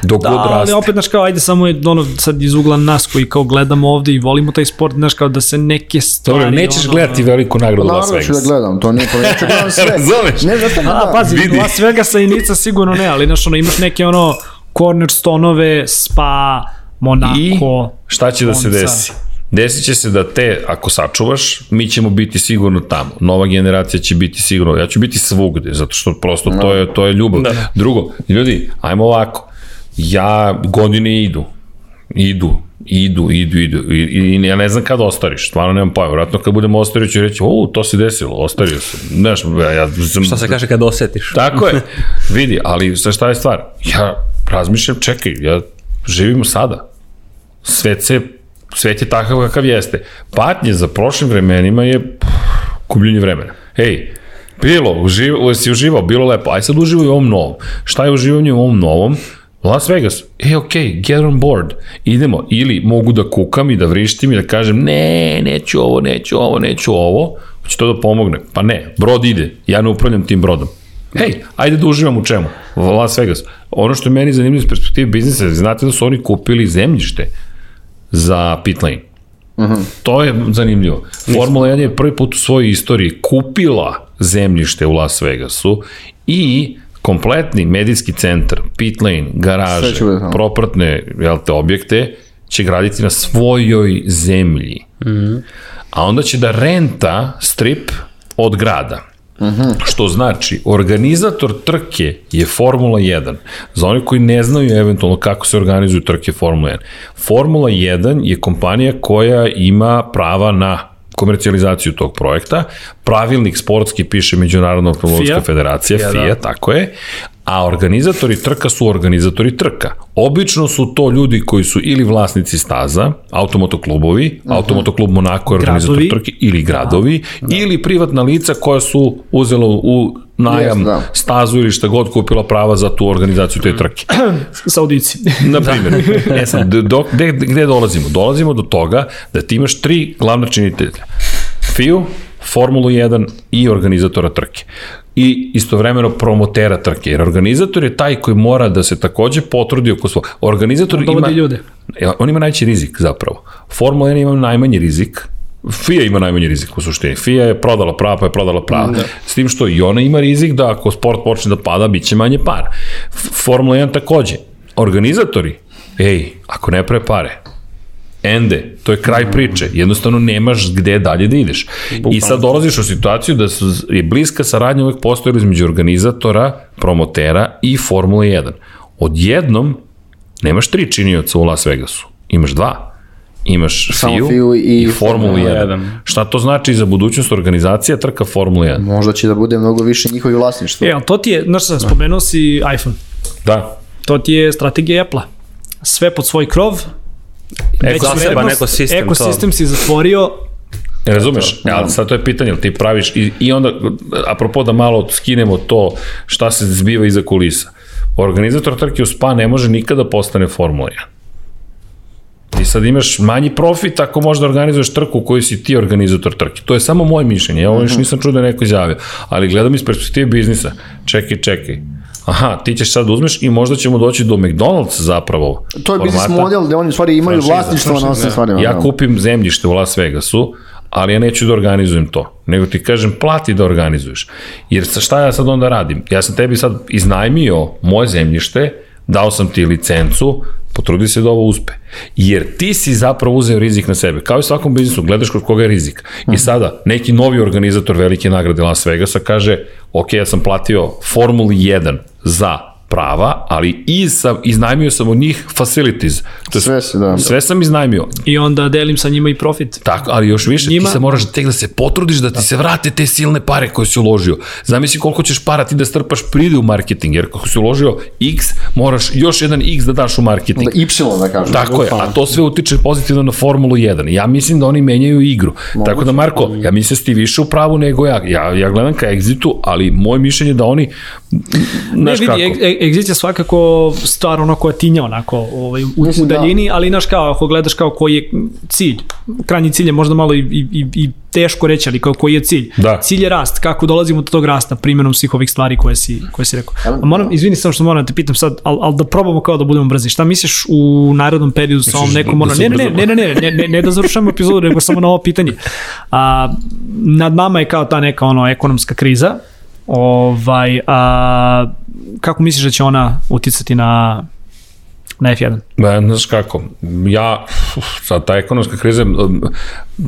Dok Da, god ali raste. opet, znaš kao, ajde samo je ono, sad iz ugla nas koji kao gledamo ovde i volimo taj sport, znaš kao da se neke stvari... Dobro, nećeš ono, gledati veliku nagradu Las Naravno ću da Vegas. gledam, to nije problem, ću da gledam sve. Razumeš? Ne, znaš šta, A, da, pazi, vidi. Las Vegasa i Nica sigurno ne, ali znaš, ono, imaš neke ono cornerstonove, Spa, Monaco, I šta će da se Monza. desi? Desit će se da te, ako sačuvaš, mi ćemo biti sigurno tamo. Nova generacija će biti sigurno, ja ću biti svugde, zato što prosto to je, to je ljubav. Da. Drugo, ljudi, ajmo ovako, ja, godine idu, idu, idu, idu, idu, i, i ja ne znam kad ostariš, stvarno nemam pojma, vratno kad budemo ostario ću reći, o, to se desilo, ostario sam, znaš, ja sam... Šta se kaže kad osetiš? Tako je, vidi, ali sa šta je stvar? Ja razmišljam, čekaj, ja živim sada. Svet se, svet je takav kakav jeste. Patnje za prošlim vremenima je pff, gubljenje vremena. Ej, bilo, uživ, si uživao, bilo lepo, aj sad uživaj u ovom novom. Šta je uživanje u ovom novom? Las Vegas, e, ok, get on board, idemo, ili mogu da kukam i da vrištim i da kažem, ne, neću ovo, neću ovo, neću ovo, hoće to da pomogne. Pa ne, brod ide, ja ne upravljam tim brodom. Hej, ajde da uživam u čemu? Las Vegas. Ono što je meni zanimljivo iz perspektive biznisa, znate da su oni kupili zemljište za pit lane. Uh -huh. To je zanimljivo. Formula 1 je prvi put u svojoj istoriji kupila zemljište u Las Vegasu i kompletni medijski centar, pit lane, garaže, propratne jel te, objekte će graditi na svojoj zemlji. Mm -hmm. A onda će da renta strip od grada. Uh -huh. Što znači, organizator trke je Formula 1. Za oni koji ne znaju eventualno kako se organizuju trke Formula 1. Formula 1 je kompanija koja ima prava na komercijalizaciju tog projekta. Pravilnik sportski piše Međunarodna automobilska federacija, FIA, FIA da. tako je, a organizatori trka su organizatori trka. Obično su to ljudi koji su ili vlasnici staza, automotoklubovi, uh mhm. -huh. automotoklub Monako je organizator gradovi. trke, ili gradovi, da. da. ili privatna lica koja su uzela u najam yes, da. stazu ili šta god kupila prava za tu organizaciju te trke. Saudici. Na primjer. e sad, do, gde, gde dolazimo? Dolazimo do toga da ti imaš tri glavna činitelja. FIU, Formulu 1 i organizatora trke i istovremeno promotera trke, jer organizator je taj koji mora da se takođe potrudi oko svog. Organizator ima... ljude. On ima najveći rizik zapravo. Formula 1 ima najmanji rizik, FIA ima najmanji rizik u suštini. FIA je prodala prava, pa je prodala prava. Da. S tim što i ona ima rizik da ako sport počne da pada, bit će manje par. Formula 1 takođe. Organizatori, ej, ako ne pre pare, ende, to je kraj priče, jednostavno nemaš gde dalje da ideš. I sad dolaziš u situaciju da su, je bliska saradnja uvek postojila između organizatora, promotera i Formula 1. Odjednom, nemaš tri činioca u Las Vegasu, imaš dva. Imaš FIU, FIU i, i Formula 1. 1. Šta to znači za budućnost organizacija trka Formula 1? Možda će da bude mnogo više njihovi vlasništvo. E, ali to ti je, znaš sam, spomenuo si iPhone. Da. To ti je strategija Apple-a. Sve pod svoj krov, Zaseban ekosistem. Ekosistem si zatvorio, E, razumeš? Ja, sad to je pitanje, ti praviš i, i onda, apropo da malo skinemo to šta se zbiva iza kulisa. Organizator trke u spa ne može nikada postane Formula 1. Ti sad imaš manji profit ako možda organizuješ trku u kojoj si ti organizator trke. To je samo moje mišljenje, ja ovo još mhm. nisam čuo da neko izjavio, ali gledam iz perspektive biznisa. Čekaj, čekaj aha, ti ćeš sad uzmeš i možda ćemo doći do McDonald's zapravo. To je biznis model gde oni u stvari imaju vlasništvo na osnovim stvarima. Ja da. kupim zemljište u Las Vegasu, ali ja neću da organizujem to. Nego ti kažem, plati da organizuješ. Jer sa šta ja sad onda radim? Ja sam tebi sad iznajmio moje zemljište, dao sam ti licencu, potrudi se da ovo uspe. Jer ti si zapravo uzeo rizik na sebe. Kao i svakom biznisu, gledaš kod koga je rizik. I mhm. sada, neki novi organizator velike nagrade Las Vegasa kaže, ok, ja sam platio Formuli 1 za prava, ali i sam, iznajmio sam od njih facilities. To je, sve, se, da. sve sam iznajmio. I onda delim sa njima i profit. Tako, ali još više, njima... ti se moraš tek da se potrudiš da ti da. se vrate te silne pare koje si uložio. Zamisli koliko ćeš para ti da strpaš pride u marketing, jer kako si uložio x, moraš još jedan x da daš u marketing. Da y da kažem. Tako je, a to sve utiče pozitivno na Formulu 1. Ja mislim da oni menjaju igru. Moguće. Tako da, Marko, ja mislim da si ti više u pravu nego ja. Ja, ja gledam ka Exitu, ali moje mišljenje da oni, ne, vidi, kako? Exit je svakako stvar ono koja tinja onako ovaj, u, Mislim, u da. daljini, da. ali znaš kao, ako gledaš kao koji je cilj, krajnji cilj je možda malo i, i, i teško reći, ali kao koji je cilj. Da. Cilj je rast, kako dolazimo do tog rasta primjenom svih ovih stvari koje si, koje si rekao. A moram, izvini samo što moram da te pitam sad, ali al da probamo kao da budemo brzi. Šta misliš u narodnom periodu sa ovom nekom... Da, ne, ne, ne, ne, ne, ne, ne, ne da završamo epizodu, nego samo na ovo pitanje. A, nad nama je kao ta neka ono ekonomska kriza, Ovaj, a, kako misliš da će ona uticati na na F1? Ba, znaš kako, ja, sad ta ekonomska kriza...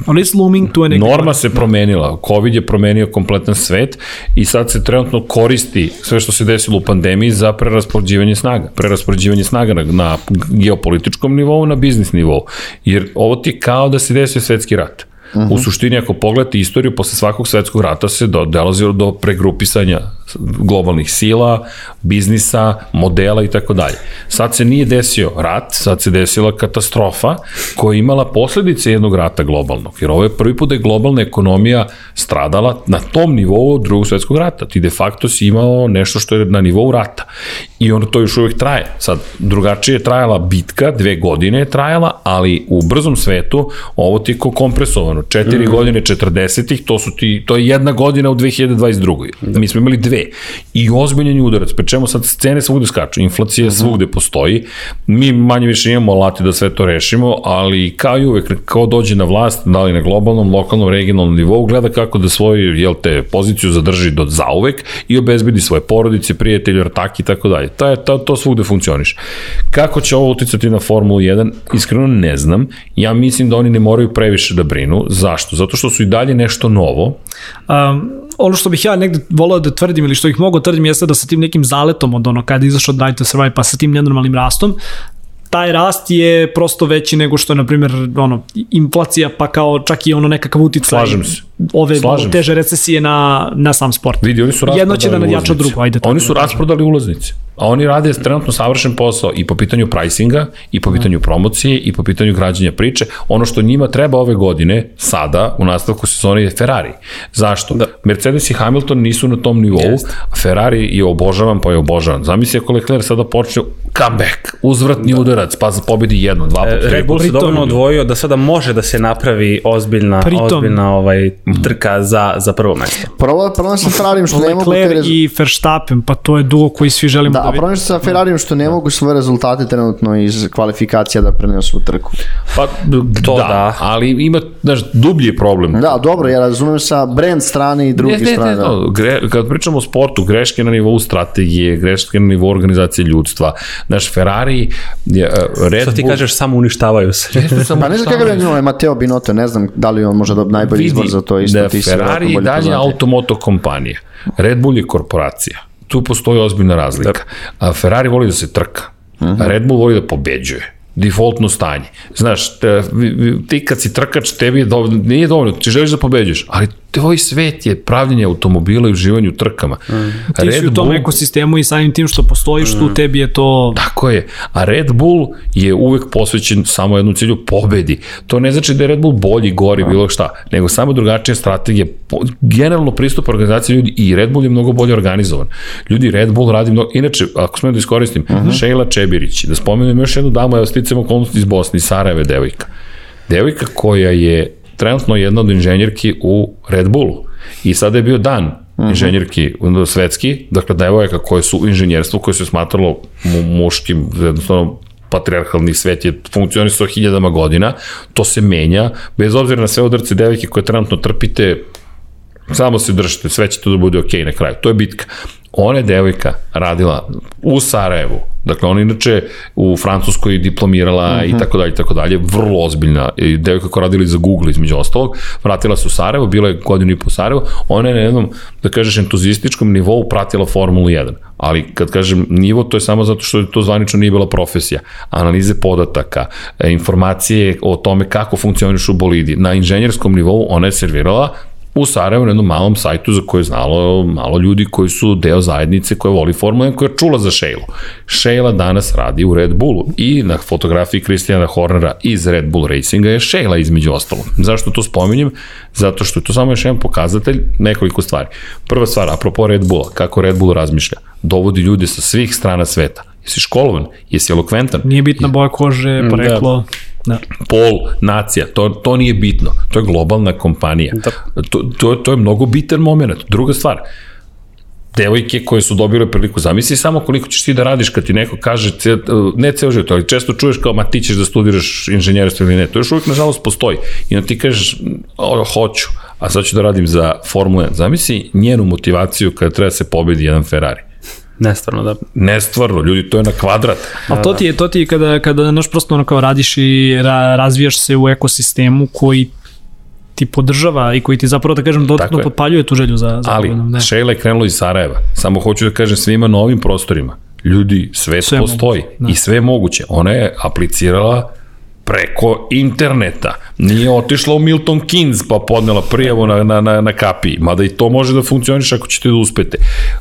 On is looming to a Norma se promenila, COVID je promenio kompletan svet i sad se trenutno koristi sve što se desilo u pandemiji za preraspoređivanje snaga. Preraspoređivanje snaga na, na geopolitičkom nivou, na biznis nivou. Jer ovo ti je kao da se desio svetski rat. -huh. U suštini, ako pogledate istoriju, posle svakog svetskog rata se do, dolazilo do pregrupisanja globalnih sila, biznisa, modela i tako dalje. Sad se nije desio rat, sad se desila katastrofa koja je imala posledice jednog rata globalnog, jer ovo je prvi put da je globalna ekonomija stradala na tom nivou drugog svetskog rata. Ti de facto si imao nešto što je na nivou rata i ono to još uvek traje. Sad, drugačije je trajala bitka, dve godine je trajala, ali u brzom svetu ovo ti je ko kompresovano. Četiri mm. godine 40-ih, to, su ti, to je jedna godina u 2022. Da. Mi smo imali dve. I ozbiljan udarac, pre čemu sad scene svugde skaču, inflacija mm. svugde postoji, mi manje više imamo alati da sve to rešimo, ali kao i uvek, kao dođe na vlast, da li na globalnom, lokalnom, regionalnom nivou, gleda kako da svoju, jel te, poziciju zadrži do zauvek i obezbedi svoje porodice, prijatelje, ortaki i tako dalje. To, je, to, to svugde funkcioniš. Kako će ovo uticati na Formulu 1? Iskreno ne znam. Ja mislim da oni ne moraju previše da brinu. Zašto? Zato što su i dalje nešto novo. Um, ono što bih ja negde volao da tvrdim ili što bih mogao da tvrdim jeste da sa tim nekim zaletom od ono kada je izašao Drive to Survive pa sa tim nenormalnim rastom taj rast je prosto veći nego što je, na primjer, ono, inflacija, pa kao čak i ono nekakav uticaj Slažem se. ove Slažem teže recesije na, na sam sport. Vidi, oni su Jedno će da nadjača drugo, ajde. Oni su da rasprodali ulaznice. A oni rade trenutno savršen posao i po pitanju pricinga, i po pitanju promocije, i po pitanju građanja priče. Ono što njima treba ove godine, sada, u nastavku sezone, je Ferrari. Zašto? Da. Mercedes i Hamilton nisu na tom nivou, Jest. a Ferrari je obožavan, pa je obožavan. Zamisli ako Leclerc sada počne comeback, uzvratni da. udarac, pa pobedi jedno, dva, e, Red Bull se dovoljno odvojio da sada može da se napravi ozbiljna, Pritom, ozbiljna ovaj, trka za, za prvo mesto. Prvo, prvo sa Ferrarijem što ne mogu... Leclerc i Verstappen, pa to je duo koji svi želimo da, da vidimo. Da, a sa Ferrarijem što ne mogu svoje rezultate trenutno iz kvalifikacija da prenesu u trku. Pa, to da, da. ali ima, znaš, dublji problem. Da, dobro, ja razumem sa brand strane i druge ne, ne, strane. Ne, ne, da. gre, kad pričamo o sportu, greške na nivou strategije, greške na nivou organizacije ljudstva, naš Ferrari, je, uh, Red Što ti kažeš, samo uništavaju se. pa ne znam kakav je njeno, Mateo Binotto, ne znam da li on može da najbolji Vidi, izbor za to isto. Da, ti Ferrari i dalje automoto kompanija. Red Bull je korporacija. Tu postoji ozbiljna razlika. Da. A Ferrari voli da se trka. Uh -huh. A Red Bull voli da pobeđuje defaultno stanje. Znaš, te, ti kad si trkač, tebi je dovoljno, nije dovoljno, ti želiš da pobeđuješ, ali tvoj svet je pravljenje automobila i uživanje u trkama. Mm. Ti Red si u tom Bull, ekosistemu i samim tim što postojiš mm. tu, tebi je to... Tako je. A Red Bull je uvek posvećen samo jednu cilju, pobedi. To ne znači da je Red Bull bolji, gori, mm. bilo šta, nego samo drugačije strategije. Generalno pristup organizacije ljudi i Red Bull je mnogo bolje organizovan. Ljudi, Red Bull radi mnogo... Inače, ako smo da iskoristim, mm -hmm. Šejla Čebirić, da spomenem još jednu damu, evo sticam okolnosti iz Bosne, iz Sarajeve devojka. Devojka koja je trenutno jedna od inženjerki u Red Bullu. I sada je bio dan uh -huh. inženjerki svetski, dakle devojaka koje su u inženjerstvu, koje se smatralo mu, muškim, jednostavno patriarhalni svet je funkcionisao hiljadama godina, to se menja, bez obzira na sve odrce devojke koje trenutno trpite, samo se držite, sve će to da bude okej okay na kraju. To je bitka. Ona je devojka radila u Sarajevu, Dakle, ona inače u Francuskoj diplomirala uh -huh. i mhm. tako dalje, i tako dalje, vrlo ozbiljna. I devojka koja radila za Google između ostalog, vratila se u Sarajevo, bila je godinu i po Sarajevo, ona je na jednom, da kažeš, entuzističkom nivou pratila Formulu 1. Ali kad kažem nivo, to je samo zato što to zvanično nije bila profesija. Analize podataka, e, informacije o tome kako funkcioniš u bolidi. Na inženjerskom nivou ona je servirala u Sarajevu na jednom malom sajtu za koje je znalo malo ljudi koji su deo zajednice koja voli Formula 1 koja je čula za Šejlu. Šejla danas radi u Red Bullu i na fotografiji Kristijana Hornera iz Red Bull Racinga je Šejla između ostalog. Zašto to spominjem? Zato što je to samo još jedan pokazatelj nekoliko stvari. Prva stvar, apropo Red Bulla, kako Red Bull razmišlja, dovodi ljude sa svih strana sveta. Jesi školovan? Jesi elokventan? Nije bitna boja kože, mm, poreklo. Da Da. Pol, nacija, to, to nije bitno. To je globalna kompanija. Da. To, to, to je mnogo bitan moment. Druga stvar, devojke koje su dobile priliku, zamisli samo koliko ćeš ti da radiš kad ti neko kaže, ne ceo život, ali često čuješ kao, ma ti ćeš da studiraš inženjerstvo ili ne, to još uvijek nažalost postoji. I onda ti kažeš, o, hoću, a sad ću da radim za Formula 1. Zamisli njenu motivaciju kada treba da se pobedi jedan Ferrari. Nestvarno, da. Nestvarno, ljudi, to je na kvadrat. A to ti je, to ti je kada, kada naš prosto ono kao radiš i ra, razvijaš se u ekosistemu koji ti podržava i koji ti zapravo, da kažem, dodatno potpaljuje tu želju za, za Ali, ne. Šejla je krenula iz Sarajeva. Samo hoću da kažem svima na ovim prostorima. Ljudi, sve, sve postoji moguće, da. i sve je moguće. Ona je aplicirala preko interneta. Nije otišla u Milton Keynes pa podnela prijavu na, na, na, na kapiji, mada i to može da funkcioniš ako ćete da uspete.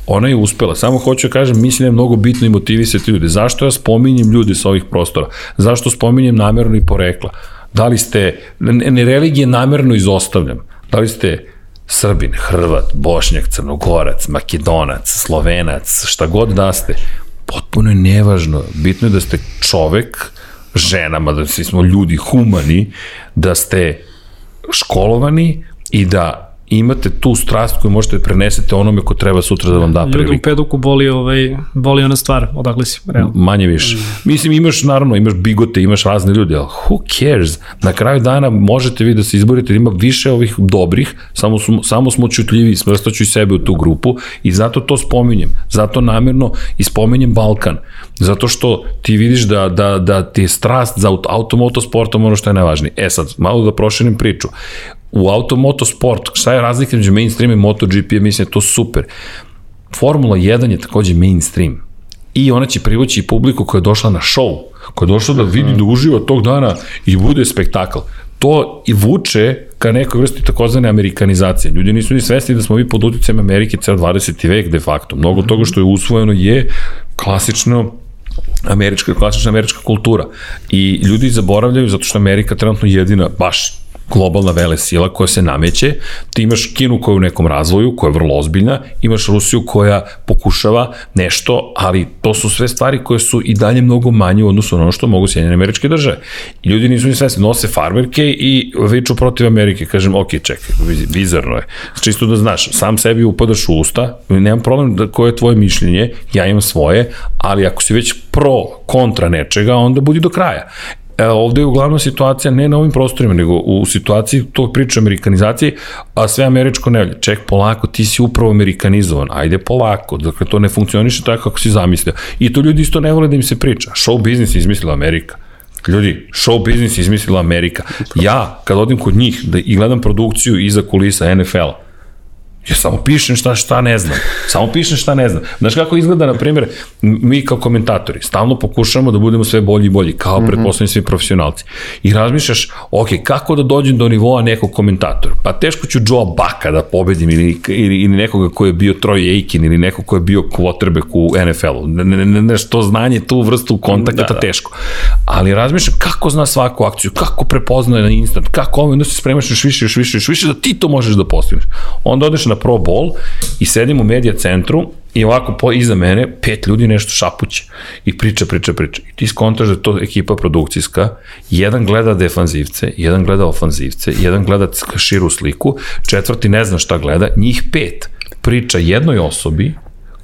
Ona je uspela. Samo hoću da kažem, mislim da je mnogo bitno i motivisati ljude. Zašto ja spominjem ljude sa ovih prostora? Zašto spominjem namerno i porekla? Da li ste, ne religije namerno izostavljam. Da li ste Srbin, Hrvat, Bošnjak, Crnogorac, Makedonac, Slovenac, šta god da ste, potpuno je nevažno. Bitno je da ste čovek, ženama, da smo ljudi humani, da ste školovani i da imate tu strast koju možete da prenesete onome ko treba sutra da vam da priliku. Ljudi u peduku boli, ovaj, boli ona stvar, odakle si, realno. Manje više. Mislim, imaš, naravno, imaš bigote, imaš razne ljude, ali who cares? Na kraju dana možete vi da se izborite, ima više ovih dobrih, samo, smo, samo smo čutljivi, smrstaću i sebe u tu grupu i zato to spominjem. Zato namjerno i spominjem Balkan. Zato što ti vidiš da, da, da ti je strast za automotosportom ono što je najvažnije. E sad, malo da proširim priču u automotosport, šta je razlika među mainstream i MotoGP, mislim da je to super. Formula 1 je takođe mainstream. I ona će privući publiku koja je došla na show, koja je došla da vidi, da uživa tog dana i bude spektakl. To i vuče ka nekoj vrsti takozvane amerikanizacije. Ljudi nisu ni svesni da smo mi pod uticajem Amerike ceo 20. vek de facto. Mnogo toga što je usvojeno je klasično američka, klasična američka kultura. I ljudi zaboravljaju zato što Amerika trenutno jedina, baš globalna vele sila koja se nameće, ti imaš Kinu koja je u nekom razvoju, koja je vrlo ozbiljna, imaš Rusiju koja pokušava nešto, ali to su sve stvari koje su i dalje mnogo manje u odnosu na ono što mogu Sjedinjene američke države. Ljudi nisu ni svesni, nose farmerke i viču protiv Amerike. Kažem, ok, čekaj, bizarno je. Čisto da znaš, sam sebi upadaš u usta, nemam problem da koje je tvoje mišljenje, ja imam svoje, ali ako si već pro, kontra nečega, onda budi do kraja. E, ovde je uglavnom situacija ne na ovim prostorima, nego u situaciji tog priča amerikanizacije, a sve američko nevlje. Ček, polako, ti si upravo amerikanizovan, ajde polako, dakle to ne funkcioniše tako kako si zamislio. I to ljudi isto ne vole da im se priča. Show biznis izmislila Amerika. Ljudi, show biznis izmislila Amerika. Ja, kad odim kod njih da, i gledam produkciju iza kulisa NFL-a, Ja samo pišem šta, šta ne znam. Samo pišem šta ne znam. Znaš kako izgleda, na primjer, mi kao komentatori stalno pokušamo da budemo sve bolji i bolji, kao mm -hmm. pretposlednji svi profesionalci. I razmišljaš, ok, kako da dođem do nivoa nekog komentatora? Pa teško ću Joe Baka da pobedim ili, ili, ili nekoga ko je bio Troy Aiken ili nekog ko je bio quarterback u NFL-u. Ne, ne, ne, ne, što znanje, tu vrstu kontakta, da, da. teško. Ali razmišljam kako zna svaku akciju, kako prepoznaje na instant, kako ovo, onda se spremaš još više, još više, još više, da ti to možeš da postigneš. Onda odeš na Pro Bowl i sedim u medija centru i ovako po, iza mene pet ljudi nešto šapuće i priča, priča, priča. I ti skontaš da je to ekipa produkcijska, jedan gleda defanzivce, jedan gleda ofanzivce, jedan gleda širu sliku, četvrti ne zna šta gleda, njih pet priča jednoj osobi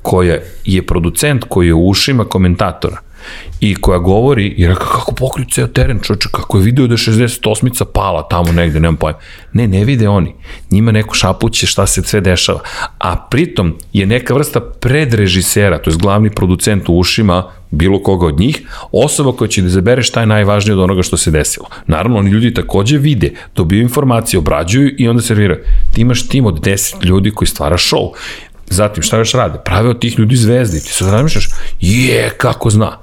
koja je producent koji je u ušima komentatora i koja govori i reka kako pokriju ceo teren čoče, kako je video da je 68-ica pala tamo negde, nemam pojma. Ne, ne vide oni. Njima neko šapuće šta se sve dešava. A pritom je neka vrsta predrežisera, to je glavni producent u ušima, bilo koga od njih, osoba koja će da izabere šta je najvažnije od onoga što se desilo. Naravno, oni ljudi takođe vide, dobiju informacije, obrađuju i onda serviraju. Ti imaš tim od 10 ljudi koji stvara show. Zatim, šta još rade? Prave od tih ljudi zvezdi. Ti sad razmišljaš, je, kako zna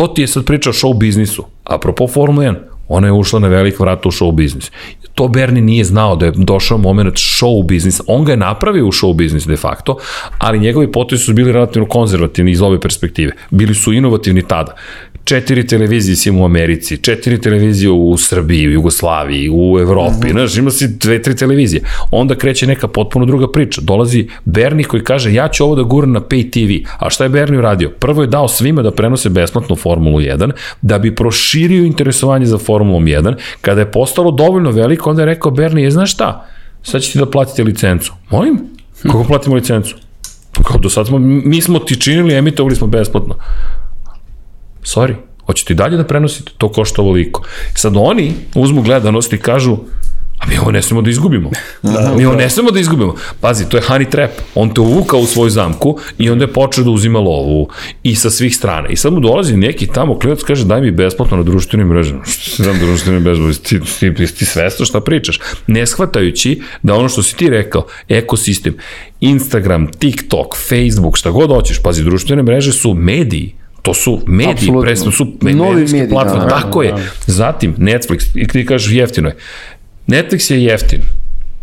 to ti je sad priča o show biznisu. Apropo Formula 1, ona je ušla na velik vrat u show biznis. To Bernie nije znao da je došao moment show biznis. On ga je napravio u show biznis de facto, ali njegovi potezi su bili relativno konzervativni iz ove perspektive. Bili su inovativni tada četiri televizije si u Americi, četiri televizije u Srbiji, u Jugoslaviji, u Evropi, uh mhm. -huh. znaš, ima si dve, tri televizije. Onda kreće neka potpuno druga priča. Dolazi Bernie koji kaže, ja ću ovo da guram na pay TV. A šta je Bernie uradio? Prvo je dao svima da prenose besplatno Formulu 1, da bi proširio interesovanje za Formulom 1. Kada je postalo dovoljno veliko, onda je rekao Bernie, je, znaš šta? Sad ćete da platite licencu. Molim? Kako platimo licencu? Pa kao do sad smo, mi smo ti činili, emitovali smo besplatno sorry, hoćete i dalje da prenosite, to košta ovoliko. Sad oni uzmu gledanost i kažu, a mi ovo ne smemo da izgubimo. Da, mi ovo ne smemo da izgubimo. Pazi, to je honey trap. On te uvukao u svoju zamku i onda je počeo da uzima lovu i sa svih strana. I sad mu dolazi neki tamo klinac kaže daj mi besplatno na društvenim mrežama. Što se znam društvenim mrežama? Ti, ti, ti, ti svesto šta pričaš. Ne shvatajući da ono što si ti rekao, ekosistem, Instagram, TikTok, Facebook, šta god hoćeš, pazi, društvene mreže su mediji To su mediji, presno su medijske platforme, da, tako da, je. Da. Zatim, Netflix, i ti kažeš jeftino je. Netflix je jeftin,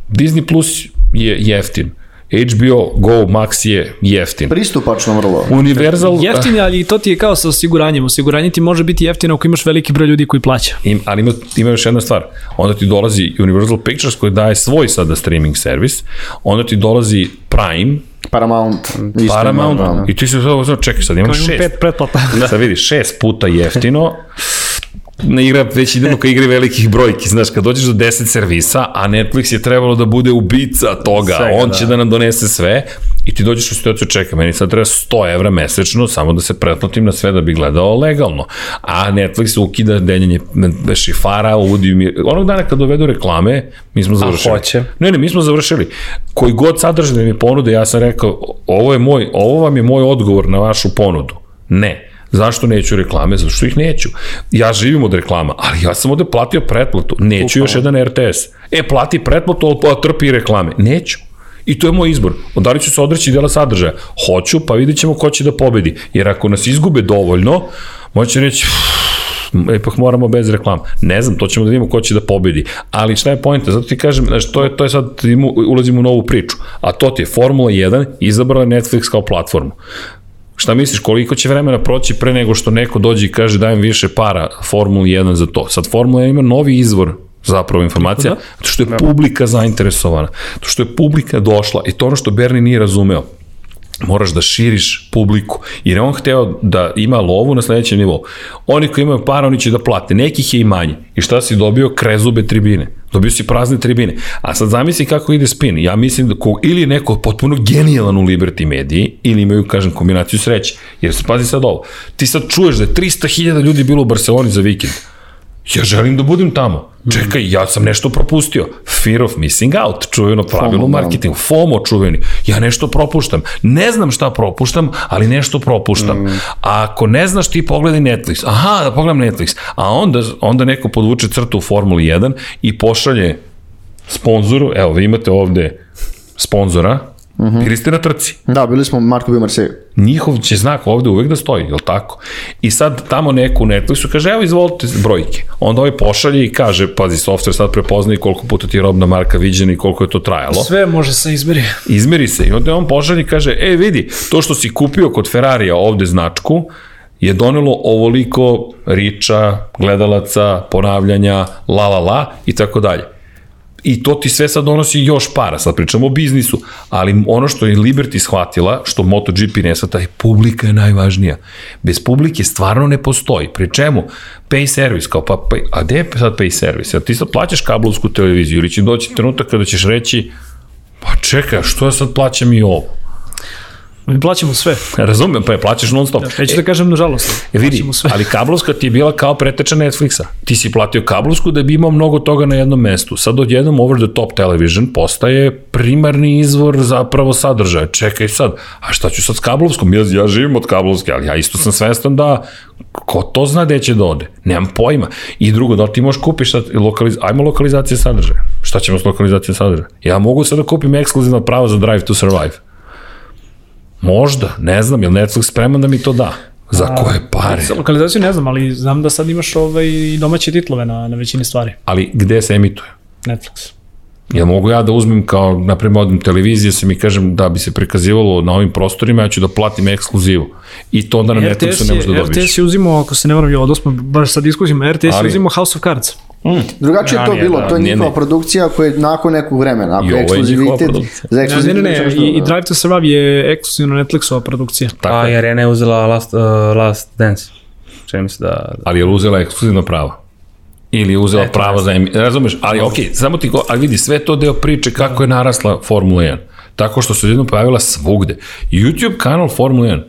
Disney Plus je jeftin, HBO Go Max je jeftin. Pristupačno vrlo. Universal... Jeftin, ali to ti je kao sa osiguranjem. Osiguranje ti može biti jeftino ako imaš veliki broj ljudi koji plaća. Im, ali ima, ima još jedna stvar. Onda ti dolazi Universal Pictures koji daje svoj sada streaming servis. Onda ti dolazi Prime, Paramount. Isto Paramount, da, da. i ti se zove, čekaj sad, imaš Imam šest. pet pretplata. Da. Sad vidi, šest puta jeftino, na igra, već idemo ka igri velikih brojki, znaš, kad dođeš do 10 servisa, a Netflix je trebalo da bude ubica toga, Svega, on da. će da nam donese sve, i ti dođeš u situaciju, čeka, meni sad treba 100 evra mesečno, samo da se pretplatim na sve da bi gledao legalno. A Netflix ukida deljenje šifara, uvodi mi, onog dana kad dovedu reklame, mi smo završili. hoće. Ne, ne, mi smo završili. Koji god sadržaj da mi ponude, ja sam rekao, ovo je moj, ovo vam je moj odgovor na vašu ponudu. Ne. Zašto neću reklame? Zato što ih neću. Ja živim od reklama, ali ja sam ovde platio pretplatu. Neću još jedan RTS. E, plati pretplatu, ali trpi reklame. Neću. I to je moj izbor. Da li ću se odreći dela sadržaja? Hoću, pa vidjet ćemo ko će da pobedi. Jer ako nas izgube dovoljno, moće reći, ipak moramo bez reklama. Ne znam, to ćemo da vidimo ko će da pobedi. Ali šta je pojenta? Zato ti kažem, znaš, to je, to je sad, ulazimo u novu priču. A to ti je Formula 1 izabrala Netflix kao platformu. Šta misliš, koliko će vremena proći pre nego što neko dođe i kaže dajem više para Formuli 1 za to? Sad Formula 1 ima novi izvor zapravo informacija, da? zato što je publika zainteresovana, zato što je publika došla i to ono što Bernie nije razumeo moraš da širiš publiku. Jer je on hteo da ima lovu na sledećem nivou. Oni koji imaju para, oni će da plate. Nekih je i manje. I šta si dobio? Krezube tribine. Dobio si prazne tribine. A sad zamisli kako ide spin. Ja mislim da ko, ili neko potpuno genijalan u Liberty mediji, ili imaju, kažem, kombinaciju sreće. Jer se pazi sad ovo. Ti sad čuješ da je 300.000 ljudi bilo u Barceloni za vikend. Ja želim da budem tamo. Čekaj, ja sam nešto propustio. Fear of missing out, čuveno pravilo FOMO, da. marketingu. FOMO čuveni. Ja nešto propuštam. Ne znam šta propuštam, ali nešto propuštam. A ako ne znaš, ti pogledaj Netflix. Aha, da pogledam Netflix. A onda, onda neko podvuče crtu u Formuli 1 i pošalje sponzoru, evo, vi imate ovde sponzora, bili ste na trci Da, bili smo Marko bio Marseille. njihov će znak ovde uvek da stoji, je li tako? I sad tamo neko u Netflixu kaže, evo izvolite brojke. Onda ovaj pošalje i kaže, pazi, software sad prepoznaje koliko puta ti je robna marka viđena i koliko je to trajalo. Sve može se izmeri. Izmeri se i onda on pošalje i kaže, e vidi, to što si kupio kod Ferrarija ovde značku, je donelo ovoliko riča, gledalaca, ponavljanja, la la la i tako dalje i to ti sve sad donosi još para, sad pričamo o biznisu, ali ono što je Liberty shvatila, što MotoGP ne shvata, je publika je najvažnija. Bez publike stvarno ne postoji. Pri čemu? Pay service, kao pa, pa a gde je sad pay service? A ti sad plaćaš kablovsku televiziju ili će doći trenutak kada ćeš reći pa čekaj, što ja sad plaćam i ovo? Mi plaćamo sve. Razumem, pa je plaćaš non stop. Neću da kažem nažalost. E vidi, Plaćamo sve. ali kablovska ti je bila kao preteča Netflixa. Ti si platio kablovsku da bi imao mnogo toga na jednom mestu. Sad odjednom over the top television postaje primarni izvor zapravo sadržaja. Čekaj sad, a šta ću sad s kablovskom? Ja, ja živim od kablovske, ali ja isto sam svestan da ko to zna gde će da ode? Nemam pojma. I drugo, da ti možeš kupiš sad, lokaliz... ajmo lokalizacije sadržaja. Šta ćemo s lokalizacijom sadržaja? Ja mogu sad da kupim ekskluzivna prava za Drive to Survive. Možda, ne znam, je li Netflix spreman da mi to da? Za koje pare? Za lokalizaciju ne znam, ali znam da sad imaš ovaj domaće titlove na, na većini stvari. Ali gde se emituje? Netflix. Ja mogu ja da uzmem kao, na primjer, odem televizije, se mi kažem da bi se prikazivalo na ovim prostorima, ja ću da platim ekskluzivu. I to onda na Netflixu ne možeš da dobiješ. RTS je uzimao, ako se ne varam, ovo smo baš sad diskuzimo, RTS Ali- je uzimao House of Cards. Drugačije je to bilo, da, to je nije, njihova ne. produkcija koja je nakon nekog vremena. Ako I je ekskluzivitet, za Ne, ne, ekskluzivitet... ne, ne, nešto i, i. Drive to Survive je ekskluzivno Netflixova produkcija. Tako A, je. jer Arena je uzela Last, uh, last Dance. Čini mi se da... da. Ali je li uzela ekskluzivna prava? Ili je uzela Eto, prava ne za emi... Razumeš? Ali okej, okay, samo ti go... Ali vidi, sve to deo priče kako je narasla Formula 1. Tako što se jedno pojavila svugde. YouTube kanal Formula 1.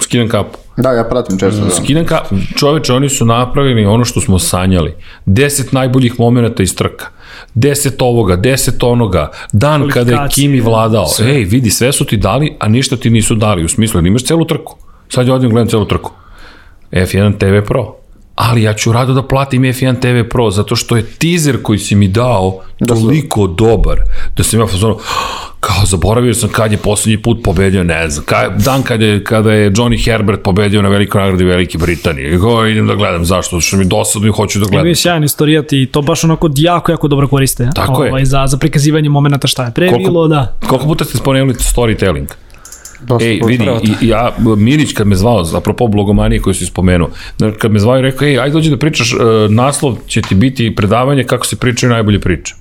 Skidam kapu. Da, ja pratim često. Da. Skidam ka, čoveče, oni su napravili ono što smo sanjali. 10 najboljih momenta iz trka. 10 ovoga, 10 onoga, dan kada je Kimi vladao. Ej, vidi, sve su ti dali, a ništa ti nisu dali. U smislu, da imaš celu trku. Sad ja odim gledam celu trku. F1 TV Pro. Ali ja ću rado da platim F1 TV Pro, zato što je teaser koji si mi dao toliko dobar, da sam ja fazonu, kao zaboravio sam kad je poslednji put pobedio, ne znam, ka, dan kada je, kada je Johnny Herbert pobedio na velikoj nagradi Velike Britanije. I go, idem da gledam, zašto? Što mi dosadno i hoću da gledam. Ima je sjajan istorijat i to baš onako jako, jako dobro koriste. Tako je. ovaj, Za, za prikazivanje momenta šta je pre Koliko- bilo, da. Koliko puta ste spomenuli storytelling? Dosta Ej, vidi, i, ja, Mirić kad me zvao, apropo blogomanije koju si spomenuo, kad me zvao i rekao, ej, ajde dođi da pričaš, uh, naslov će ti biti predavanje kako se pričaju najbolje priče.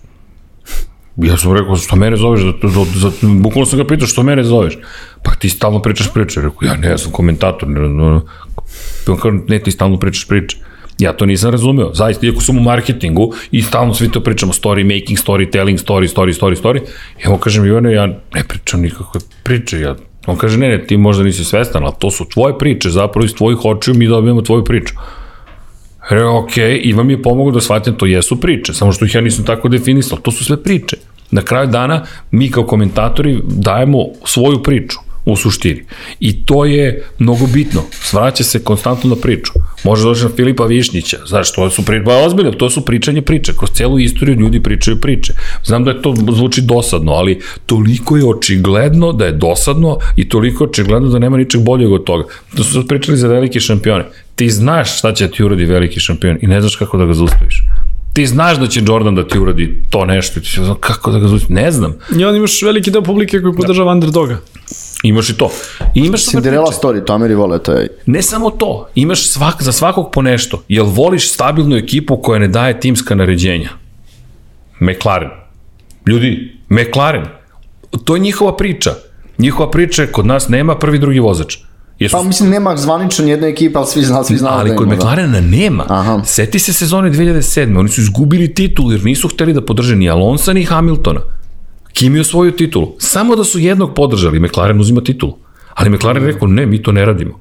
Ja sam rekao, što mene zoveš, za, za, za, bukvalno sam ga pitao, što mene zoveš? Pa ti stalno pričaš priče. Rekao, ja ne, ja sam komentator. Ne, ne, ne. Ti stalno pričaš priče. Ja to nisam razumeo. Zaista, iako sam u marketingu i stalno svi to pričamo, story making, storytelling, story, story, story, story. Mu kažem, Ivane, ja ne pričam nikakve priče. Ja, on kaže, ne, ne, ti možda nisi svestan, ali to su tvoje priče, zapravo iz tvojih očiju mi dobijamo tvoju priču. Re, ok, Ivan mi je pomogao da shvatim, to jesu priče, samo što ih ja nisam tako definisao, to su sve priče. Na kraju dana, mi kao komentatori dajemo svoju priču u suštini. I to je mnogo bitno. Svraća se konstantno na priču. Može doći na Filipa Višnjića. Znaš, to su priče, pa ozbiljno, to su pričanje priče. Kroz celu istoriju ljudi pričaju priče. Znam da je to zvuči dosadno, ali toliko je očigledno da je dosadno i toliko je očigledno da nema ničeg boljeg od toga. Da su sad pričali za velike šampione. Ti znaš šta će ti uradi veliki šampion i ne znaš kako da ga zaustaviš. Ti znaš da će Jordan da ti uradi to nešto i ti će znaš kako da ga zaustaviš. Ne znam. I onda imaš veliki deo publike koji podržava underdoga. Imaš i to. I imaš Cinderella story, to Ameri vole, to je... Ne samo to, imaš svak, za svakog po nešto. Jel voliš stabilnu ekipu koja ne daje timska naređenja? McLaren. Ljudi, McLaren. To je njihova priča. Njihova priča je kod nas nema prvi, drugi vozač. Jesu, Pa mislim, nema zvaničan jedna ekipa, ali svi zna, svi zna ali da kod da. McLarena nema. Aha. Seti se sezone 2007. Oni su izgubili titul jer nisu hteli da podrže ni Alonsa ni Hamiltona. Kimi osvojio titulu. Samo da su jednog podržali, McLaren uzima titulu. Ali McLaren rekao, ne, mi to ne radimo.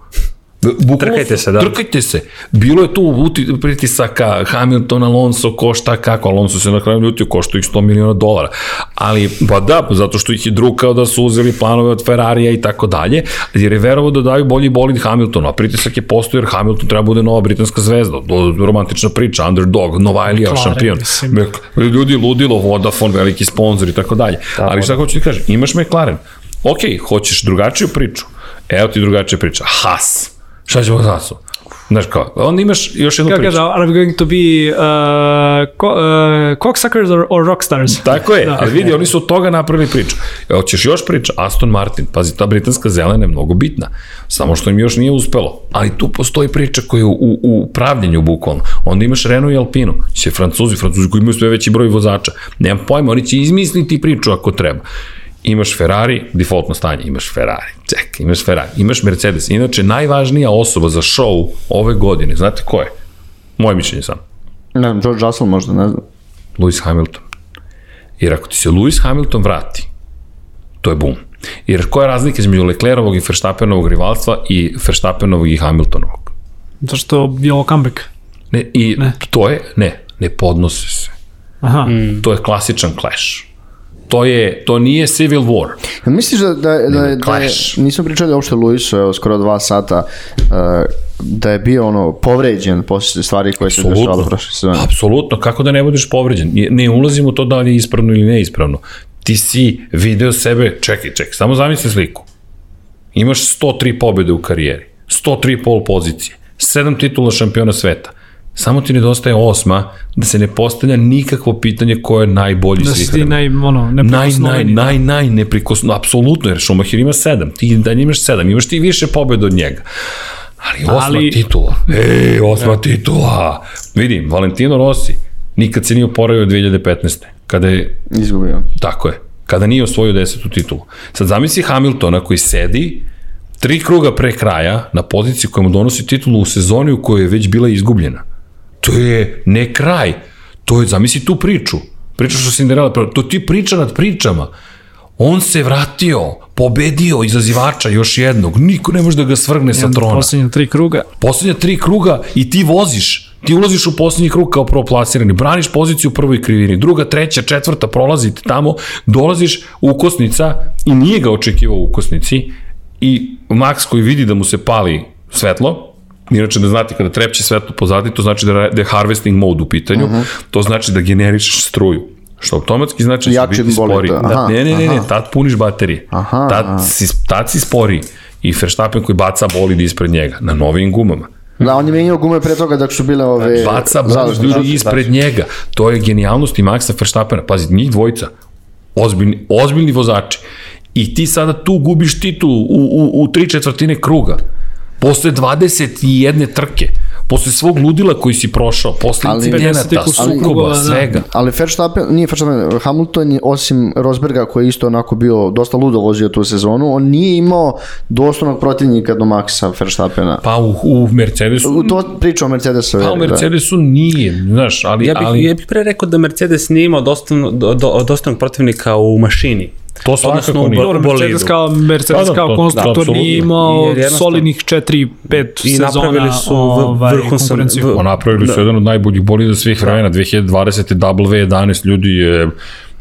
Bukvalno Trkajte se, da. Trkajte se. Bilo je tu pritisaka, Hamilton, Alonso, ko šta kako, Alonso se na kraju ljutio, košta ih 100 miliona dolara. Ali, pa da, zato što ih je drukao da su uzeli planove od Ferrarija i tako dalje, jer je verovo da daju bolji bolid Hamiltonu, a pritisak je postoji jer Hamilton treba bude nova britanska zvezda, do, romantična priča, underdog, Novajlija, McLaren, šampion. Ljudi ludilo, Vodafone, veliki sponsor i tako dalje. Ali šta hoću ti kažem, imaš McLaren, ok, hoćeš drugačiju priču, evo ti drugačija priča, Haas, šta ćemo s Haasom? Znaš kao, onda imaš još jednu Kako priču. kaže, are we going to be uh, co uh, cocksuckers or, or rockstars? Tako je, Da. ali vidi, oni su od toga napravili priču. Hoćeš još priča? Aston Martin, pazi, ta britanska zelena je mnogo bitna, samo što im još nije uspelo. Ali tu postoji priča koja je u, u, u pravljenju bukvalno. Onda imaš Renault i Alpinu, će Francuzi, Francuzi koji imaju sve veći broj vozača. Nemam pojma, oni će izmisliti priču ako treba. Imaš Ferrari, defaultno stanje, imaš Ferrari, ček, imaš Ferrari, imaš Mercedes. Inače, najvažnija osoba za show ove godine, znate ko je? Moje mišljenje sam. Ne znam, George Russell možda, ne znam. Lewis Hamilton. Jer ako ti se Lewis Hamilton vrati, to je bum. Jer koja je razlika između Leclerovog i Verstappenovog rivalstva i Verstappenovog i Hamiltonovog? Zašto je ovo comeback? Ne, I Ne. to je, ne, ne podnose se. Aha. Mm. To je klasičan clash. To je, to nije Civil War. Jel Misliš da, da, da, da, je, Clash. nismo pričali uopšte Luisu, evo, skoro dva sata, uh, da je bio ono povređen posle stvari koje se dešavalo prošle sezone. Apsolutno, kako da ne budeš povređen? Je- Ne ulazim u to da li je ispravno ili neispravno. Ti si video sebe, čekaj, čekaj, samo zamisli sliku. Imaš 103 pobjede u karijeri, 103 pol pozicije, 7 titula šampiona sveta. Samo ti nedostaje osma da se ne postavlja nikakvo pitanje ko je najbolji Da svih si ti vremena. naj, ono, Naj, naj, neprikosnoveni. naj, naj, neprikosno, apsolutno, jer Schumacher ima sedam, ti da imaš sedam, imaš ti više pobjeda od njega. Ali osma Ali... Titula, ej, osma titula. Vidim, Valentino Rossi nikad se nije oporavio od 2015. Kada je, Izgubio. tako je, kada nije osvojio desetu titulu. Sad zamisli Hamiltona koji sedi tri kruga pre kraja na poziciji koja mu donosi titulu u sezoni u kojoj je već bila izgubljena. To je ne kraj. To je, zamisli tu priču. Pričaš o Cinderella, to ti priča nad pričama. On se vratio, pobedio izazivača još jednog. Niko ne može da ga svrgne sa trona. Poslednja tri kruga. Poslednja tri kruga i ti voziš. Ti ulaziš u poslednji krug kao proplasirani, braniš poziciju u prvoj krivini, druga, treća, četvrta, prolazite tamo, dolaziš ukosnica i nije ga očekivao u ukosnici i Max koji vidi da mu se pali svetlo, Inače da znate, kada trepće svetlo pozadi, to znači da, da je harvesting mode u pitanju, uh -huh. to znači da generišeš struju. Što automatski znači da će biti spori. Da, ne, ne, ne, ne, tad puniš baterije. Aha, tad, aha. Si, tad si spori. I Verstappen koji baca bolid ispred njega, na novim gumama. Da, on je menjao gume pre toga dok su bile ove... Baca bolid ljudi ispred njega. To je genijalnost i Maxa Verstappena. Pazi, njih dvojica, ozbiljni, ozbiljni vozači. I ti sada tu gubiš titul u, u, u tri četvrtine kruga. Posle 21 trke posle svog ludila koji si prošao, posle ali, incidenata, sukoba, da. svega. Ali Verstappen, nije Verstappen, Hamilton je, osim Rosberga koji je isto onako bio dosta ludo vozio tu sezonu, on nije imao dostojnog protivnika do Maxa Verstappena. Pa u, u Mercedesu... U to priča o Mercedesu. Pa u da. Mercedesu da. nije, znaš, ali... Ja bih, ali... ja bih pre rekao da Mercedes nije imao dostojnog, do, do, dostojnog protivnika u mašini. To svakako nije. Dobro, Mercedes kao, Mercedes da, da, kao to, konstruktor da, nije imao solidnih 4-5 sezona. I napravili su ovaj, konkurenciju. V, napravili su da. jedan od najboljih bolida svih vremena. 2020. W11 ljudi je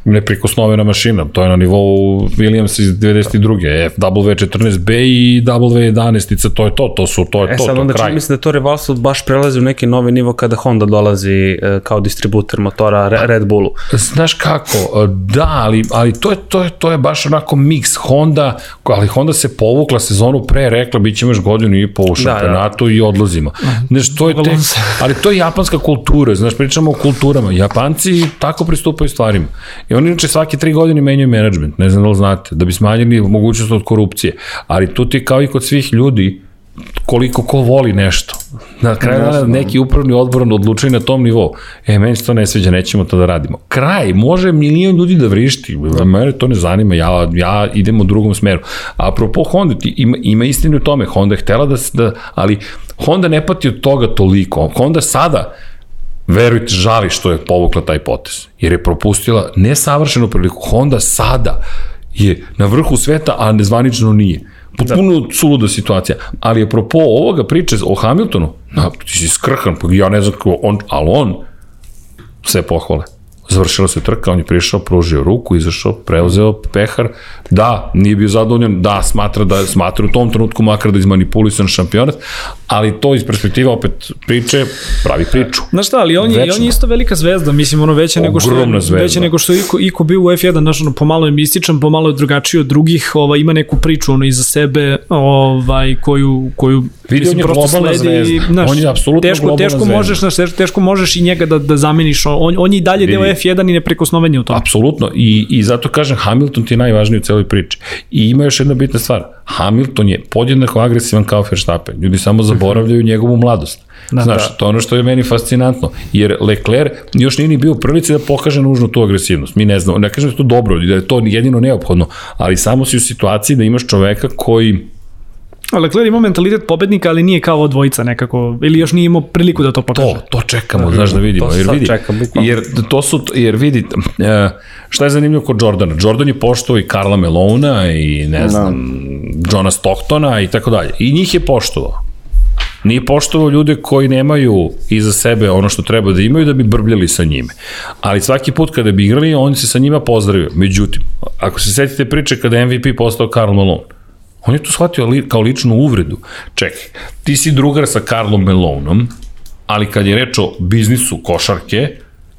neprikosnovena mašina. To je na nivou Williams iz 92. FW14B i W11, to je to, to su, to je e, to, sad, to, onda kraj. mislim da to rivalstvo baš prelazi u neki novi nivo kada Honda dolazi e, kao distributer motora Red Bullu. Znaš kako, e, da, ali, ali to, je, to, je, to je baš onako mix Honda, ali Honda se povukla sezonu pre, rekla bit ćemo još godinu i po u šampionatu da, da. i odlazimo. Znaš, to je tek, ali to je japanska kultura, znaš, pričamo o kulturama. Japanci tako pristupaju stvarima. I oni inače svake tri godine menjaju menadžment, ne znam da li znate, da bi smanjili mogućnost od korupcije. Ali tu ti kao i kod svih ljudi, koliko ko voli nešto. Na kraju dana neki upravni odbor odlučuje na tom nivou. E, meni se to ne sviđa, nećemo to da radimo. Kraj, može milion ljudi da vrišti, mene to ne zanima, ja, ja idem u drugom smeru. Apropo Honda, ti, ima, ima istinu u tome, Honda je htela da, da, ali Honda ne pati od toga toliko. Honda sada, verujte, žali što je povukla taj potez, jer je propustila nesavršenu priliku. Honda sada je na vrhu sveta, a nezvanično nije. Potpuno da. suluda situacija. Ali je propo ovoga priče o Hamiltonu, na, ti si skrhan, pa ja ne znam kako on, ali on sve pohvale. Završila se trka, on je prišao, pružio ruku, izašao, preuzeo pehar. Da, nije bio zadovoljan, da, smatra da smatra u tom trenutku makar da izmanipulisan šampionat, ali to iz perspektiva opet priče pravi priču. Znaš šta, ali on je, on je isto velika zvezda, mislim ono veća nego što je, zvezda. veća nego što je Iko, Iko bio u F1, znaš ono pomalo je mističan, pomalo je drugačiji od drugih, ovaj ima neku priču ono iza sebe, ovaj koju koju Vidi, on je globalna zvezda. Znaš, on je apsolutno teško, globalna teško zvezda. možeš, znaš, teško, teško možeš i njega da, da zameniš. On, on je i dalje Vidi. deo F1 i neprekosnovenje u tom. Apsolutno. I, I zato kažem, Hamilton ti je najvažniji u celoj priči. I ima još jedna bitna stvar. Hamilton je podjednako agresivan kao Verstappen. Ljudi samo zaboravljaju njegovu mladost. Da, Znaš, da. to je ono što je meni fascinantno. Jer Leclerc još nije ni bio u prvici da pokaže nužno tu agresivnost. Mi ne znamo, ne kažem da je to dobro, da je to jedino neophodno, ali samo si u situaciji da imaš čoveka koji Leclerc ima mentalitet pobednika, ali nije kao dvojica nekako, ili još nije imao priliku da to pokaže. To, to čekamo, znaš da vidimo. To jer vidi, čekam, jer, to su, jer vidi, e, šta je zanimljivo kod Jordana? Jordan je poštovao i Karla Melona i ne da. znam, no. Johna Stocktona i tako dalje. I njih je poštovao. Nije poštovao ljude koji nemaju iza sebe ono što treba da imaju da bi brbljali sa njime. Ali svaki put kada bi igrali, on se sa njima pozdravio. Međutim, ako se setite priče kada MVP postao Karl Malone, On je to shvatio li, kao ličnu uvredu. Čekaj, ti si drugar sa Karlom Melonom, ali kad je reč o biznisu košarke,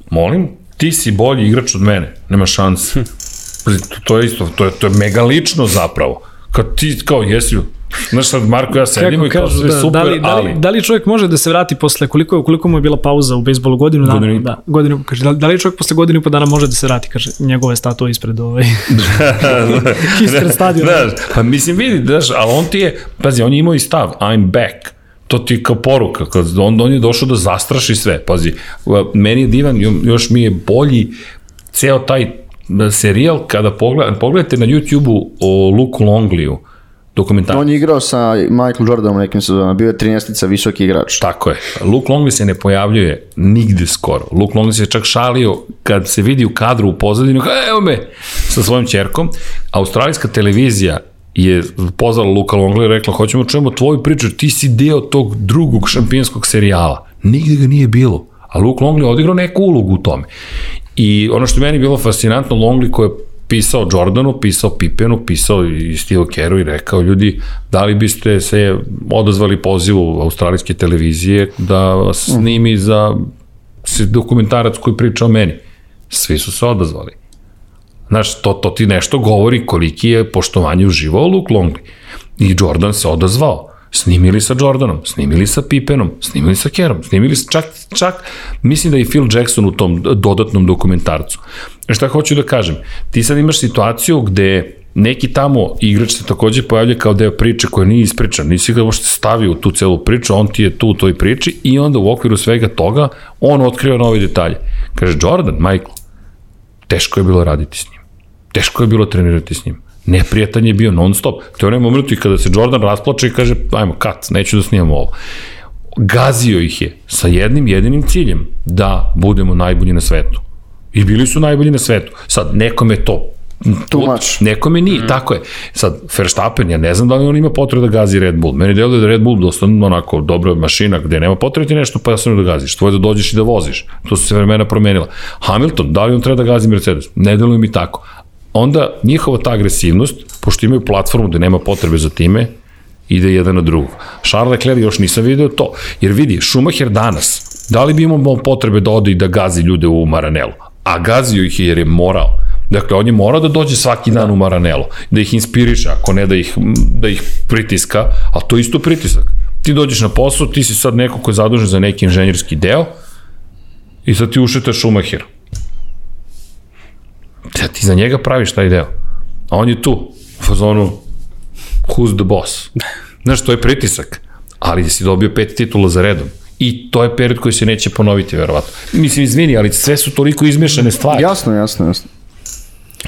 molim, ti si bolji igrač od mene, nema šanse. To je isto, to je, to je mega lično zapravo. Kad ti kao jesi Znaš sad, Marko ja sedimo i kao sve da, super, da li, da li, ali... Da li čovjek može da se vrati posle, koliko, koliko mu je bila pauza u bejsbolu, godinu dana? Godinu da, godinu, kaže, da, da li čovjek posle godinu i po dana može da se vrati, kaže, njegove statue ispred ovaj, ispred stadiona. Znaš, pa mislim, vidi, znaš, ali on ti je, pazi, on je imao i stav, I'm back, to ti je kao poruka, kad on, on je došao da zastraši sve, pazi, meni je divan, još mi je bolji ceo taj serijal, kada pogled, pogledate na YouTube-u o Luku Longliju, dokumentarac. On je igrao sa Michael Jordanom nekim sezonama, bio je 13 visoki igrač. Tako je. Luke Longley se ne pojavljuje nigde skoro. Luke Longley se čak šalio kad se vidi u kadru u pozadinu, evo me, sa svojom čerkom. Australijska televizija je pozvala Luka Longley i rekla, hoćemo da čujemo tvoju priču, ti si deo tog drugog šampionskog serijala. Nigde ga nije bilo. A Luke Longley odigrao neku ulogu u tome. I ono što meni bilo fascinantno, Longley koji je pisao Jordanu, pisao Pippenu, pisao i Steve Keru i rekao ljudi, da li biste se odazvali pozivu australijske televizije da snimi za dokumentarac koji priča o meni. Svi su se odazvali. Znaš, to, to ti nešto govori koliki je poštovanje uživao Luke Longley. I Jordan se odazvao. Snimili sa Jordanom, snimili sa Pippenom, snimili sa Kerom, snimili sa čak, čak, mislim da i Phil Jackson u tom dodatnom dokumentarcu. E šta hoću da kažem? Ti sad imaš situaciju gde neki tamo igrač se takođe pojavlja kao deo priče koja nije ispričan, nisi ga možete stavio u tu celu priču, on ti je tu u toj priči i onda u okviru svega toga on otkriva nove detalje. Kaže, Jordan, Michael, teško je bilo raditi s njim. Teško je bilo trenirati s njim. Neprijatan je bio non stop. To je onaj moment i kada se Jordan rasplače i kaže, ajmo, kat, neću da snimamo ovo. Gazio ih je sa jednim jedinim ciljem, da budemo najbolji na svetu. I bili su najbolji na svetu. Sad, nekome to Too much. Nekome nije, mm. tako je. Sad, Verstappen, ja ne znam da li on ima potrebu da gazi Red Bull. Meni deluje da Red Bull dosta onako dobra mašina gde nema potrebe ti nešto pa jasno da gaziš. Tvoje da dođeš i da voziš. To su se vremena promenila. Hamilton, da li on treba da gazi Mercedes? Ne deluje mi tako. Onda njihova ta agresivnost, pošto imaju platformu da nema potrebe za time, ide jedan na drugog. Charles Leclerc još nisam video to. Jer vidi, Schumacher danas, da li bi imao potrebe da ode i da gazi ljude u Maranelu? A gazio ih je jer je morao Dakle, on je morao da dođe svaki dan u Maranelo, da ih inspiriše, ako ne da ih, da ih pritiska, ali to je isto pritisak. Ti dođeš na posao, ti si sad neko ko je zadužen za neki inženjerski deo i sad ti ušete Schumacher. Ja, ti za njega praviš taj deo. A on je tu, u fazonu, who's the boss? Znaš, to je pritisak, ali si dobio pet titula za redom. I to je period koji se neće ponoviti, verovatno. Mislim, izvini, ali sve su toliko izmešane stvari. Jasno, jasno, jasno.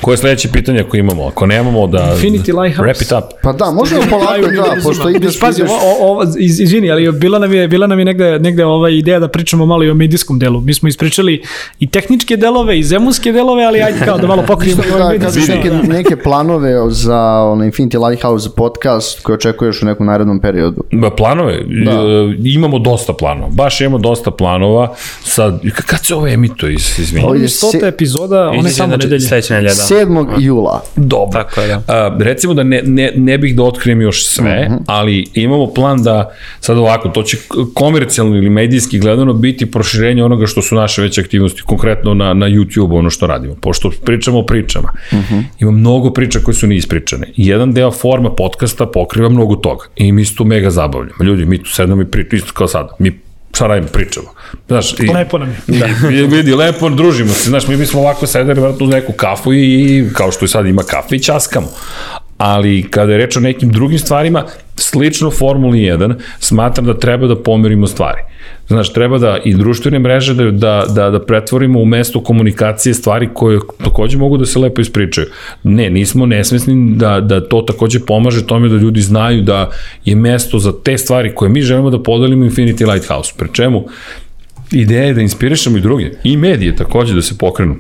Koje je sledeće pitanje ako imamo? Ako nemamo da... Infinity Lighthouse. Wrap it up. Pa da, možemo polako, da, pošto ideš... Pazi, ideš... o, o, iz, izvini, ali bila nam je, bila nam je negde, negde ova ideja da pričamo malo i o medijskom delu. Mi smo ispričali i tehničke delove, i zemunske delove, ali ajde kao da malo pokrijemo ovaj da, medijski neke, neke planove za ono, Infinity Lighthouse podcast koje očekuješ u nekom narednom periodu. Ba, planove? Da. E, imamo dosta planova. Baš imamo dosta planova. Sad, kad se ovo emituje, izvini? Ovo je stota epizoda, one samo nedelje. Sledeće nedelje, da. 7. jula. Dobro. Tako je, da. A, recimo da ne, ne, ne bih da otkrijem još sve, uh -huh. ali imamo plan da, sad ovako, to će komercijalno ili medijski gledano biti proširenje onoga što su naše veće aktivnosti, konkretno na, na YouTube, ono što radimo. Pošto pričamo o pričama, uh -huh. ima mnogo priča koje su neispričane. Jedan deo forma podcasta pokriva mnogo toga i mi se tu mega zabavljamo. Ljudi, mi tu sedamo i pričamo, isto kao sada, mi šta radimo, pričamo. Znaš, i, Lepo nam je. Da. I, vidi, lepo, družimo se. Znaš, mi bismo ovako sedeli vratno uz neku kafu i, kao što i sad ima kafe i časkamo. Ali kada je reč o nekim drugim stvarima, slično Formuli 1, smatram da treba da pomerimo stvari. Znaš, treba da i društvene mreže da, da, da, da pretvorimo u mesto komunikacije stvari koje takođe mogu da se lepo ispričaju. Ne, nismo nesvesni da, da to takođe pomaže tome da ljudi znaju da je mesto za te stvari koje mi želimo da podelimo Infinity Lighthouse. Pre čemu? Ideja je da inspirišemo i druge. I medije takođe da se pokrenu.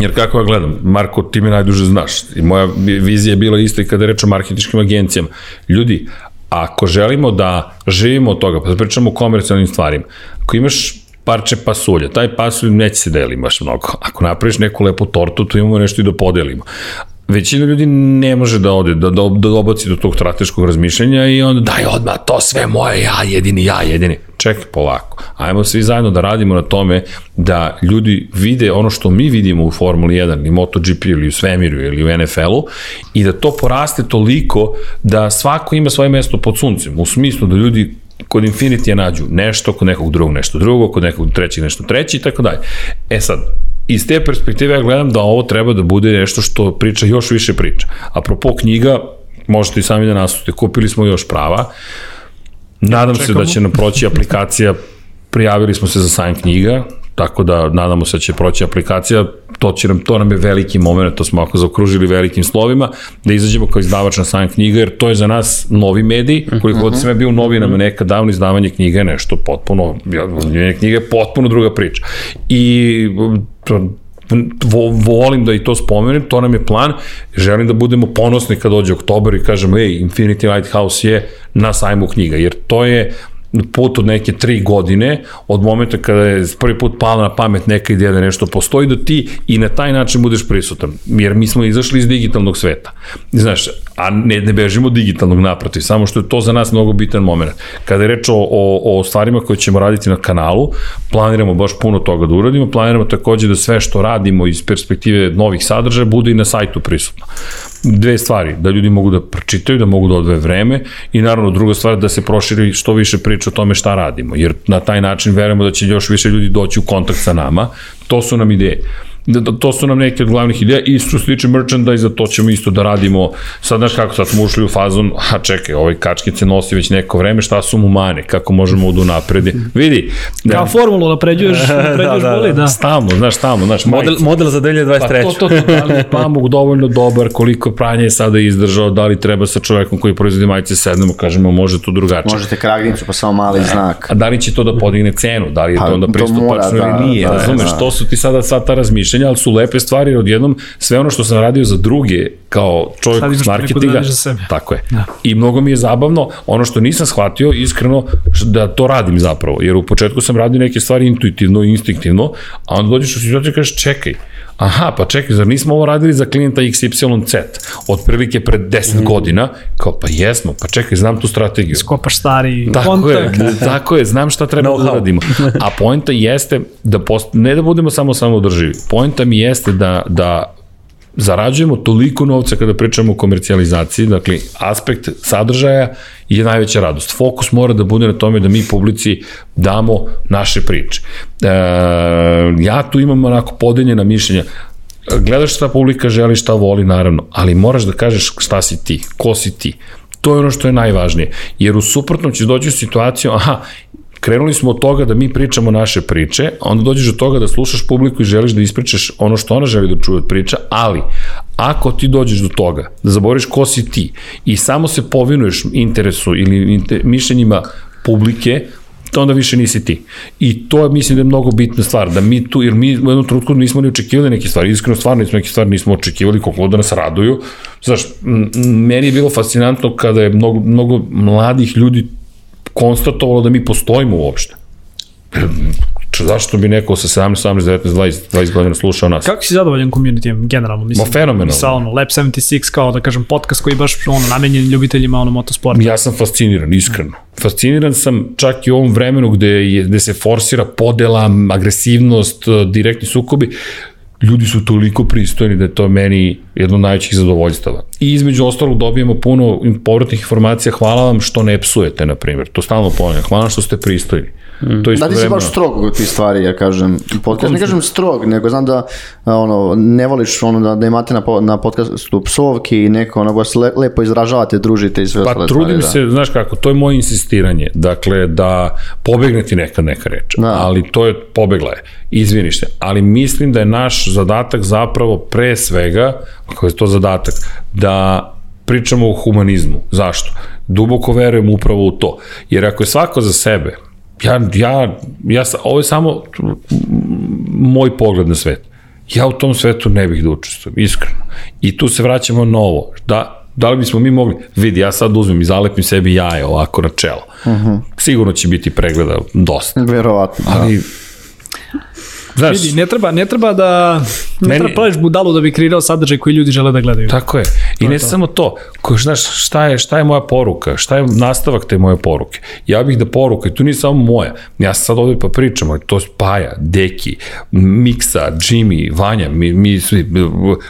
Jer kako ja gledam, Marko, ti me najduže znaš. I moja vizija je bila isto i kada reč o marketičkim agencijama. Ljudi, ako želimo da živimo od toga, pa da pričamo o komercijalnim stvarima, ako imaš parče pasulja, taj pasulj neće se deliti baš mnogo. Ako napraviš neku lepu tortu, tu imamo nešto i da podelimo većina ljudi ne može da ode, da, da, da obaci do tog strateškog razmišljanja i onda daj odmah to sve moje, ja jedini, ja jedini. Čekaj polako. Ajmo svi zajedno da radimo na tome da ljudi vide ono što mi vidimo u Formuli 1 i MotoGP ili u svemiru ili u NFL-u i da to poraste toliko da svako ima svoje mesto pod suncem. U smislu da ljudi kod Infinity nađu nešto, kod nekog drugog nešto drugo, kod nekog trećeg nešto treći i tako dalje. E sad, iz te perspektive ja gledam da ovo treba da bude nešto što priča još više priča. Apropo knjiga, možete i sami da nastute, kupili smo još prava, nadam Čekamo. se da će nam proći aplikacija, prijavili smo se za sajn knjiga, tako da nadamo se da će proći aplikacija, to, će nam, to nam je veliki moment, to smo ako zaokružili velikim slovima, da izađemo kao izdavač na sajn knjiga, jer to je za nas novi medij, koliko god sam ja bio u novinama nekad davno izdavanje knjige je nešto potpuno, knjiga je potpuno druga priča. I vo, volim da i to spomenem, to nam je plan, želim da budemo ponosni kad dođe oktober i kažemo, ej, Infinity Lighthouse je na sajmu knjiga, jer to je put od neke tri godine, od momenta kada je prvi put pala na pamet neka ideja da nešto postoji, da ti i na taj način budeš prisutan. Jer mi smo izašli iz digitalnog sveta. Znaš, a ne, ne bežimo digitalnog naprotiv, samo što je to za nas mnogo bitan moment. Kada je reč o, o, o stvarima koje ćemo raditi na kanalu, planiramo baš puno toga da uradimo, planiramo takođe da sve što radimo iz perspektive novih sadržaja bude i na sajtu prisutno dve stvari, da ljudi mogu da pročitaju, da mogu da odvoje vreme i naravno druga stvar da se proširi što više priča o tome šta radimo, jer na taj način verujemo da će još više ljudi doći u kontakt sa nama, to su nam ideje. Da, da, to su nam neke od glavnih ideja i što se tiče merchandise to ćemo isto da radimo. Sad znaš kako sad smo ušli u fazon a čekaj ovaj kačkice nosi već neko vreme šta su mu mane kako možemo da napredi vidi da, kao formulu napređuješ napređuješ da, da, boli da. Stalno znaš stalno znaš model, model za 2023 pa to, to, to, da li pamuk dovoljno dobar koliko pranje je sada izdržao da li treba sa čovekom koji proizvodi majice sednemo kažemo može to drugačije. Možete kragnicu pa samo mali znak. a da li će to da podigne cenu? Da li je pa, to onda pristupačno da, ili nije? da, razumeš da. to su ti sada sva ta razmišljanja mišljenja, ali su lepe stvari odjednom sve ono što sam radio za druge kao čovjek iz marketinga. Da za sebe. Tako je. Da. I mnogo mi je zabavno ono što nisam shvatio iskreno da to radim zapravo, jer u početku sam radio neke stvari intuitivno, instinktivno, a onda dođeš u situaciju i kažeš čekaj, aha, pa čekaj, zar nismo ovo radili za klijenta XYZ, otprilike pred 10 mm. godina, kao pa jesmo, pa čekaj, znam tu strategiju. Skopaš stari tako kontakt. Je, tako je, znam šta treba no da uradimo. A poenta jeste da post, ne da budemo samo samo održivi, poenta mi jeste da, da zarađujemo toliko novca kada pričamo o komercijalizaciji, dakle, aspekt sadržaja je najveća radost. Fokus mora da bude na tome da mi publici damo naše priče. E, ja tu imam onako podeljena mišljenja, gledaš šta publika želi, šta voli, naravno, ali moraš da kažeš šta si ti, ko si ti. To je ono što je najvažnije. Jer u suprotnom ćeš doći u situaciju, aha, krenuli smo od toga da mi pričamo naše priče, onda dođeš do toga da slušaš publiku i želiš da ispričaš ono što ona želi da čuje od priča, ali ako ti dođeš do toga, da zaboriš ko si ti i samo se povinuješ interesu ili inter, mišljenjima publike, to onda više nisi ti. I to je, mislim da je mnogo bitna stvar, da mi tu, jer mi u jednom trutku nismo ni očekivali neke stvari, iskreno stvarno nismo neke stvari nismo očekivali koliko da nas raduju. Znaš, meni je bilo fascinantno kada je mnogo, mnogo mladih ljudi konstatovalo da mi postojimo uopšte. Zašto bi neko sa 17, 18, 19, 20, 20 godina slušao nas? Kako si zadovoljan communityjem generalno? Mislim, Ma fenomenalno. Sa ono, Lab 76 kao da kažem podcast koji je baš ono, namenjen ljubiteljima ono, motosporta. Ja sam fasciniran, iskreno. Fasciniran sam čak i u ovom vremenu gde, je, gde se forsira podela, agresivnost, direktni sukobi ljudi su toliko pristojni da je to meni jedno od najvećih zadovoljstava. I između ostalog dobijemo puno povratnih informacija, hvala vam što ne psujete, na primjer. To stalno ponavljam, hvala što ste pristojni. Mm. To da ti si baš strog u tih stvari, ja kažem. Podcast, ne kažem strog, nego znam da ono, ne voliš ono, da, da imate na, na podcastu psovki i neko ono, vas le, lepo izražavate, družite i sve Pa trudim stvari, da. se, znaš kako, to je moje insistiranje. Dakle, da pobegne ti neka neka reč. Da. Ali to je, pobegla je. Izviniš se. Ali mislim da je naš zadatak zapravo pre svega, ako je to zadatak, da pričamo o humanizmu. Zašto? Duboko verujem upravo u to. Jer ako je svako za sebe, ja, ja, ja, ovo je samo moj pogled na svet. Ja u tom svetu ne bih da učestvujem, iskreno. I tu se vraćamo na ovo. Da, da li bismo mi mogli, vidi, ja sad uzmem i zalepim sebi jaje ovako na čelo. Uh mhm. -huh. Sigurno će biti pregleda dosta. Verovatno, da. Ali, Znaš, Vidi, ne treba, ne treba da ne meni, treba praviš budalu da bi kreirao sadržaj koji ljudi žele da gledaju. Tako je. I to ne je samo to. Ko, znaš, šta je, šta je moja poruka? Šta je nastavak te moje poruke? Ja bih da poruka, i tu nije samo moja. Ja sad ovde pa pričam, to je Paja, Deki, Miksa, Jimmy, Vanja, mi, mi svi,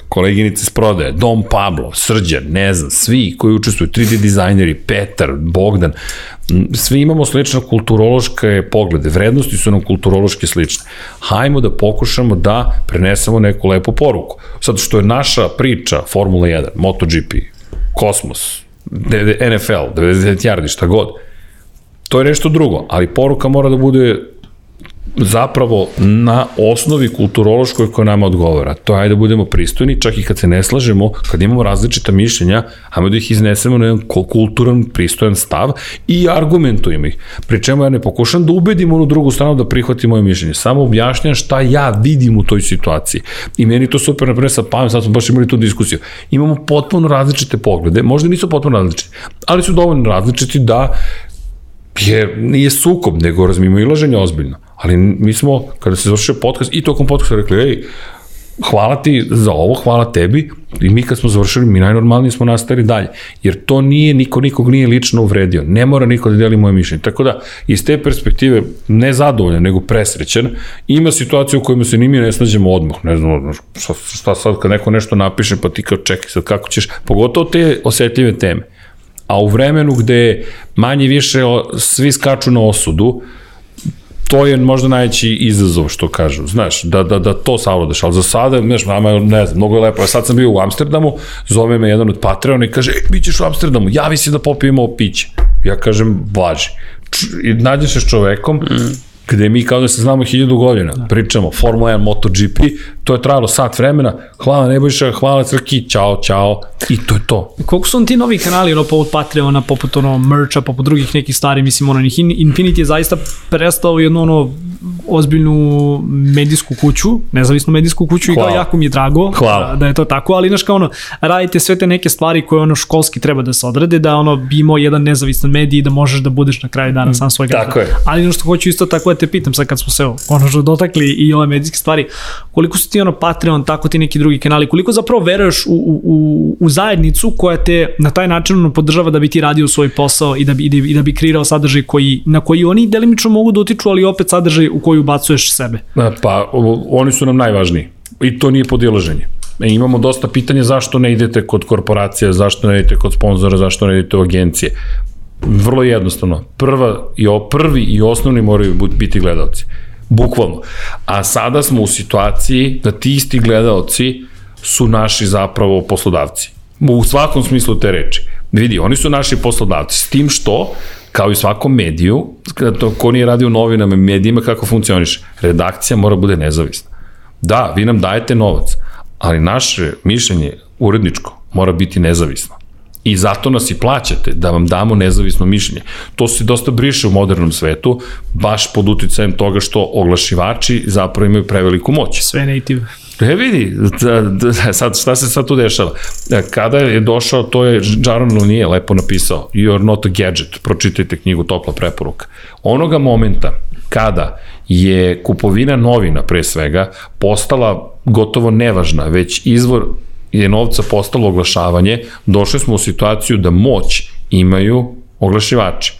koleginice s prodaje, Dom Pablo, Srđan, ne znam, svi koji učestvuju, 3D dizajneri, Petar, Bogdan, svi imamo slične kulturološke poglede, vrednosti su nam kulturološke slične. Hajmo da pokušamo da prenesemo neku lepu poruku. Sad što je naša priča Formula 1, MotoGP, Kosmos, NFL, 99 yardi, šta god, to je nešto drugo, ali poruka mora da bude zapravo na osnovi kulturološkoj koja nama odgovara. To je ajde da budemo pristojni, čak i kad se ne slažemo, kad imamo različita mišljenja, ajmo da ih iznesemo na jedan kulturan, pristojan stav i argumentujemo ih. Pri čemu ja ne pokušam da ubedim onu drugu stranu da prihvati moje mišljenje. Samo objašnjam šta ja vidim u toj situaciji. I meni to super, naprimjer, sa pamet, sad smo baš imali tu diskusiju. Imamo potpuno različite poglede, možda nisu potpuno različiti, ali su dovoljno različiti da Jer nije sukob, nego razmimo ilaženje ozbiljno. Ali mi smo, kada se završio podcast, i tokom podcasta rekli, ej, hvala ti za ovo, hvala tebi. I mi kad smo završili, mi najnormalnije smo nastavili dalje, jer to nije, niko nikog nije lično uvredio, ne mora niko da deli moje mišljenje, tako da iz te perspektive ne zadovoljan, nego presrećen, ima situacija u kojima se ni mi ne snađemo odmah, ne znam, šta, šta sad kad neko nešto napiše, pa ti kao čekaj sad kako ćeš, pogotovo te osetljive teme, a u vremenu gde manje više svi skaču na osudu, to je možda najveći izazov što kažu, znaš, da, da, da to savladaš, ali za sada, znaš, nama je, ne znam, mnogo je lepo, ja sad sam bio u Amsterdamu, zove me jedan od Patreona i kaže, e, bit ćeš u Amsterdamu, javi se da popijemo piće. Ja kažem, važi. Nađeš se s čovekom, mm gde mi kao da se znamo hiljadu godina, da. pričamo Formula 1, MotoGP, to je trajalo sat vremena, hvala Nebojša, hvala Crki, čao, čao, i to je to. Koliko su on ti novi kanali, ono, poput Patreona, poput ono, mercha, poput drugih nekih stvari, mislim, ono, Infinity je zaista prestao jedno, ono, ozbiljnu medijsku kuću, nezavisnu medijsku kuću Hvala. i kao jako mi je drago Hvala. da je to tako, ali znaš kao ono, radite sve te neke stvari koje ono školski treba da se odrade, da ono bi imao jedan nezavisan medij i da možeš da budeš na kraju dana sam svoj grad. Tako je. Ali ono što hoću isto tako da te pitam sad kad smo se što dotakli i ove medijske stvari, koliko su ti ono Patreon, tako ti neki drugi kanali, koliko zapravo veruješ u, u, u zajednicu koja te na taj način ono podržava da bi ti radio svoj posao i da bi, i da bi kreirao sadržaj koji, na koji oni delimično mogu da utiču, ali opet sadržaj u koji ubacuješ sebe? Pa, oni su nam najvažniji. I to nije podilaženje. E, imamo dosta pitanja zašto ne idete kod korporacija, zašto ne idete kod sponzora, zašto ne idete u agencije. Vrlo jednostavno. Prva i o, prvi i osnovni moraju biti gledalci. Bukvalno. A sada smo u situaciji da ti isti gledalci su naši zapravo poslodavci. U svakom smislu te reči. Vidi, oni su naši poslodavci, s tim što kao i svakom mediju, to ko nije radio u novinama i medijima, kako funkcioniše? Redakcija mora bude nezavisna. Da, vi nam dajete novac, ali naše mišljenje uredničko mora biti nezavisno. I zato nas i plaćate, da vam damo nezavisno mišljenje. To se dosta briše u modernom svetu, baš pod uticajem toga što oglašivači zapravo imaju preveliku moć. Sve native. E vidi, da, da, sad, šta se sad tu dešava? E, kada je došao, to je Jaron Lunier lepo napisao, You're not a gadget, pročitajte knjigu Topla preporuka. Onoga momenta kada je kupovina novina pre svega postala gotovo nevažna, već izvor je novca postalo oglašavanje, došli smo u situaciju da moć imaju oglašivači.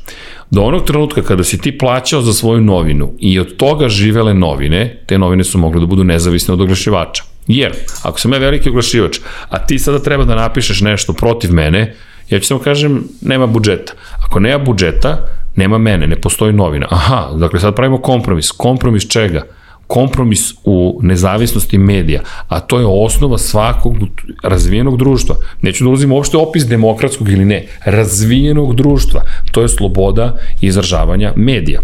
Do onog trenutka kada si ti plaćao za svoju novinu i od toga živele novine, te novine su mogle da budu nezavisne od oglašivača. Jer, ako sam ja veliki oglašivač, a ti sada treba da napišeš nešto protiv mene, ja ću samo kažem, nema budžeta. Ako nema budžeta, nema mene, ne postoji novina. Aha, dakle sad pravimo kompromis. Kompromis čega? Kompromis u nezavisnosti medija, a to je osnova svakog razvijenog društva. Neću da ulazim uopšte opis demokratskog ili ne, razvijenog društva. To je sloboda izražavanja medija.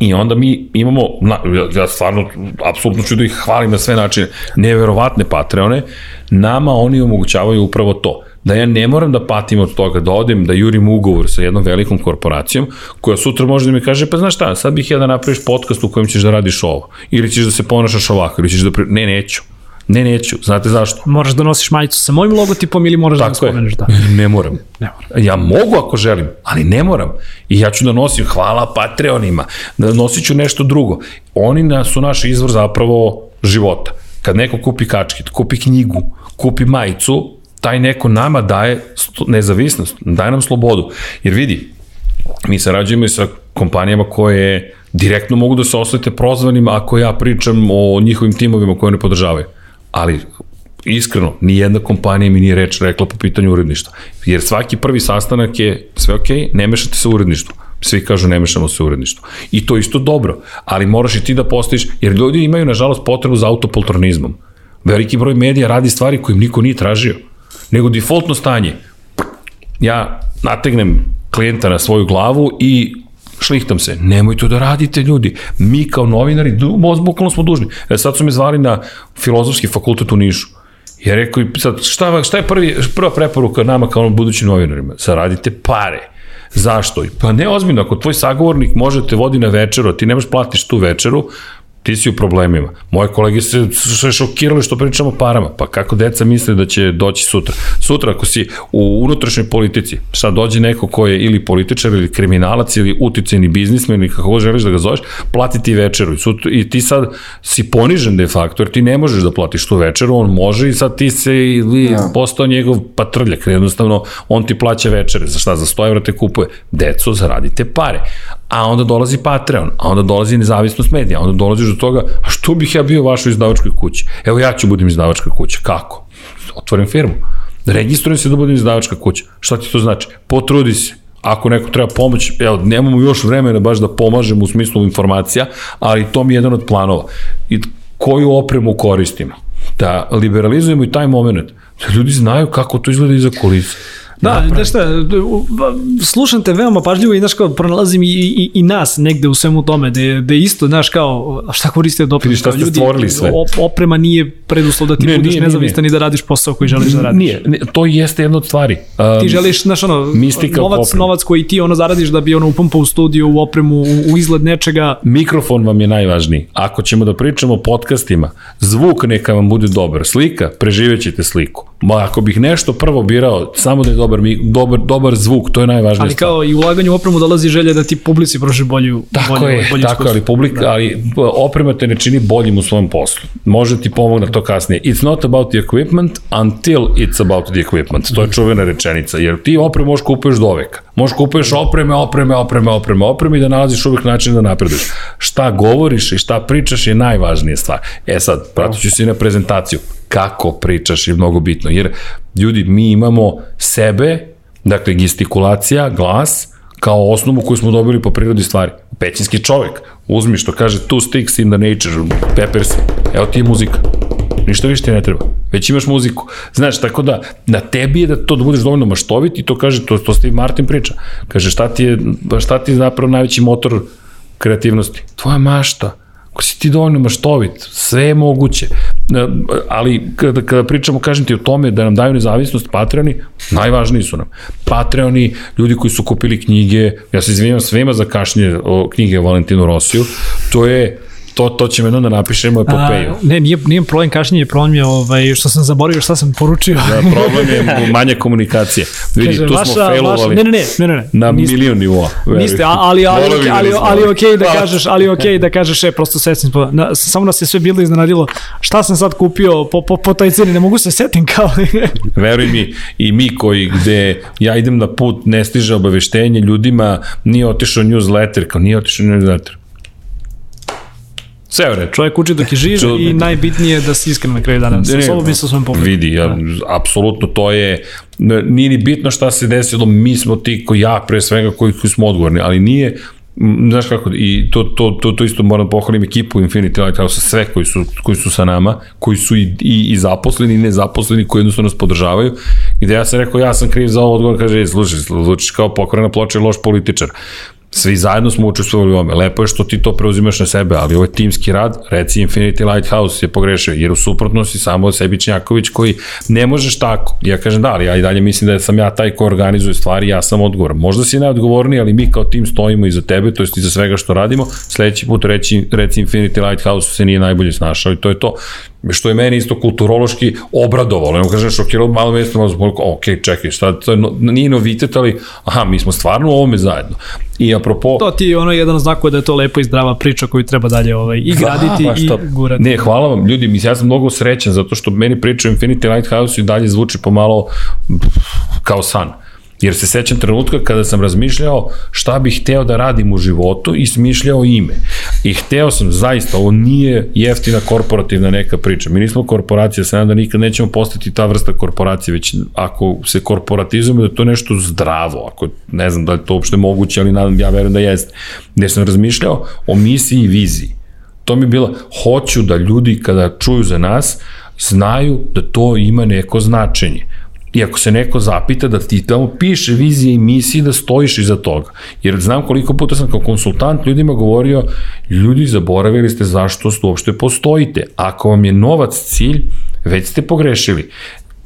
I onda mi imamo, na, ja stvarno, apsolutno ću da ih hvalim na sve načine, neverovatne Patreone, nama oni omogućavaju upravo to da ja ne moram da patim od toga, da odem, da jurim ugovor sa jednom velikom korporacijom, koja sutra može da mi kaže, pa znaš šta, sad bih ja da napraviš podcast u kojem ćeš da radiš ovo, ili ćeš da se ponašaš ovako, ili ćeš da... Pri... Ne, neću. Ne, neću. Znate zašto? Moraš da nosiš majicu sa mojim logotipom ili moraš da Tako da spomeneš da. Ne moram. Ne moram. Ja mogu ako želim, ali ne moram. I ja ću da nosim, hvala Patreonima, da nosit ću nešto drugo. Oni na, su naš izvor zapravo života. Kad neko kupi kačkit, kupi knjigu, kupi majicu, taj neko nama daje nezavisnost, daje nam slobodu. Jer vidi, mi sarađujemo i sa kompanijama koje direktno mogu da se osvete prozvanima ako ja pričam o njihovim timovima koje ne podržavaju. Ali iskreno, ni jedna kompanija mi nije reč rekla po pitanju uredništva. Jer svaki prvi sastanak je sve ok, ne mešate se u uredništvu. Svi kažu ne mešamo se u uredništvu. I to isto dobro, ali moraš i ti da postojiš, jer ljudi imaju nažalost potrebu za autopoltronizmom. Veliki broj medija radi stvari kojim niko nije tražio nego defaultno stanje. Ja nategnem klijenta na svoju glavu i šlihtam se. Nemoj to da radite, ljudi. Mi kao novinari, bukvalno smo dužni. E, sad su me zvali na filozofski fakultet u Nišu. Ja rekao, sad, šta, šta je prvi, prva preporuka nama kao budućim novinarima? Zaradite pare. Zašto? Pa ne ozbiljno, ako tvoj sagovornik može te vodi na večeru, a ti nemaš platiš tu večeru, ti si u problemima. Moje kolege se sve šokirali što pričamo o parama. Pa kako deca misle da će doći sutra? Sutra ako si u unutrašnjoj politici, šta dođe neko ko je ili političar ili kriminalac ili uticajni biznismen ili kako želiš da ga zoveš, plati ti večeru i, sutra, i ti sad si ponižen de facto jer ti ne možeš da platiš tu večeru, on može i sad ti se ili ja. postao njegov patrljak, jednostavno on ti plaća večere, za šta, za 100 evra te kupuje. Deco, zaradite pare a onda dolazi Patreon, a onda dolazi nezavisnost medija, a onda dolaziš do toga, a što bih ja bio vašoj izdavačkoj kući? Evo ja ću budem izdavačka kuća. Kako? Otvorim firmu. Registrujem se da budem izdavačka kuća. Šta ti to znači? Potrudi se. Ako neko treba pomoć, evo, nemamo još vremena baš da pomažemo u smislu informacija, ali to mi je jedan od planova. I koju opremu koristimo? Da liberalizujemo i taj moment. Da ljudi znaju kako to izgleda iza kulisa Da, znaš šta, slušam te veoma pažljivo i znaš kao pronalazim i, i, i nas negde u svemu tome, da je, da je isto, znaš kao, šta koriste doping? Šta ste stvorili sve? Op, oprema nije preduslov da ti ne, budeš nije, nezavistan nije. i da radiš posao koji želiš da radiš. Nije, ne, to jeste jedna od stvari. Um, ti želiš, znaš ono, novac, novac koji ti ono zaradiš da bi ono upumpao u studiju, u opremu, u, u izgled nečega. Mikrofon vam je najvažniji. Ako ćemo da pričamo o podcastima, zvuk neka vam bude dobar, slika, preživećete sliku. Ma ako bih nešto prvo birao, samo da je dobar, dobar, dobar zvuk, to je najvažnije Ali kao i ulaganju u opremu dolazi želja da ti publici proši bolju, tako bolju, je, bolju tako iskustvo. ali, publika, da. ali oprema te ne čini boljim u svom poslu. Može ti pomogne to kasnije. It's not about the equipment until it's about the equipment. To je čuvena rečenica, jer ti opremu možeš kupuješ do veka. Možeš kupuješ opreme, opreme, opreme, opreme, opreme i da nalaziš uvek način da napreduješ. Šta govoriš i šta pričaš je najvažnija stvar. E sad, pratit ću si na prezentaciju kako pričaš je mnogo bitno, jer ljudi, mi imamo sebe, dakle gestikulacija, glas, kao osnovu koju smo dobili po prirodi stvari. Pećinski čovek, uzmi što kaže two sticks in the nature, peppers, evo ti je muzika. Ništa više ti ne treba. Već imaš muziku. Znaš, tako da, na tebi je da to da budeš dovoljno maštovit i to kaže, to, to Steve Martin priča. Kaže, šta ti je, šta ti je zapravo najveći motor kreativnosti? Tvoja mašta ako si ti dovoljno maštovit, sve je moguće. Ali kada, kada pričamo, kažem ti o tome da nam daju nezavisnost Patreoni, najvažniji su nam. Patreoni, ljudi koji su kupili knjige, ja se izvinjam svema za kašnje o knjige o Valentinu Rosiju, to je to, to ćemo jedno da napišemo epopeju. A, ne, nije, nije problem kašnjenje, problem je ovaj, što sam zaboravio šta sam poručio. Da, problem je manje komunikacije. Vidi, Kaže, tu vaša, smo failovali ne, ne, ne, ne, ne, na niste, milion nivoa. Niste, ali, ali, ali, ali, ali, ok da kažeš, ali ok da kažeš, e, prosto setim, na, samo nas je sve bilo iznenadilo, šta sam sad kupio po, po, po toj ceni, ne mogu se setim kao. Veruj mi, i mi koji gde ja idem na put, ne stiže obaveštenje ljudima, nije otišao newsletter, kao nije otišao newsletter Sve redu. Čovjek uči dok je živ Ču... i najbitnije je da se iskren na kraju dana. Sa sobom bi sa svojom pogledom. Vidi, ja, da. apsolutno to je, nije ni bitno šta se desilo, mi smo ti koji ja pre svega koji, koji smo odgovorni, ali nije, znaš kako, i to, to, to, to isto moram da pohvalim ekipu Infinity Lighthouse, sve koji su, koji su sa nama, koji su i, i, i zaposleni i nezaposleni, koji jednostavno nas podržavaju, gde ja sam rekao, ja sam kriv za ovo odgovor, kaže, slušaj, zvučiš kao pokvarena ploča i loš političar svi zajedno smo učestvovali u ovome. Lepo je što ti to preuzimaš na sebe, ali ovo je timski rad, reci Infinity Lighthouse je pogrešio, jer u suprotnosti samo sebi Čnjaković koji ne možeš tako. Ja kažem da, ali ja i dalje mislim da sam ja taj ko organizuje stvari, ja sam odgovoran. Možda si najodgovorniji, ali mi kao tim stojimo iza tebe, to jest iza svega što radimo. Sledeći put reći, reci Infinity Lighthouse se nije najbolje snašao i to je to što je meni isto kulturološki obradovalo. Nemo kažem šokiralo malo mjesto, malo zbog, ok, čekaj, šta, to je, no, nije novitet, ali aha, mi smo stvarno u ovome zajedno. I apropo... To ti je ono jedan znak da je to lepo i zdrava priča koju treba dalje ovaj, i graditi da, i gurati. Ne, hvala vam, ljudi, mislim, ja sam mnogo srećan zato što meni priča Infinity Lighthouse i dalje zvuči pomalo kao san. Jer se sećam trenutka kada sam razmišljao šta bih hteo da radim u životu i smišljao ime. I hteo sam zaista, ovo nije jeftina korporativna neka priča. Mi nismo korporacija, sam da nikad nećemo postati ta vrsta korporacije, već ako se korporatizujemo da je to nešto zdravo, ako ne znam da je to uopšte moguće, ali nadam, ja verujem da jeste. Gde sam razmišljao o misiji i viziji. To mi je hoću da ljudi kada čuju za nas, znaju da to ima neko značenje I ako se neko zapita da ti tamo piše vizije i misije da stojiš iza toga. Jer znam koliko puta sam kao konsultant ljudima govorio, ljudi zaboravili ste zašto uopšte postojite. Ako vam je novac cilj, već ste pogrešili.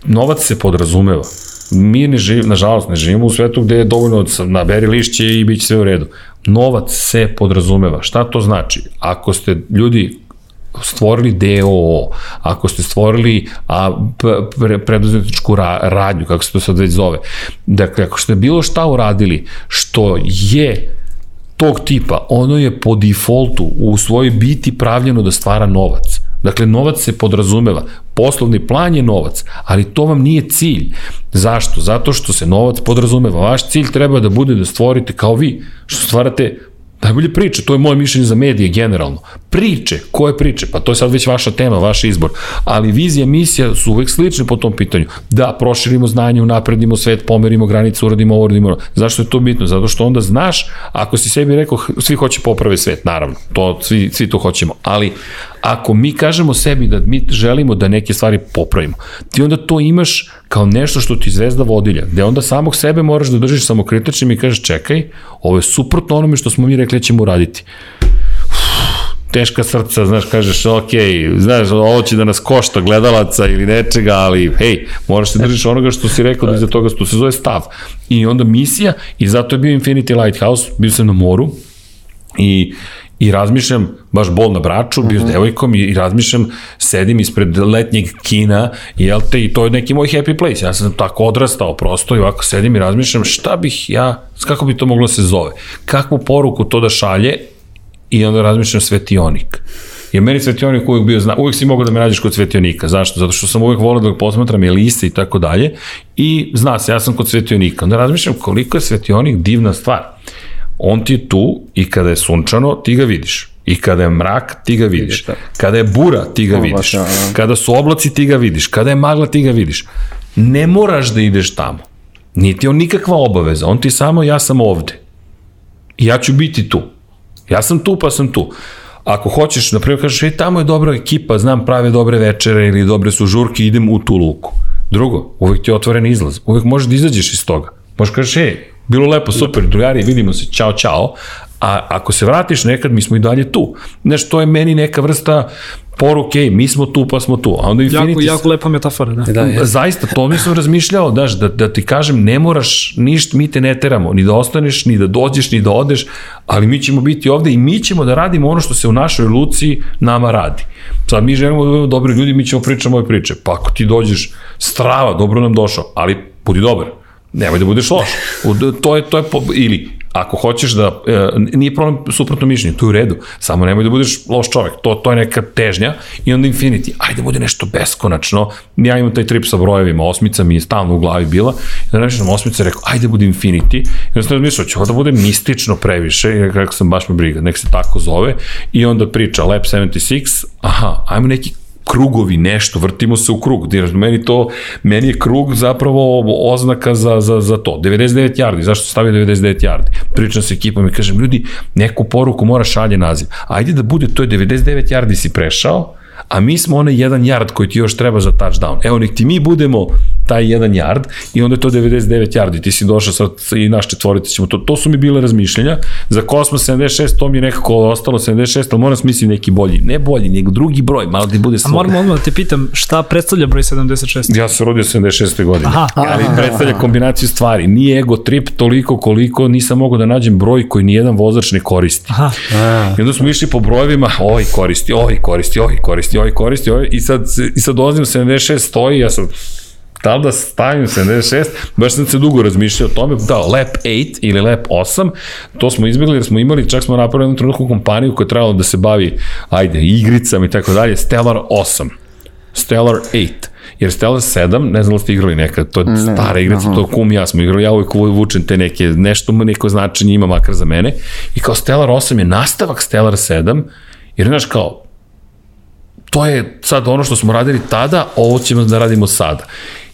Novac se podrazumeva. Mi ne živimo, nažalost, ne živimo u svetu gde je dovoljno naberi lišće i bit će sve u redu. Novac se podrazumeva. Šta to znači? Ako ste ljudi stvorili DOO, ako ste stvorili a, pre, preduzetničku ra, radnju, kako se to sad već zove, dakle, ako ste bilo šta uradili što je tog tipa, ono je po defaultu u svojoj biti pravljeno da stvara novac. Dakle, novac se podrazumeva. Poslovni plan je novac, ali to vam nije cilj. Zašto? Zato što se novac podrazumeva. Vaš cilj treba da bude da stvorite kao vi, što stvarate Najbolje priče, to je moje mišljenje za medije generalno. Priče, koje priče? Pa to je sad već vaša tema, vaš izbor. Ali vizija, misija su uvek slične po tom pitanju. Da, proširimo znanje, unapredimo svet, pomerimo granicu, uradimo ovo, uradimo ovo. Zašto je to bitno? Zato što onda znaš, ako si sebi rekao, svi hoće poprave svet, naravno, to, svi, svi to hoćemo. Ali ako mi kažemo sebi da mi želimo da neke stvari popravimo, ti onda to imaš kao nešto što ti zvezda vodilja, gde onda samog sebe moraš da držiš samokritičnim i kažeš čekaj, ovo je suprotno onome što smo mi rekli da ćemo uraditi teška srca, znaš, kažeš, ok, znaš, ovo će da nas košta gledalaca ili nečega, ali hej, moraš se držiš onoga što si rekao da iza toga, što se zove stav. I onda misija, i zato je bio Infinity Lighthouse, bio sam na moru, i i razmišljam, baš bol na braču, bio s mhm. devojkom i, i razmišljam, sedim ispred letnjeg kina, jel te, i to je neki moj happy place, ja sam tako odrastao prosto i ovako sedim i razmišljam šta bih ja, kako bi to moglo da se zove, kakvu poruku to da šalje i onda razmišljam svetionik. Jer meni svetionik uvijek bio zna, uvijek si mogao da me nađeš kod svetionika. Zašto? Zato što sam uvijek volio da ga posmatram je liste i tako dalje. I zna se, ja sam kod svetionika. Onda razmišljam koliko je svetionik divna stvar on ti je tu i kada je sunčano, ti ga vidiš. I kada je mrak, ti ga vidiš. Kada je bura, ti ga vidiš. Kada su oblaci, ti ga vidiš. Kada je magla, ti ga vidiš. Ne moraš da ideš tamo. Niti on nikakva obaveza. On ti samo, ja sam ovde. I ja ću biti tu. Ja sam tu, pa sam tu. Ako hoćeš, na primjer, kažeš, ej, tamo je dobra ekipa, znam prave dobre večere ili dobre su žurke, idem u tu luku. Drugo, uvek ti je otvoren izlaz. Uvek možeš da izađeš iz toga. Možeš kažeš, ej, Bilo lepo, super, drugari, vidimo se, čao, čao. A ako se vratiš nekad, mi smo i dalje tu. Znaš, to je meni neka vrsta poruke, mi smo tu pa smo tu. A onda Infinity... Jako, jako lepa metafora, da. da je. Zaista, to mi sam razmišljao, daš, da, da ti kažem, ne moraš ništa, mi te ne teramo, ni da ostaneš, ni da dođeš, ni da odeš, ali mi ćemo biti ovde i mi ćemo da radimo ono što se u našoj luci nama radi. Sad mi želimo da budemo dobri ljudi, mi ćemo pričati moje priče. Pa ako ti dođeš strava, dobro nam došao, ali budi dobar nemoj da budeš loš. To je, to je, po, ili ako hoćeš da, e, nije problem suprotno mišljenje, to je u redu, samo nemoj da budeš loš čovek, to, to je neka težnja i onda Infinity, ajde da bude nešto beskonačno, ja imam taj trip sa brojevima, osmica mi je stalno u glavi bila, i da nešto nam osmica rekao, ajde da bude Infinity, i onda sam razmišljao, će da bude mistično previše, i kako sam baš me briga, nek se tako zove, i onda priča Lab 76, aha, ajmo neki krugovi, nešto, vrtimo se u krug. Meni to, meni je krug zapravo oznaka za, za, za to. 99 yardi, zašto stavio 99 yardi? Pričam sa ekipom i kažem, ljudi, neku poruku mora šalje naziv. Ajde da bude, to je 99 yardi si prešao, a mi smo onaj jedan yard koji ti još treba za touchdown. Evo, nek ti mi budemo taj jedan yard i onda je to 99 yardi. Ti si došao sad i naš četvorica ćemo to. To su mi bile razmišljenja. Za Kosmos 76 to mi je nekako ostalo 76, ali moram smisliti neki bolji. Ne bolji, nego drugi broj, malo ti bude svoj. A moram odmah da te pitam, šta predstavlja broj 76? Ja sam rodio 76. godine. Aha, ali aha, predstavlja aha. kombinaciju stvari. Nije ego trip toliko koliko nisam mogao da nađem broj koji nijedan vozač ne koristi. Aha. I onda smo išli po brojevima, ovaj koristi, ovaj koristi, ovaj koristi, ovaj koristi, ovaj, i sad, i sad dolazim 76 stoji, ja sam da li da stavim 76, baš sam se dugo razmišljao o tome, da, Lap 8 ili Lap 8, to smo izbjegli jer smo imali, čak smo napravili jednu trenutku kompaniju koja je trebala da se bavi, ajde, igricama i tako dalje, Stellar 8, Stellar 8, jer Stellar 7, ne znam da ste igrali nekad, to je ne, stara igrica, aha. to kum ja smo igrali, ja uvijek vučem te neke, nešto neko značenje ima makar za mene, i kao Stellar 8 je nastavak Stellar 7, jer znaš kao, to je sad ono što smo radili tada, ovo ćemo da radimo sada.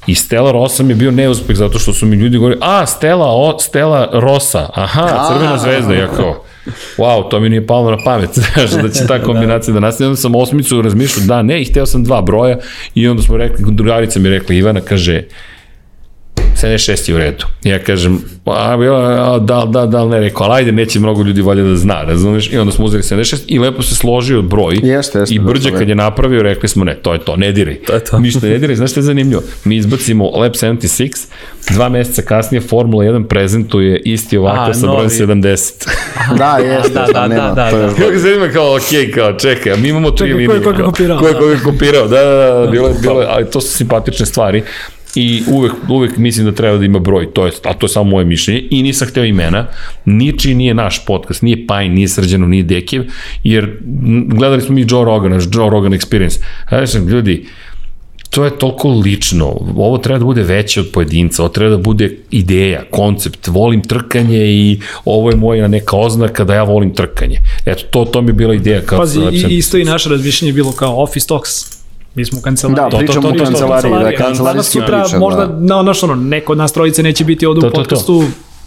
I Stellar 8 je bio neuspeh zato što su mi ljudi govorili, a, Stella, o, Stella Rosa, aha, crvena zvezda, ja kao, wow, to mi nije palo na pamet, da će ta kombinacija da nastane. Onda sam osmicu razmišljao, da, ne, i hteo sam dva broja i onda smo rekli, drugarica mi rekla, Ivana, kaže, 76 je u redu. Ja kažem, a, a, da, da, da, ne rekao, ali ajde, neće mnogo ljudi valje da zna, razumeš? I onda smo uzeli 76 i lepo se složio broj. Jeste, jeste, I da, Brđe to je. kad je napravio, rekli smo, ne, to je to, ne diraj. To je to. Ništa ne diraj, znaš što je zanimljivo? Mi izbacimo Lab 76, dva meseca kasnije Formula 1 prezentuje isti ovakav A, sa brojem novi. 70. Da, jeste, Da, da, da, nema, da, da, da. Kako se ima kao, ok, kao, čekaj, a mi imamo tri Čekaj, ko je linije. koga kopirao, Ko je da. koga kopirao, da, da, da, bilo je, bilo je, ali to su simpatične stvari. I uvek, uvek mislim da treba da ima broj, to je, a to je samo moje mišljenje, i nisam hteo imena, niči nije naš podcast, nije Pajn, nije Srđano, nije Dekiv, jer gledali smo mi Joe Rogan, naš Joe Rogan Experience. Ja sam, ljudi, to je toliko lično, ovo treba da bude veće od pojedinca, ovo treba da bude ideja, koncept, volim trkanje i ovo je moja neka oznaka da ja volim trkanje. Eto, to, to mi je bila ideja. Kao Pazi, sa Lab i, 76. isto i naše razmišljanje je bilo kao Office Talks. Mi smo u kancelariji. Da, pričamo to, to, to, kancelariji, da, Danas kancelarijski sutra priča. možda, da. na, znaš ono, neko od nas trojice neće biti ovde u podcastu,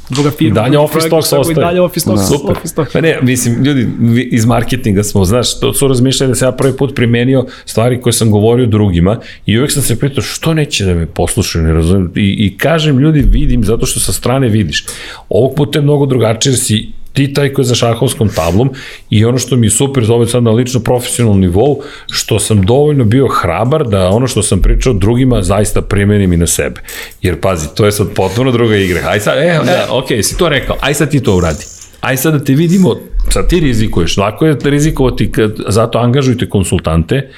druga firma. Dalje Office Talks ostaje. Dalje Office Talks, Super. Office Talks. Pa ne, mislim, ljudi iz marketinga smo, znaš, to su razmišljali da sam ja prvi put primenio stvari koje sam govorio drugima i uvek sam se pitao što neće da me poslušaju, ne razumijem. I, I kažem ljudi, vidim, zato što sa strane vidiš. Ovog puta je mnogo drugačije, jer si ti taj koji je za šahovskom tablom i ono što mi je super za ovaj sad na lično profesionalnom nivou, što sam dovoljno bio hrabar da ono što sam pričao drugima zaista primenim i na sebe. Jer pazi, to je sad potpuno druga igra. Aj sad, e, e, ok, si to rekao, aj sad ti to uradi. Aj sad da te vidimo, sad ti rizikuješ, lako je rizikovati, kad, zato angažujte konsultante,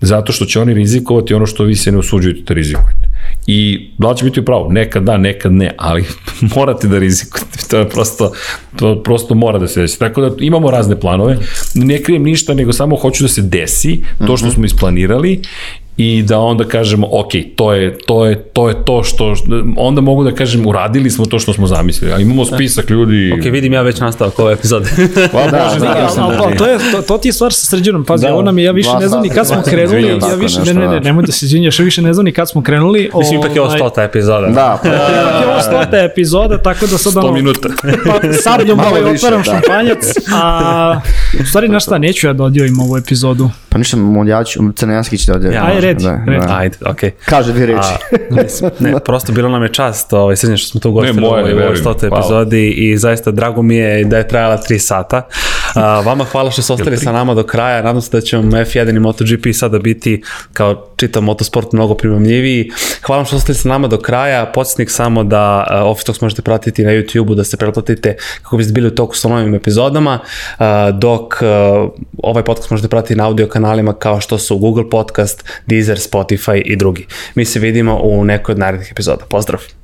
zato što će oni rizikovati ono što vi se ne usuđujete da rizikujete. I da li će biti upravo? Nekad da, nekad ne, ali morate da rizikujete. To je prosto, to prosto mora da se desi. Tako da imamo razne planove. Ne krijem ništa, nego samo hoću da se desi to što smo isplanirali i da onda kažemo, ok, to je to, je, to, je to što, onda mogu da kažem, uradili smo to što smo zamislili. A imamo spisak ljudi... Ok, vidim ja već nastavak ove epizode. Pa, Da, može, da, da, da, Ali, ali, ali, to, je, to, to ti je stvar sa srđanom, pazi, Da. da, ona mi, ja više ne znam ni kad smo krenuli, ja tako više, ne, ne, ne, da. nemoj da se izvinjaš, ja više ne znam ni kad smo krenuli. Mislim, ipak je ovo ovaj, stota epizoda. Da, pa, Ipak je ovo stota epizoda, tako da sad 100 ono, minuta. pa sabljom Malo ovaj otvaram da. šampanjac, a u stvari na šta, neću ja da odjavim ovu epizodu. Pa ništa, ja ću, Crnjanski će da odjavim. Ja, Aj, redi, Da, redi. da. Ajde, okej. Kaže dvije reči. A, mislim, ne, prosto bilo nam je čast, ovaj, srednje što smo tu gostili u ovoj- stotoj epizodi i zaista drago mi je da je trajala 3 sata. A, vama hvala što ste ostali sa nama do kraja, nadam se da će vam F1 i MotoGP sada biti kao čitav motosport mnogo primamljiviji. Hvala vam što ste ostali sa nama do kraja, podsjetnik samo da uh, Office Talks možete pratiti na YouTube-u, da se pretplatite kako biste bili u toku sa novim epizodama, uh, dok uh, ovaj podcast možete pratiti na audio kanalima kao što su Google Podcast, Deezer, Spotify i drugi. Mi se vidimo u nekoj od narednih epizoda. Pozdrav!